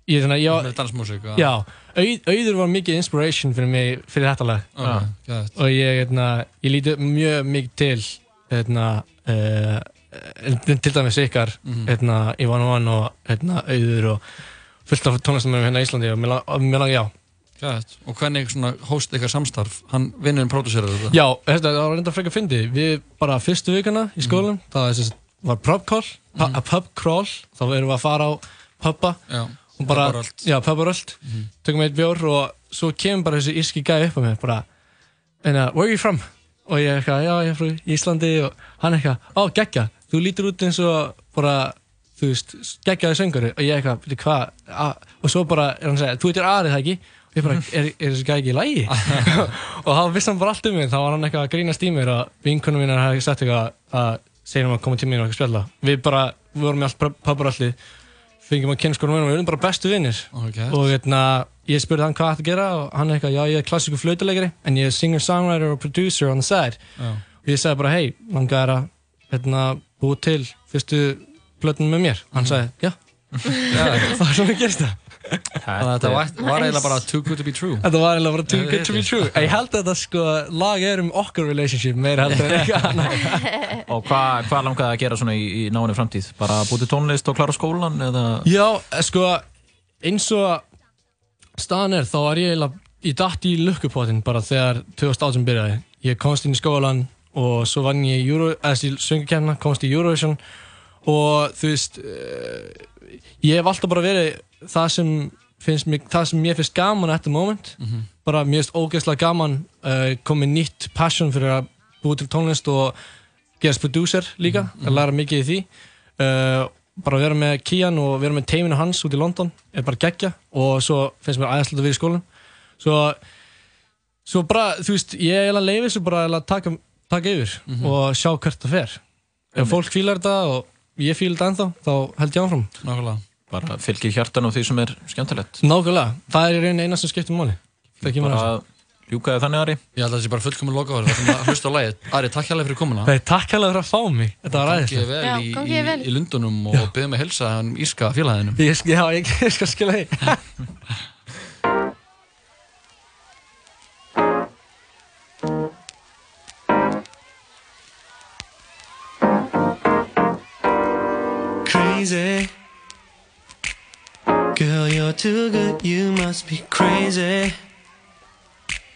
ég er svona, já, Með dansmúsík, já. Auð, auður var mikið inspiration fyrir mig fyrir þetta lag Ok, Já. geðvegt. og ég, hérna, ég líti mjög mikið til hérna, uh, til dæmis ykkar Mhm. hérna, Ivan Van og hérna, auður og fullt af tónlistamönnum hérna í Íslandi og mér langar, já Gæðið. Og hvernig hóst ykkar samstarf? Hann vinnurinn pródúserar þetta? Já, þetta það var reynda frekar fyndið Við bara fyrstu vikuna í skólum það var, var pub crawl, mm pub crawl þá erum við að fara á pubba Já, og bara, pubbaröld. já, pubbaröld Mhm. tökum eitt bjór og svo kemur bara þessi írski gæði upp á mig bara, enna, where are you from? og ég eitthvað, já, ég er frá Íslandi og hann eitthvað, ó, geggja þú lítur út eins og bara þú veist, geggjaði sönguri og ég eitthvað, veitir hvað og svo bara er hann að segja, þú heitir Ari það ekki ég bara, er, er þessi gæði ekki í lægi og þá vissi hann bara allt um mig. Þá var hann eitthvað að grínast í mér og vinkunum mínar hefði sagt eitthvað að segja hann að koma til mín og eitthvað spjalla. Við bara, við vorum í allt pubbarallið fengum að kynna skorum og við erum bara bestu vinnir Ok. og hérna, ég spurði hann hvað ætti að gera og hann eitthvað, já ég er klassíku flautuleikari en ég er singer, songwriter og producer on the side. Já. og ég sagði bara, hei, langar að hérna, búið til fyrstu plötun með mér, hann sagði, já. Það er svona gerst það. að þetta var, var eiginlega bara too good to be true. Þetta var eiginlega bara too good to be true Ég held að þetta sko, lag er um okkar relationship meira heldur en eitthvað annað Og hvað hva langaði að gera svona í, í náinni framtíð? Bara búið til tónlist og klára skólan eða... Já, sko, eins og staðan er, þá var ég eiginlega, ég datt í lukkupottin bara þegar 2018 byrjaði. Ég komst inn í skólan og svo vann ég í söngukemna, komst í Eurovision og þú veist, uh, ég hef alltaf bara verið það sem finnst mig, það sem ég finnst gaman at the moment, Mhm. bara mér finnst ógeðslega gaman uh, komið nýtt passion fyrir að búið til tónlist og gerast producer líka, að læra mikið í því. Uh, bara vera með Kian og vera með teiminu hans út í London er bara geggja og svo finnst mér æðislega að vera í skólan svo, svo bara, þú veist, ég er eiginlega leifið svo bara eiginlega að taka, taka yfir Mhm. og sjá hvert það fer. Ef fólk fílar þetta og ég fílar þetta ennþá þá held ég áfram. Nákvæmlega. Bara fylgir hjartan á því sem er skemmtilegt. Nákvæmlega, það er í rauninni eina sem skiptir máli. Það kemur að bara ljúkaði þannig Ari. Ég held að það sé bara fullkomun lokaður Það er að hlusta á lagið. Ari, takk hérlega fyrir komuna. Nei, takk hérlega fyrir að fá mig. Þetta var Gangi ræðist vel Já, í, í, vel. í Lundunum og byrðum með helsa hann írska félaginu. Ég, já, ég, ég skal skila því you're too good, you must be crazy.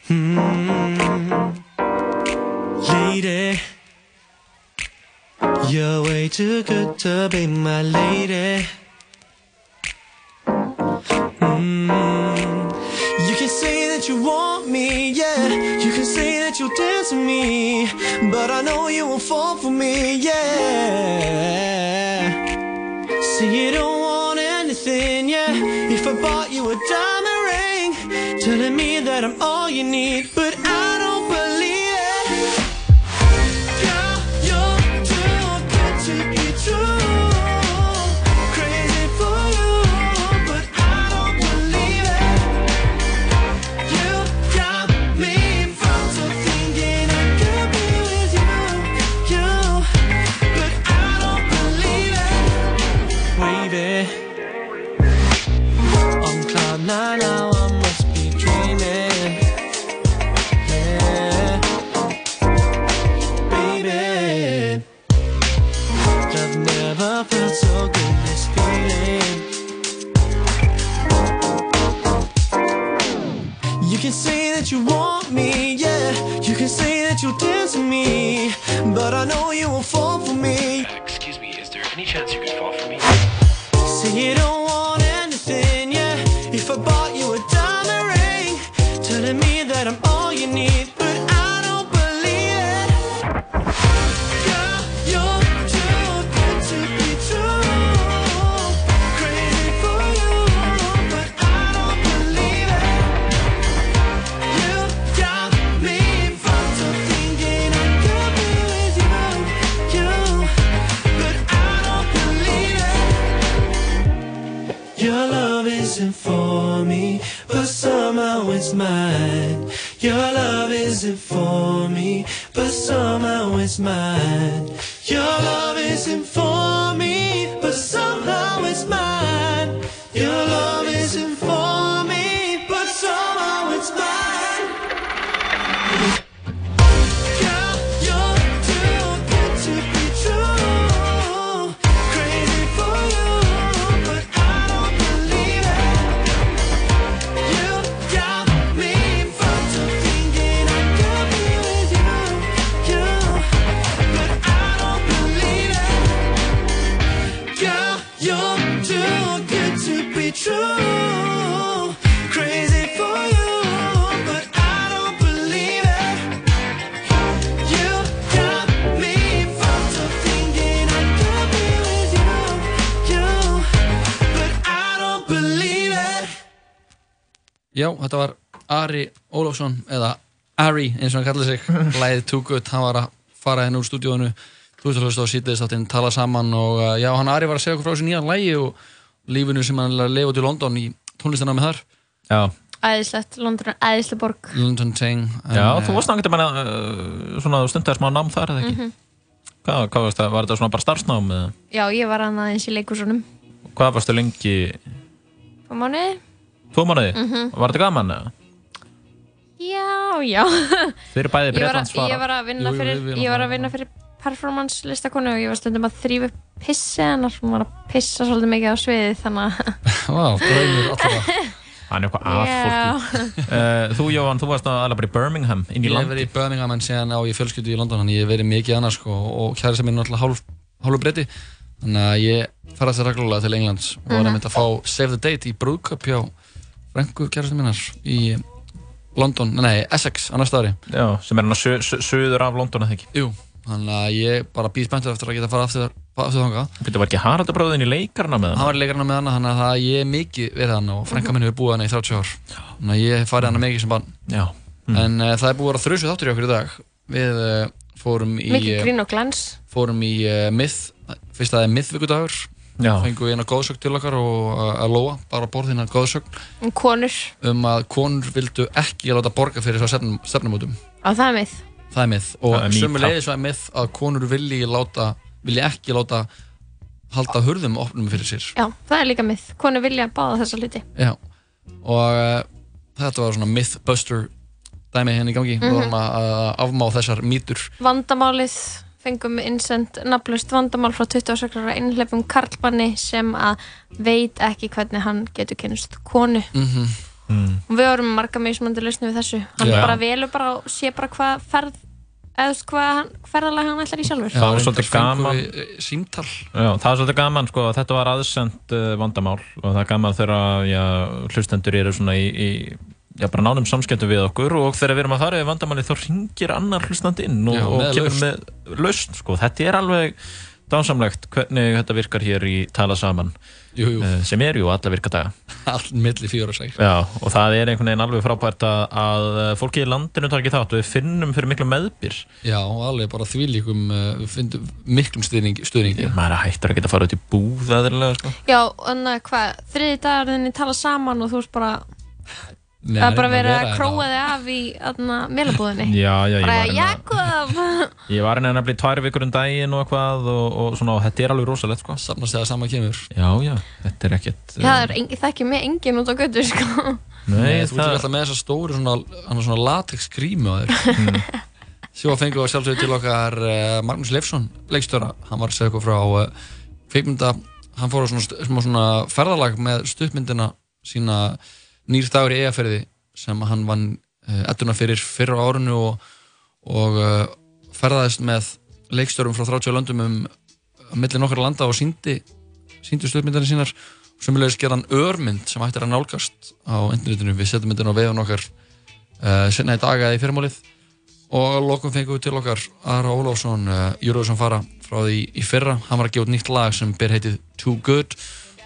Hmm. Lady, you're way too good to be my lady. Hmm. You can say that you want me, yeah. You can say that you'll dance with me, but I know you won't fall for me, yeah. See you don't that I'm all you need, but Ari eins og hann kallar sig Læðið Too Good, hann var að fara henn úr stúdíónu Þú veist að hlusta á sítiðist þáttinn tala saman og uh, já, hann Ari var að segja okkur frá þessu nýjan lægi og lífinu sem hann er að lifa út í London í tónlistanámi þar Já, Æðislegt, London er æðisleg borg London Ting já þú varst náttúrulega með uh, svona stundar smá nám þar eða ekki? Mhm. Hvað, hvað varst það? Var þetta svona bara starfsnám eða? Já, ég var hann aðeins í leikursunum Hvað varstu lengi? Á mánuði Tvo mánuði? Mhm. Var þetta gaman eða? Já, já. Þeir eru bæði Ég var, Bretlands að, ég var að vinna Jú, jú, fyrir Ég var að vinna fyrir performance listakonu og ég var stundum að þrýfa upp pissi hennar. Hún var að pissa svolítið mikið á sviði þannig að Vá, draumur allra. Hann er eitthvað aðfólki. Uh, Þú Jóhann, þú varst alveg bara í Birmingham inn í Ég hef verið í Birmingham en síðan á ég fjölskyldu í London þannig ég hef verið mikið annars sko, og kæri sem er náttúrulega hálf, hálfu breyti þannig að ég ferðast þér reglulega til Englands. Og var Mhm. að mynda að fá Save the Date í brúðköp hjá frængu kærastu minnar í London, nei, Essex á næsta ári Já, sem er hann að söður af London eða ekki? Jú, þannig að ég bara býð spenntur eftir að geta að fara aftur, aftur þanga Þetta var ekki Haraldabróðin í leikarna með hann? Hann var í leikarna með hana, þannig að það ég er mikið verið hann og frænka minni hefur búið hann í 30 ár þannig að ég hef farið hann mikið sem barn Já. Mm. En uh, það er búið að vera þrjusu þáttur í okkur í dag Við uh, fórum í mikið uh, grín og glans fórum í uh, Myth fyrst að það er Myth við eina góðsögn til okkar og uh, að lóa, bara borðina góðsögn Um konur, um að konur vildu ekki láta borga fyrir svo stefnum, stefnumótum á það er mið. það er mið og Það er mið að konur vilji láta vilji ekki láta halda hurðum opnum fyrir sér. Já, það er líka mið. Konur vilja báða þessa hluti. Já, og uh, þetta var svona mythbuster dæmi henni í gangi, við Mhm. vorum að að afmá þessar mýtur. Vandamálið fengum innsend nafnlaust vandamál frá 26 ára innleipum Karlmanni sem að veit ekki hvernig hann getur kynast konu. mm Og við vorum marga mismandi lausni við þessu. Hann Já. bara velur bara og sé bara hvað ferð, eða hvað hann- ferðalag hann ætlar í sjálfur. það var svolítið gaman símtal já, það var svolítið gaman sko, þetta var aðsend uh, vandamál og það er gaman þegar já, hlustendur eru svona í, í já, bara nánum samskiptum við okkur og þegar við erum að fara yfir vandamáli þá ringir annar hlustandi inn og, Já, og með kemur lausn. með lausn sko. þetta er alveg dásamlegt hvernig þetta virkar hér í Tala Saman jú, jú. Uh, sem er jú alla virkadaga all milli fjóra Já, og það er einhvern veginn alveg frábært að, að fólki í landinu tar ekki þátt og við finnum fyrir miklu meðbyr Já, og alveg bara þvílíkum uh, við finnum miklum stuðningi, stuðningi. maður hættur að geta að fara út í búð aðrilega sko. Já, að hvað, þriði dagar þinni tala saman og þú veist bara, Nei, það er bara að verið vera að hérna. króa þig af í meilabúðinni. Já, já, ég Bara, var hérna Jakob! Ég var hérna nefnilega í tvær vikur um daginn og eitthvað og, og svona, og þetta er alveg rosalegt sko. Samnast þegar sama kemur Já, já, þetta er ekkert Já, það er engi, það ekki með engin út á götu, sko. Nei, þú ert það- alltaf með þessa stóru svona, svona latex grímu á þér Mm. Svo fengum við sjálfsögðu til okkar uh, Magnús Leifsson, leikstöra hann var að segja eitthvað frá uh, kveikmynda, hann fór á svona, svona ferðalag með stuttmyndina sína nýr dagur í eigaferði sem hann vann uh, edduna fyrir fyrra á árinu og, og uh, ferðaðist með leikstörum frá 30 löndum um að milli nokkar landa og síndi síndi stuttmyndarnir sínar. Og sömulegis gerði hann örmynd sem hættir að nálgast á internetinu, við setjum myndin á vefun okkar uh, senna í dag eða í fyrrmálið og lokum fengum við til okkar Ara Ólafsson, uh, Júruðsson fara frá því í fyrra, hann var að gefa nýtt lag sem ber heitið Too Good.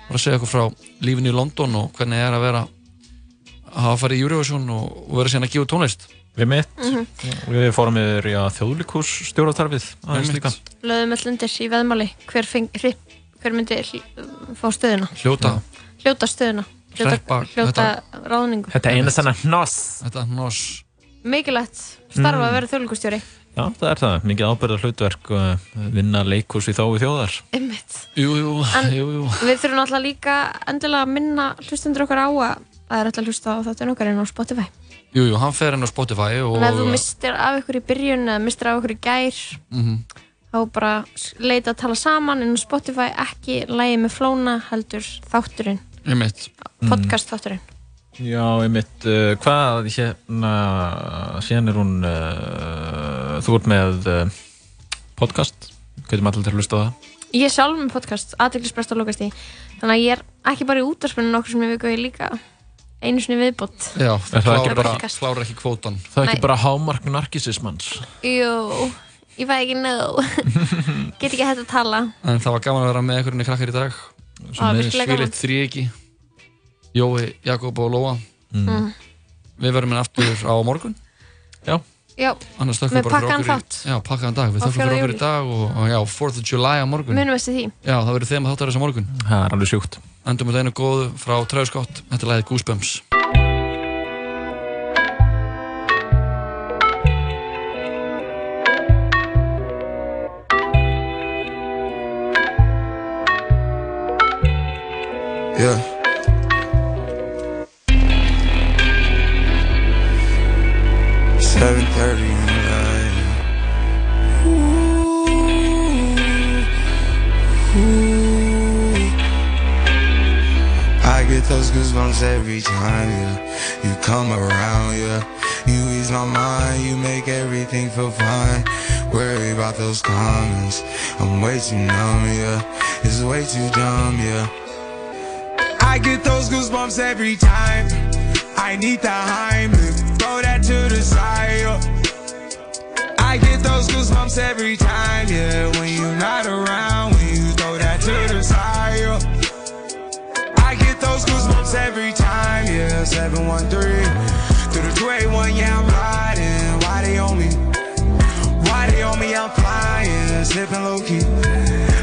Var að segja okkur frá lífinu í London og hvernig er að vera að hafa farið í Júruðsson og, og vera síðan að gefa tónlist Við mitt, Mhm. við fórum yfir já, þjóðlíkús stjórnatarfið aðeins Einmitt. líka Löðum öll undir í veðmáli, hver, feng, hri, hver myndi fá stöðuna? hljóta, Hljóta stöðuna. Hljóta, Hreppa- hljóta ráðningu. Þetta eina þennan hnoss þetta hnoss Mikilvægt starfa Mm. að vera þjóðlíkustjóri. Já, það er það, mikið ábyrðar hlutverk uh, vinna leikús í þói þjóðar Einmitt. Jú, jú, En jú, jú við þurfum alltaf líka endilega að minna hlustundur okkar á að það er alltaf að hlusta á þáttun okkar inn á Spotify. Jú, jú, hann fer inn á Spotify og En ef þú mistir af ykkur í byrjun eða mistir af ykkur í gær, Mhm. þá bara leita að tala saman inn á Spotify, ekki lægi með flóna, heldur þátturinn, Einmitt. podcast þátturinn. Já, einmitt, uh, hvað hérna, síðan er hún, uh, þú ert með uh, podcast, allir til að hlusta á það. Ég sjálf með podcast, aðdeglisbrest og lókast í, þannig að ég er ekki bara í útarspunni nokkur sem ég viku, ég er líka einu sinni viðbót. Já, það klárar ekki bara- ekki, kvótan Það er Nei. ekki bara hámark narkisismans. Jú, ég fæ ekki nóg, get ekki hægt að tala. En það var gaman að vera með einhverjum krakkar í dag gaman. Svílitt þríegi Jói, Jakob og Lóa Mm. Við verðum með aftur á morgun Já Já, með við bara fyrir pakkaðan okkur í- þátt. Já, pakkaðan dag, við þökkum fyrir 4. okkur í dag og, og já, 4th of July á morgun Munum eftir því. Já, það verður þeim að þáttar þess á morgun Það er alveg sjúkt Endum með einu góðu frá Træðskott Þetta er lagið Goosebumps Yeah. Seven thirty in the night. Ooh, ooh. I get those goosebumps every time, yeah. You come around, yeah. You ease my mind, you make everything feel fine. Worry about those comments. I'm way too numb, yeah. It's way too dumb, yeah. I get those goosebumps every time. I need the Heimlich, throw that to the side. yeah. I get those goosebumps every time, yeah. When you're not around, when you throw that to the side. yeah. I get those goosebumps every time, yeah. 713 through the 281, yeah, I'm riding. Why they on me? Why they on me? I'm flying, slipping low key.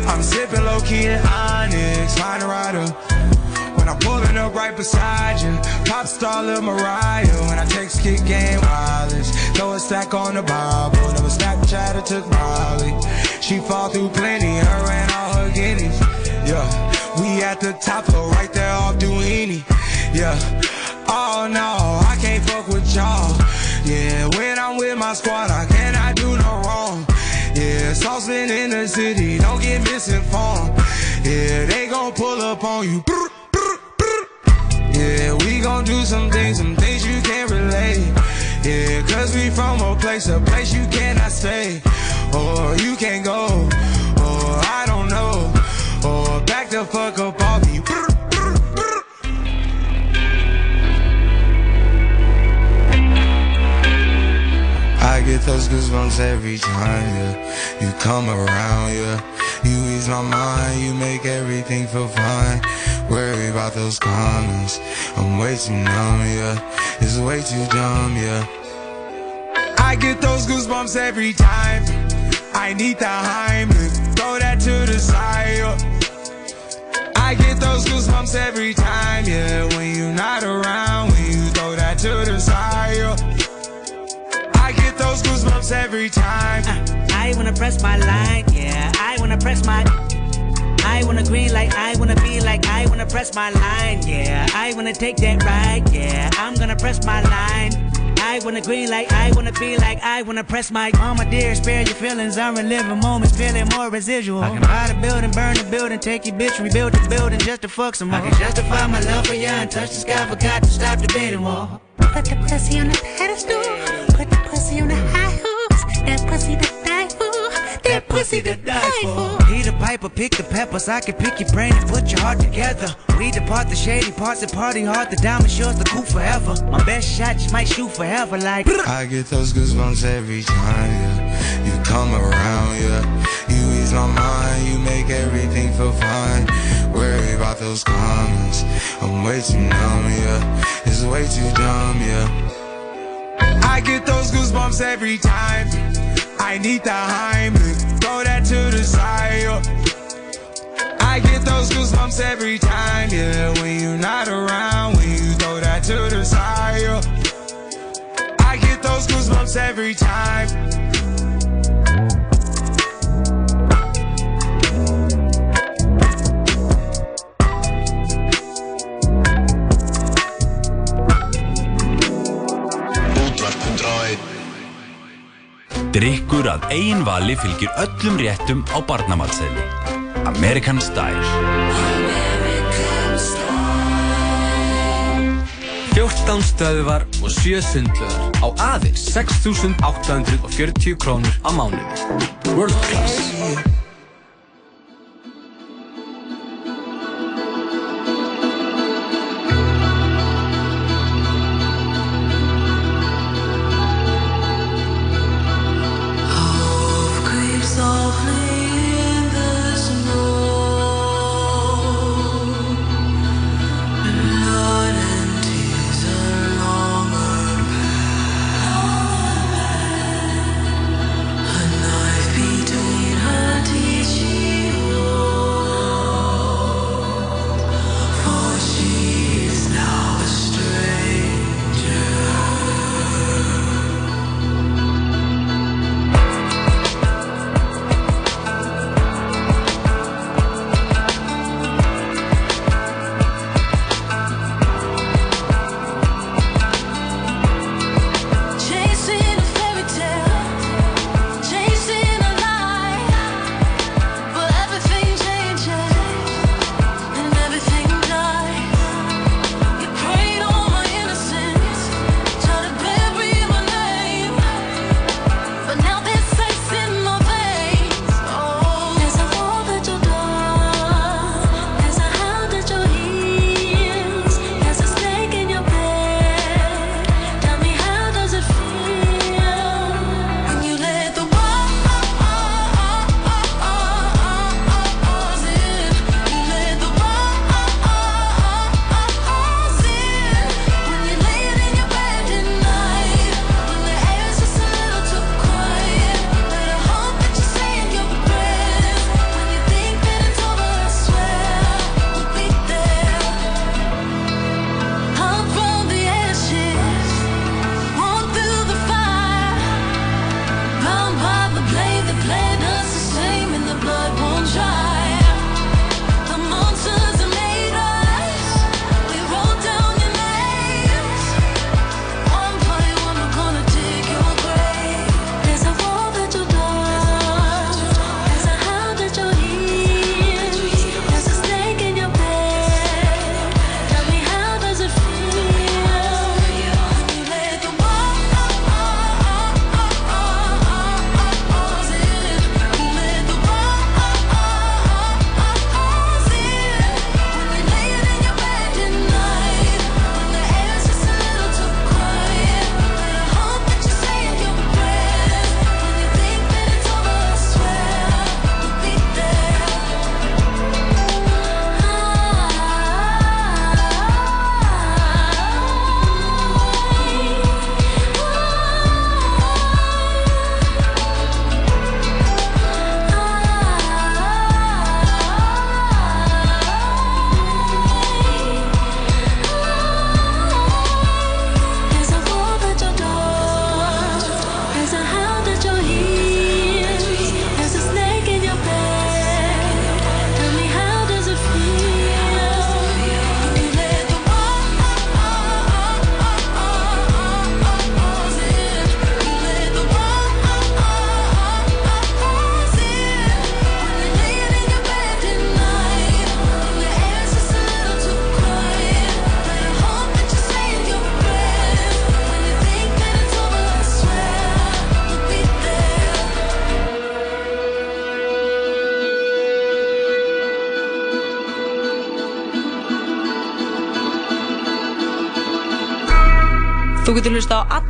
I'm sipping low key in Onyx, find a rider. When I'm pulling up right beside you, pop star Lil Mariah. When I text kick game wireless, throw a stack on the Bible. Never Snapchat or took Molly. She fall through plenty, her and all her guineas. Yeah, we at the top floor, right there off Duini. Yeah, oh no, I can't fuck with y'all. Yeah, when I'm with my squad, I cannot do no wrong. Yeah, saucepan in the city, don't get misinformed. Yeah, they gon' pull up on you. Yeah, we gon' do some things, some things you can't relate. Yeah, cause we from a place, a place you cannot stay. Or you can't go, or I don't know. Or back the fuck up off me. I get those goosebumps every time, yeah. You come around, yeah. You ease my mind, you make everything feel fine. Worry about those comments. I'm way too numb, yeah. It's way too dumb, yeah. I get those goosebumps every time. I need the Heimlich, throw that to the side. yeah. I get those goosebumps every time, yeah. When you're not around, when you throw that to the side. yeah. I get those goosebumps every time. I wanna press my line, yeah. I wanna press my. I wanna green like I wanna be like I wanna press my line, yeah. I wanna take that ride, yeah. I'm gonna press my line. I wanna green like I wanna be like I wanna press my. Mama dear, spare your feelings. I'm reliving moments, feeling more residual. I can buy the building, burn the building, take your bitch, rebuild the building just to fuck some more. I can justify my love for you and touch the sky, forgot to stop debating war. Put the pussy on the pedestal. Put the pussy on the high horse. That pussy to die for. That pussy to die for. He the piper, pick the peppers. I can pick your brain and put your heart together. We depart the shady parts and party hard. The diamond shows the cool forever. My best shot just might shoot forever like. I get those goosebumps every time, yeah. You come around, yeah. You ease my mind, you make everything feel fine. Worry about those comments. I'm way too numb, yeah. It's way too dumb, yeah. I get those goosebumps every time. I need the Heimlich, throw that to the side. I get those goosebumps every time, yeah. When you're not around, when you throw that to the side. I get those goosebumps every time. Drykkur að eigin vali fylgir öllum réttum á barnamatseðli. American Style 14 stöðuvar og 7 sundlöðar á aðeins 6.840 krónur á mánuði. World Class.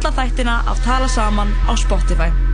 Alla þættina af Tala Saman á Spotify.